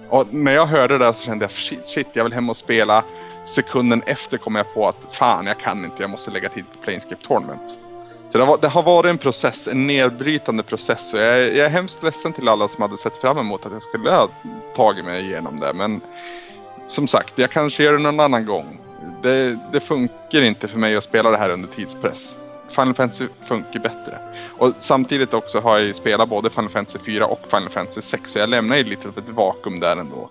Och när jag hörde det så kände jag shit, shit, jag vill hem och spela. Sekunden efter kom jag på att fan, jag kan inte, jag måste lägga tid på Planescape Tournament. Så det, var, det har varit en process, en nedbrytande process. Och jag, är- jag är hemskt ledsen till alla som hade sett fram emot att jag skulle ha tagit mig igenom det. Men som sagt, jag kanske gör det någon annan gång. Det, det funkar inte för mig att spela det här under tidspress. Final Fantasy funkar bättre. Och samtidigt också har jag ju spelat både Final Fantasy 4 och Final Fantasy 6 så jag lämnar ju lite av ett vakuum där ändå.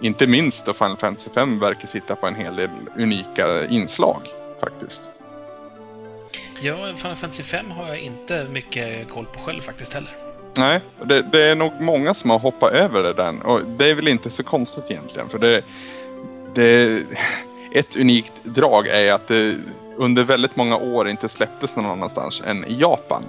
Inte minst då Final Fantasy 5 verkar sitta på en hel del unika inslag faktiskt. Ja, Final Fantasy 5 har jag inte mycket koll på själv faktiskt heller. Nej, det, det är nog många som har hoppat över det där. Och det är väl inte så konstigt egentligen. För det, det, <laughs> ett unikt drag är att det under väldigt många år inte släpptes någon annanstans än i Japan.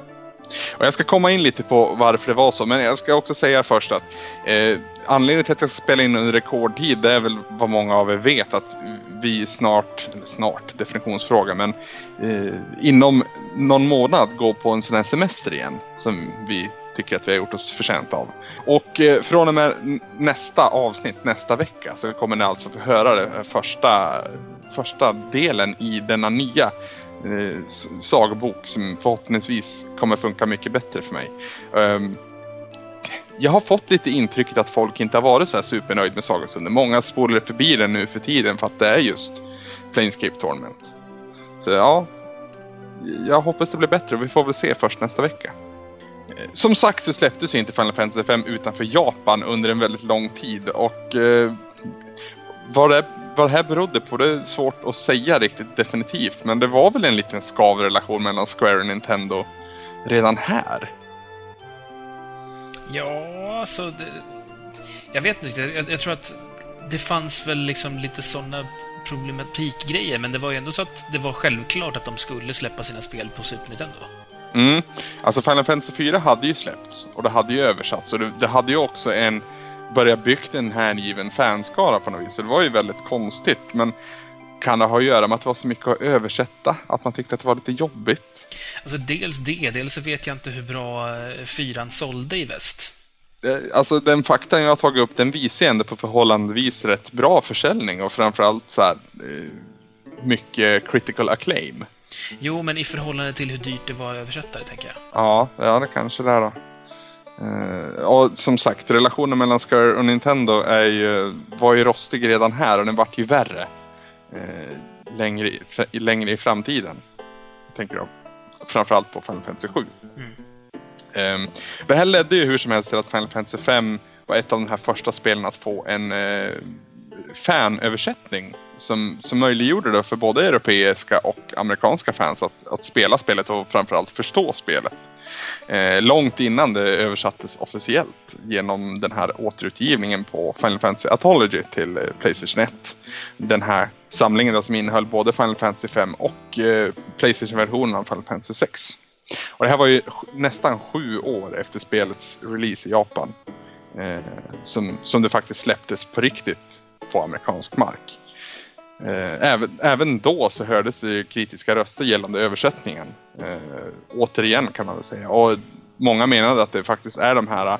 Och jag ska komma in lite på varför det var så, men jag ska också säga först att eh, anledningen till att jag ska spela in under rekordtid, det är väl vad många av er vet, att vi snart, snart, definitionsfråga, men eh, inom någon månad går på en sån här semester igen, som vi tycker att vi har gjort oss förtjänt av. Och eh, från och med nästa avsnitt, nästa vecka, så kommer ni alltså få höra det första, första delen i denna nya eh, sagobok som förhoppningsvis kommer funka mycket bättre för mig. Ehm, jag har fått lite intrycket att folk inte har varit så här supernöjd med Sagastunden. Många spolar förbi den nu för tiden för att det är just Planescape Tournament. Så ja, jag hoppas det blir bättre och vi får väl se först nästa vecka. Som sagt så släpptes ju inte Final Fantasy 5 utanför Japan under en väldigt lång tid och eh, vad, det, vad det här berodde på det är svårt att säga riktigt definitivt men det var väl en liten skavrelation mellan Square och Nintendo redan här. Ja, alltså... Det, jag vet inte riktigt. Jag, jag tror att det fanns väl liksom lite sådana problematikgrejer, men det var ju ändå så att det var självklart att de skulle släppa sina spel på Super Nintendo. Mm. Alltså Final Fantasy 4 hade ju släppts och det hade ju översatts och det, det hade ju också en börjat byggt en hängiven fanskara på något vis. Så det var ju väldigt konstigt men kan det ha att göra med att det var så mycket att översätta? Att man tyckte att det var lite jobbigt? Alltså dels det, dels så vet jag inte hur bra eh, fyran sålde i väst. Eh, Alltså den faktan jag har tagit upp den visar ju ändå på förhållandevis rätt bra försäljning och framförallt så här eh, mycket critical acclaim. Jo, men i förhållande till hur dyrt det var att översätta det, tänker jag. Ja, ja det kanske det är då. Eh, och som sagt, relationen mellan Square och Nintendo är ju, var ju rostig redan här och den vart ju värre. Eh, längre, i, längre i framtiden. Jag tänker då framförallt på Final Fantasy 7. Mm. Ehm, det här ledde ju hur som helst till att Final Fantasy 5 var ett av de här första spelen att få en eh, fanöversättning som, som möjliggjorde det för både europeiska och amerikanska fans att, att spela spelet och framförallt förstå spelet. Eh, långt innan det översattes officiellt genom den här återutgivningen på Final Fantasy Anthology till eh, Playstation 1. Den här samlingen då som innehöll både Final Fantasy 5 och eh, Playstation-versionen av Final Fantasy 6. Och det här var ju nästan sju år efter spelets release i Japan. Eh, som, som det faktiskt släpptes på riktigt på amerikansk mark. Eh, även, även då så hördes det kritiska röster gällande översättningen. Eh, återigen kan man väl säga. Och många menade att det faktiskt är de här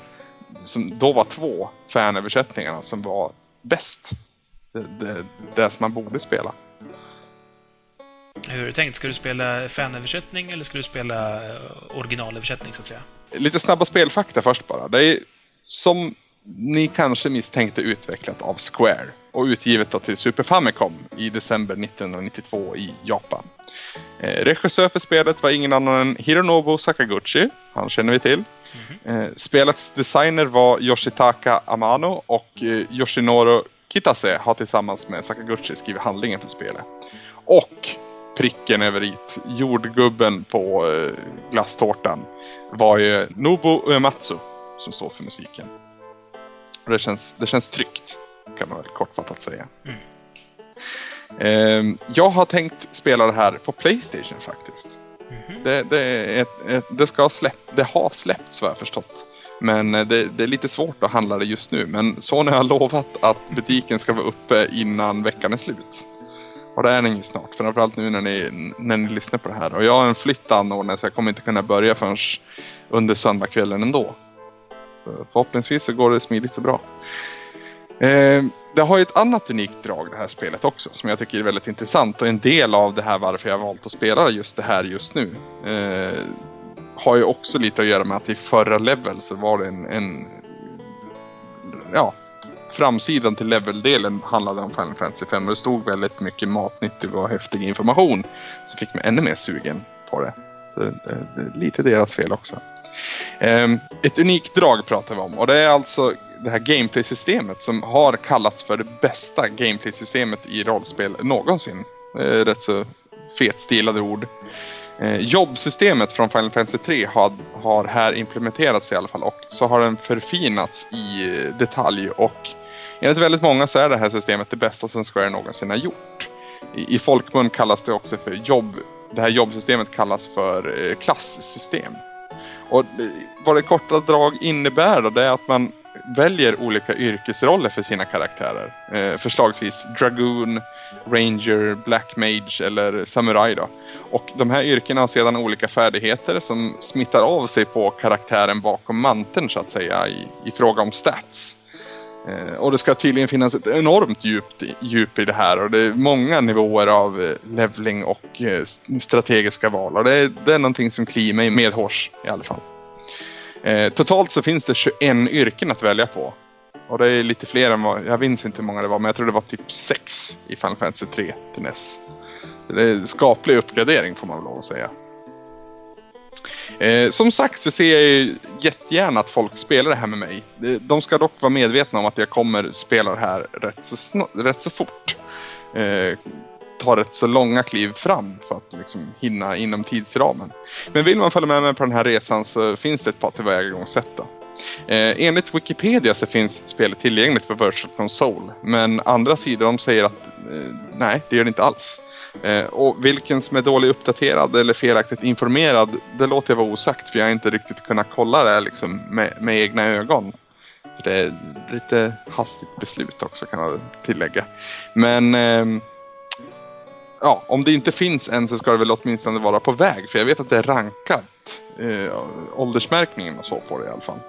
som då var två fanöversättningarna som var bäst. Det, det, det som man borde spela. Hur är det tänkt? Ska du spela fanöversättning eller ska du spela eh, originalöversättning, så att säga? Lite snabba spelfakta först bara. Det är som ni kanske misstänkte utvecklat av Square och utgivet då till Super Famicom i december 1992 i Japan. Eh, regissör för spelet var ingen annan än Hironobu Sakaguchi, han känner vi till. Eh, spelets designer var Yoshitaka Amano och eh, Yoshinoro Kitase har tillsammans med Sakaguchi skrivit handlingen för spelet. Och pricken över it, jordgubben på eh, glasstårtan, var ju Nobu Uematsu som står för musiken. Och det känns, det känns tryggt, kan man väl kortfattat säga. Mm. Ehm, jag har tänkt spela det här på Playstation faktiskt. Mhm. Det, det, är ett, ett, det, ska släpp, det har släppts vad jag förstått. Men eh, det, det är lite svårt att handla det just nu. Men Sony har lovat att butiken ska vara uppe innan veckan är slut. Och det är den ju snart. Framförallt nu när ni, när ni lyssnar på det här. Och jag har en flytt anordnad så jag kommer inte kunna börja förrän under söndagskvällen ändå. Eh, förhoppningsvis så går det smidigt och bra. Eh, det har ju ett annat unikt drag det här spelet också som jag tycker är väldigt intressant och en del av det här varför jag valt att spela just det här just nu. Eh, har ju också lite att göra med att i förra level så var det en, en ja, framsidan till leveldelen handlade om Final Fantasy 5 och det stod väldigt mycket matnyttig och häftig information som fick mig ännu mer sugen på det. Så, eh, det är lite deras fel också. Ehm, ett unikt drag pratar vi om och det är alltså det här gameplay-systemet som har kallats för det bästa gameplay-systemet i rollspel någonsin. Eh, rätt så fetstilade ord. Eh, jobbsystemet från Final Fantasy 3 har, har här implementerats i alla fall och så har den förfinats i eh, detalj och enligt väldigt många så är det här systemet det bästa som Square någonsin har gjort. I, i folkmun kallas det också för jobb, det här jobbsystemet kallas för klassystem. Och vad det korta drag innebär då, det är att man väljer olika yrkesroller för sina karaktärer. Eh, förslagsvis Dragoon, Ranger, Black Mage eller Samurai då. Och de här yrkena har sedan olika färdigheter som smittar av sig på karaktären bakom manteln så att säga i, i fråga om stats. Eh, och det ska tydligen finnas ett enormt djupt, djup i det här och det är många nivåer av eh, leveling och eh, strategiska val. Och det är, det är någonting som kliar mig medhårs i alla fall. Eh, totalt så finns det 21 yrken att välja på. Och det är lite fler än vad, jag minns inte hur många det var, men jag tror det var typ 6 i Final Fantasy 3 till NES. Så det är en skaplig uppgradering får man väl lov att säga. Eh, som sagt så ser jag ju jättegärna att folk spelar det här med mig. Eh, de ska dock vara medvetna om att jag kommer spela det här rätt så, rätt så fort. Eh, ta rätt så långa kliv fram för att liksom hinna inom tidsramen. Men vill man följa med mig på den här resan så finns det ett par tillvägagångssätt då. Eh, enligt Wikipedia så finns spelet tillgängligt på Virtual Console. Men andra sidor de säger att eh, nej, det gör det inte alls. Eh, och vilken som är dåligt uppdaterad eller felaktigt informerad, det låter jag vara osagt för jag har inte riktigt kunnat kolla det liksom med, med egna ögon. Det är lite hastigt beslut också kan jag tillägga. Men ehm, ja, om det inte finns än så ska det väl åtminstone vara på väg. För jag vet att det är rankat. Eh, åldersmärkningen och så på det i alla fall.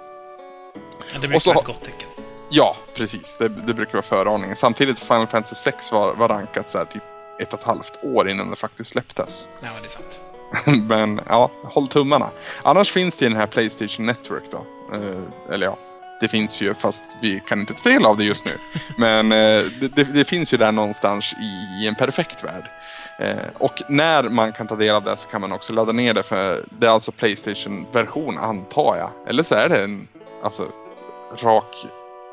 Ja, det Och så brukar vara ett gott tecken. Ja, precis. Det, det brukar vara förordningen. Samtidigt Final Fantasy 6 var, var rankat så här typ ett och ett halvt år innan det faktiskt släpptes. Ja, det är sant. <laughs> Men ja, håll tummarna. Annars finns det ju den här Playstation Network då. Eh, eller ja, Det finns ju, fast vi kan inte ta del av det just nu. <laughs> Men eh, det, det, det finns ju där någonstans i, i en perfekt värld. Eh, och när man kan ta del av det så kan man också ladda ner det för det är alltså Playstation-version antar jag. Eller så är det en alltså, rak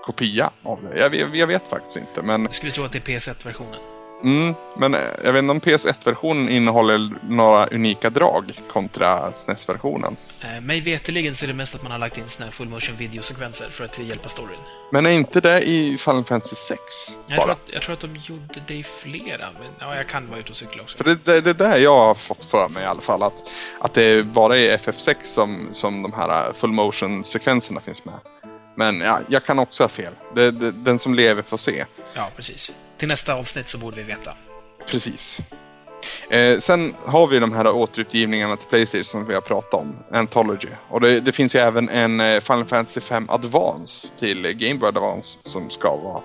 kopia av det. Jag, jag, jag vet faktiskt inte men Jag skulle tro att det är PS1-versionen. Mm, men eh, jag vet inte om PS1-versionen innehåller några unika drag kontra SNES-versionen. Eh, mig veterligen så är det mest att man har lagt in såna här full motion videosekvenser för att hjälpa storyn. Men är inte det i Final Fantasy 6? Jag tror, att, jag tror att de gjorde det i flera, men ja, jag kan vara ute och cykla också. För det, det, det är där jag har fått för mig i alla fall. Att, att det bara är FF6 som, som de här full motion-sekvenserna finns med. Men ja, jag kan också ha fel. Det, det, den som lever får se. Ja, precis. Till nästa avsnitt så borde vi veta. Precis. Eh, sen har vi de här återutgivningarna till Playstation som vi har pratat om. Anthology. Och det, det finns ju även en eh, Final Fantasy 5 Advance till Game Boy Advance som ska vara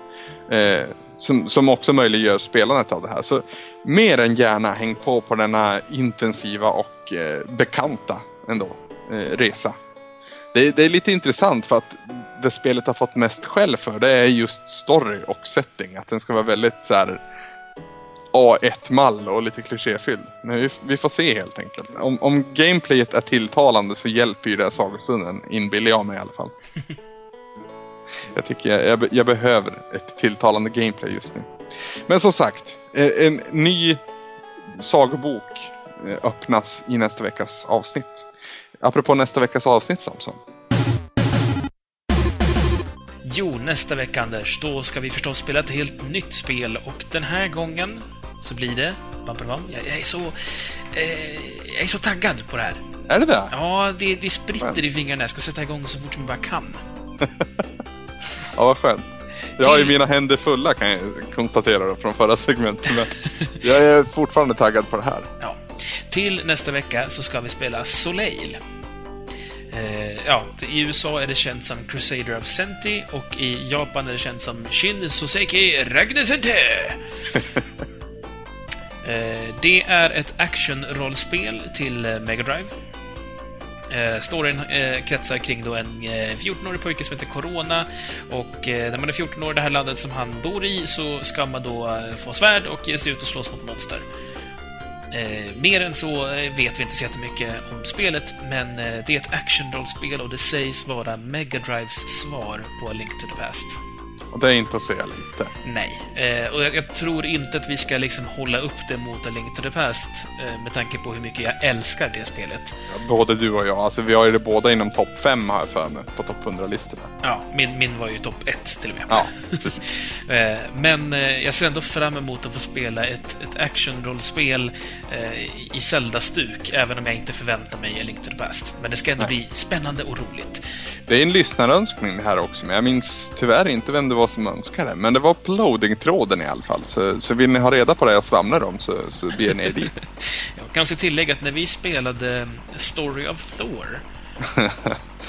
eh, som, som också möjliggör spelandet av det här. Så mer än gärna häng på på denna intensiva och eh, bekanta ändå eh, resa. Det, det, är lite intressant för att det spelet har fått mest skäll för det är just story och setting. Att den ska vara väldigt så här A1-mall och lite klichéfylld. Men vi, vi, får se helt enkelt. Om, om gameplayet är tilltalande så hjälper ju det sagostunden, inbillar jag mig i alla fall. <laughs> jag tycker jag, jag, jag, behöver ett tilltalande gameplay just nu. Men som sagt, en, en ny sagobok eh, öppnas i nästa veckas avsnitt. Apropå nästa veckas avsnitt Samson. Jo, nästa vecka Anders, då ska vi förstås spela ett helt nytt spel och den här gången så blir det... Jag, är så... Eh, jag är så taggad på det här. Är det det? Ja, det, det spritter i fingrarna. Jag ska sätta igång så fort som jag bara kan. <laughs> ja, vad skönt. Jag har ju mina händer fulla kan jag konstatera då, från förra segmentet. Men jag är fortfarande taggad på det här. Ja. Till nästa vecka så ska vi spela Soleil. Ja, I USA är det känt som Crusader of Senti och i Japan är det känt som Shin Soseki Ragnesente. <laughs> eh, det är ett action-rollspel till eh, Mega Drive. Eh, storyn eh, kretsar kring då en eh, 14-årig pojke som heter Corona och eh, när man är 14 år i det här landet som han bor i så ska man då eh, få svärd och ge sig ut och slåss mot monster. Eh, mer än så eh, vet vi inte så jättemycket om spelet, men eh, det är ett actionrollspel och det sägs vara Mega Drives svar på A Link to the Past. Och det är inte att säga lite. Nej. Eh, och jag, jag, tror inte att vi ska liksom hålla upp det mot A Link to the Past eh, med tanke på hur mycket jag älskar det spelet. Ja, både du och jag. Alltså vi har ju det båda inom topp 5 har jag för mig, på topp 100-listorna. Ja, min, min var ju topp 1 till och med. Ja, <laughs> precis. eh, men eh, jag ser ändå fram emot att få spela ett, ett actionrollspel eh, i Zelda-stuk, även om jag inte förväntar mig A Link to the Past. Men det ska ändå Nej. bli spännande och roligt. Det är en lyssnarönskning här också, men jag minns tyvärr inte vem det var som önskade. Men det var på loading-tråden i alla fall. Så, så vill ni ha reda på det och svamla om så, så beger ni dit. <laughs> jag kan också tillägga att när vi spelade Story of Thor <laughs>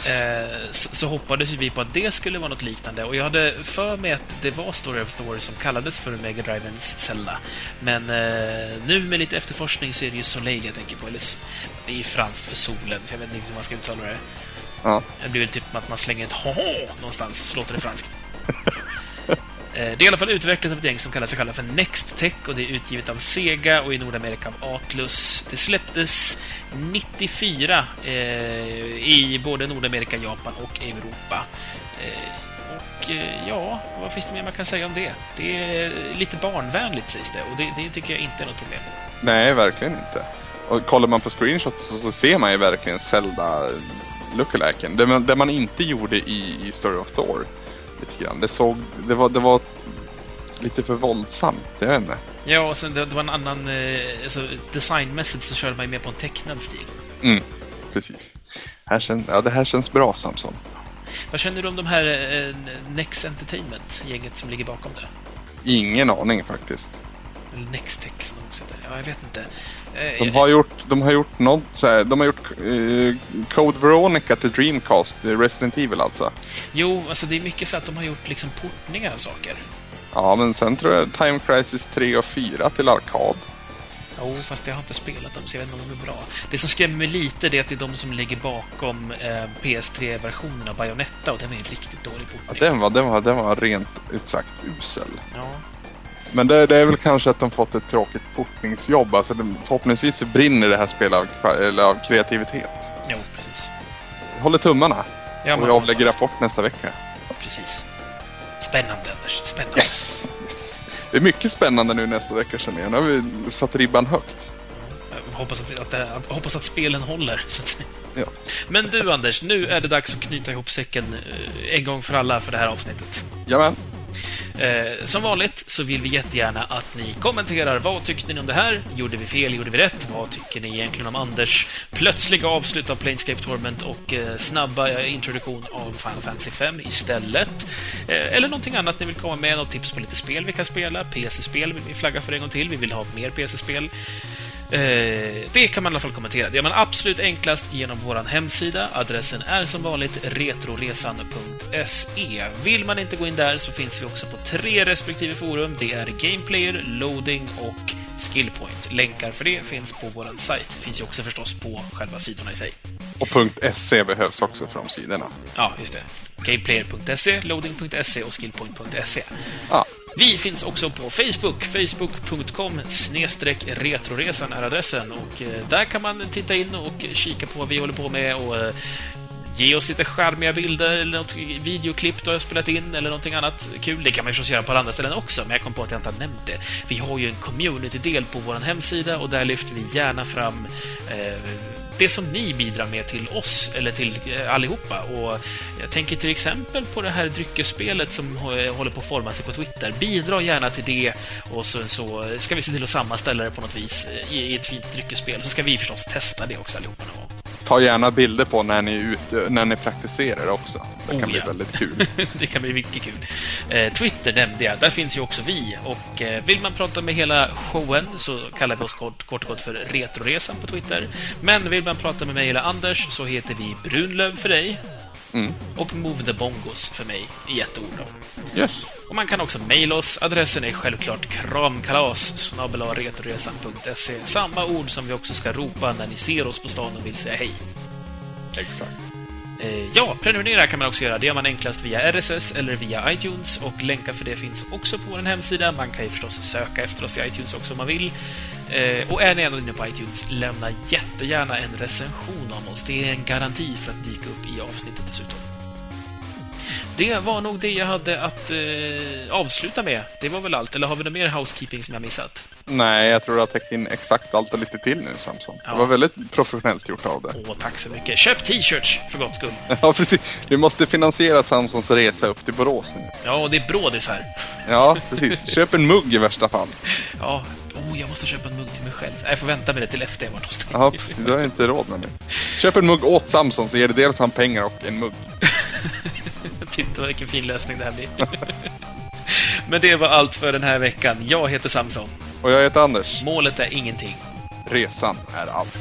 eh, så, så hoppades vi på att det skulle vara något liknande. Och jag hade för mig att det var Story of Thor som kallades för Mega Drivens Zelda. Men eh, nu med lite efterforskning så är det ju Soleil jag tänker på. Eller, det är ju franskt för solen, så jag vet inte hur man ska uttala det. Ja. Det blir väl typ att man slänger ett ha någonstans, så låter det franskt. <laughs> Eh, det är i alla fall utvecklat av ett gäng som kallar sig själva för Next Tech och det är utgivet av Sega och i Nordamerika av Atlus. Det släpptes 94 eh, i både Nordamerika, Japan och Europa. Eh, och eh, ja, vad finns det mer man kan säga om det? Det är lite barnvänligt sägs det och det, det tycker jag inte är något problem. Nej, verkligen inte. Och kollar man på screenshots så, så ser man ju verkligen Zelda lookaliken. Det, det man inte gjorde i, i Story of Thor. Lite grann. Det, såg, det, var, det var lite för våldsamt, jag vet inte. Ja, och sen det, det var en annan... Eh, alltså, designmässigt så körde man ju mer på en tecknad stil. Mm, precis. Här känns, ja, det här känns bra, Samson. Vad känner du om de här eh, Nex Entertainment, gänget som ligger bakom det? Ingen aning faktiskt. Eller Nextech som de också heter. Ja, jag vet inte. De har gjort, de har gjort något så här, de har gjort uh, Code Veronica till Dreamcast, Resident Evil alltså. Jo, alltså det är mycket så att de har gjort liksom portningar av saker. Ja, men sen tror jag Time Crisis 3 och 4 till arkad. Jo, fast jag har inte spelat dem så jag vet inte om de är bra. Det som skrämmer mig lite är att det är de som ligger bakom eh, PS3-versionen av Bayonetta och den är en riktigt dålig Ja, portning. den, var, den, var, den var rent ut sagt usel. Ja. Men det, det är väl kanske att de fått ett tråkigt portningsjobb. Alltså, det, förhoppningsvis brinner det här spelet av, av kreativitet. Jo, precis. Håller tummarna. Ja, och jag lägger hoppas. rapport nästa vecka. Precis. Spännande, Anders. Spännande. Yes! Det är mycket spännande nu nästa vecka känner jag. Nu har vi satt ribban högt. Jag hoppas att, att, att, hoppas att spelen håller, så att. Ja. Men du, Anders, nu är det dags att knyta ihop säcken eh, en gång för alla för det här avsnittet. Jajamän. Eh, som vanligt så vill vi jättegärna att ni kommenterar. Vad tyckte ni om det här? Gjorde vi fel? Gjorde vi rätt? Vad tycker ni egentligen om Anders plötsliga avslut av Planescape Torment och eh, snabba eh, introduktion av Final Fantasy 5 istället? Eh, eller någonting annat ni vill komma med? Något tips på lite spel vi kan spela? PC-spel vill vi flagga för en gång till. Vi vill ha mer PC-spel. Eh, det kan man i alla fall kommentera. Det gör man absolut enklast genom vår hemsida. Adressen är som vanligt retroresan.se. Vill man inte gå in där så finns vi också på tre respektive forum. Det är Gameplayer, Loading och Skillpoint. Länkar för det finns på vår sajt. Finns ju också förstås på själva sidorna i sig. Och .se behövs också för de sidorna. Ja, just det. Gameplayer.se, Loading.se och Skillpoint.se. Ja, vi finns också på Facebook. Facebook.com retroresan är adressen. Och eh, där kan man titta in och kika på vad vi håller på med och eh, ge oss lite charmiga bilder eller något videoklipp du har spelat in eller någonting annat kul. Det kan man ju förstås göra på alla andra ställen också, men jag kom på att jag inte har nämnt det. Vi har ju en community-del på vår hemsida och där lyfter vi gärna fram eh, det som ni bidrar med till oss, eller till eh, allihopa. Och jag tänker till exempel på det här dryckesspelet som håller på att forma sig på Twitter. Bidra gärna till det och så, så ska vi se till att sammanställa det på något vis eh, i, i ett fint dryckesspel. Så ska vi förstås testa det också allihopa någon gång ta gärna bilder på när ni, ute, när ni praktiserar också. Det kan Oh, bli ja. väldigt kul. <laughs> det kan bli mycket kul. Eh, Twitter nämnde jag, där finns ju också vi. Och eh, vill man prata med hela showen så kallar vi oss kort, kort och gott för Retroresan på Twitter. Men vill man prata med mig eller Anders så heter vi Brunlöv för dig Mm. och Move the Bongos för mig i ett ord. Då. Yes. Och man kan också mejla oss. Adressen är självklart kramkalas. Samma ord som vi också ska ropa när ni ser oss på stan och vill säga hej. Exakt. Eh, Ja, prenumerera kan man också göra. Det gör man enklast via RSS eller via iTunes och länkar för det finns också på vår hemsida. Man kan ju förstås söka efter oss i iTunes också om man vill. Eh, Och är ni ändå inne på iTunes, lämna jättegärna en recension om oss. Det är en garanti för att dyka upp i avsnittet dessutom. Det var nog det jag hade att eh, avsluta med. Det var väl allt. Eller har vi något mer housekeeping som jag missat? Nej, jag tror du har täckt in exakt allt och lite till nu Samson. Ja. Det var väldigt professionellt gjort av det. Åh, tack så mycket. Köp t-shirts för gott skull. <laughs> Ja, precis. Vi måste finansiera Samsons resa upp till Borås nu. Ja, och det är brådis här. Ja, precis. Köp en mugg i värsta fall. Ja, oh, jag måste köpa en mugg till mig själv. Jag får vänta med det till efter jag varit hos dig. Ja, precis. Du har inte råd med det. Köp en mugg åt Samson så ger det dels han pengar och en mugg. <laughs> Titta vilken fin lösning det här blir. <laughs> Men det var allt för den här veckan. Jag heter Samson. Och jag heter Anders. Målet är ingenting. Resan är allt.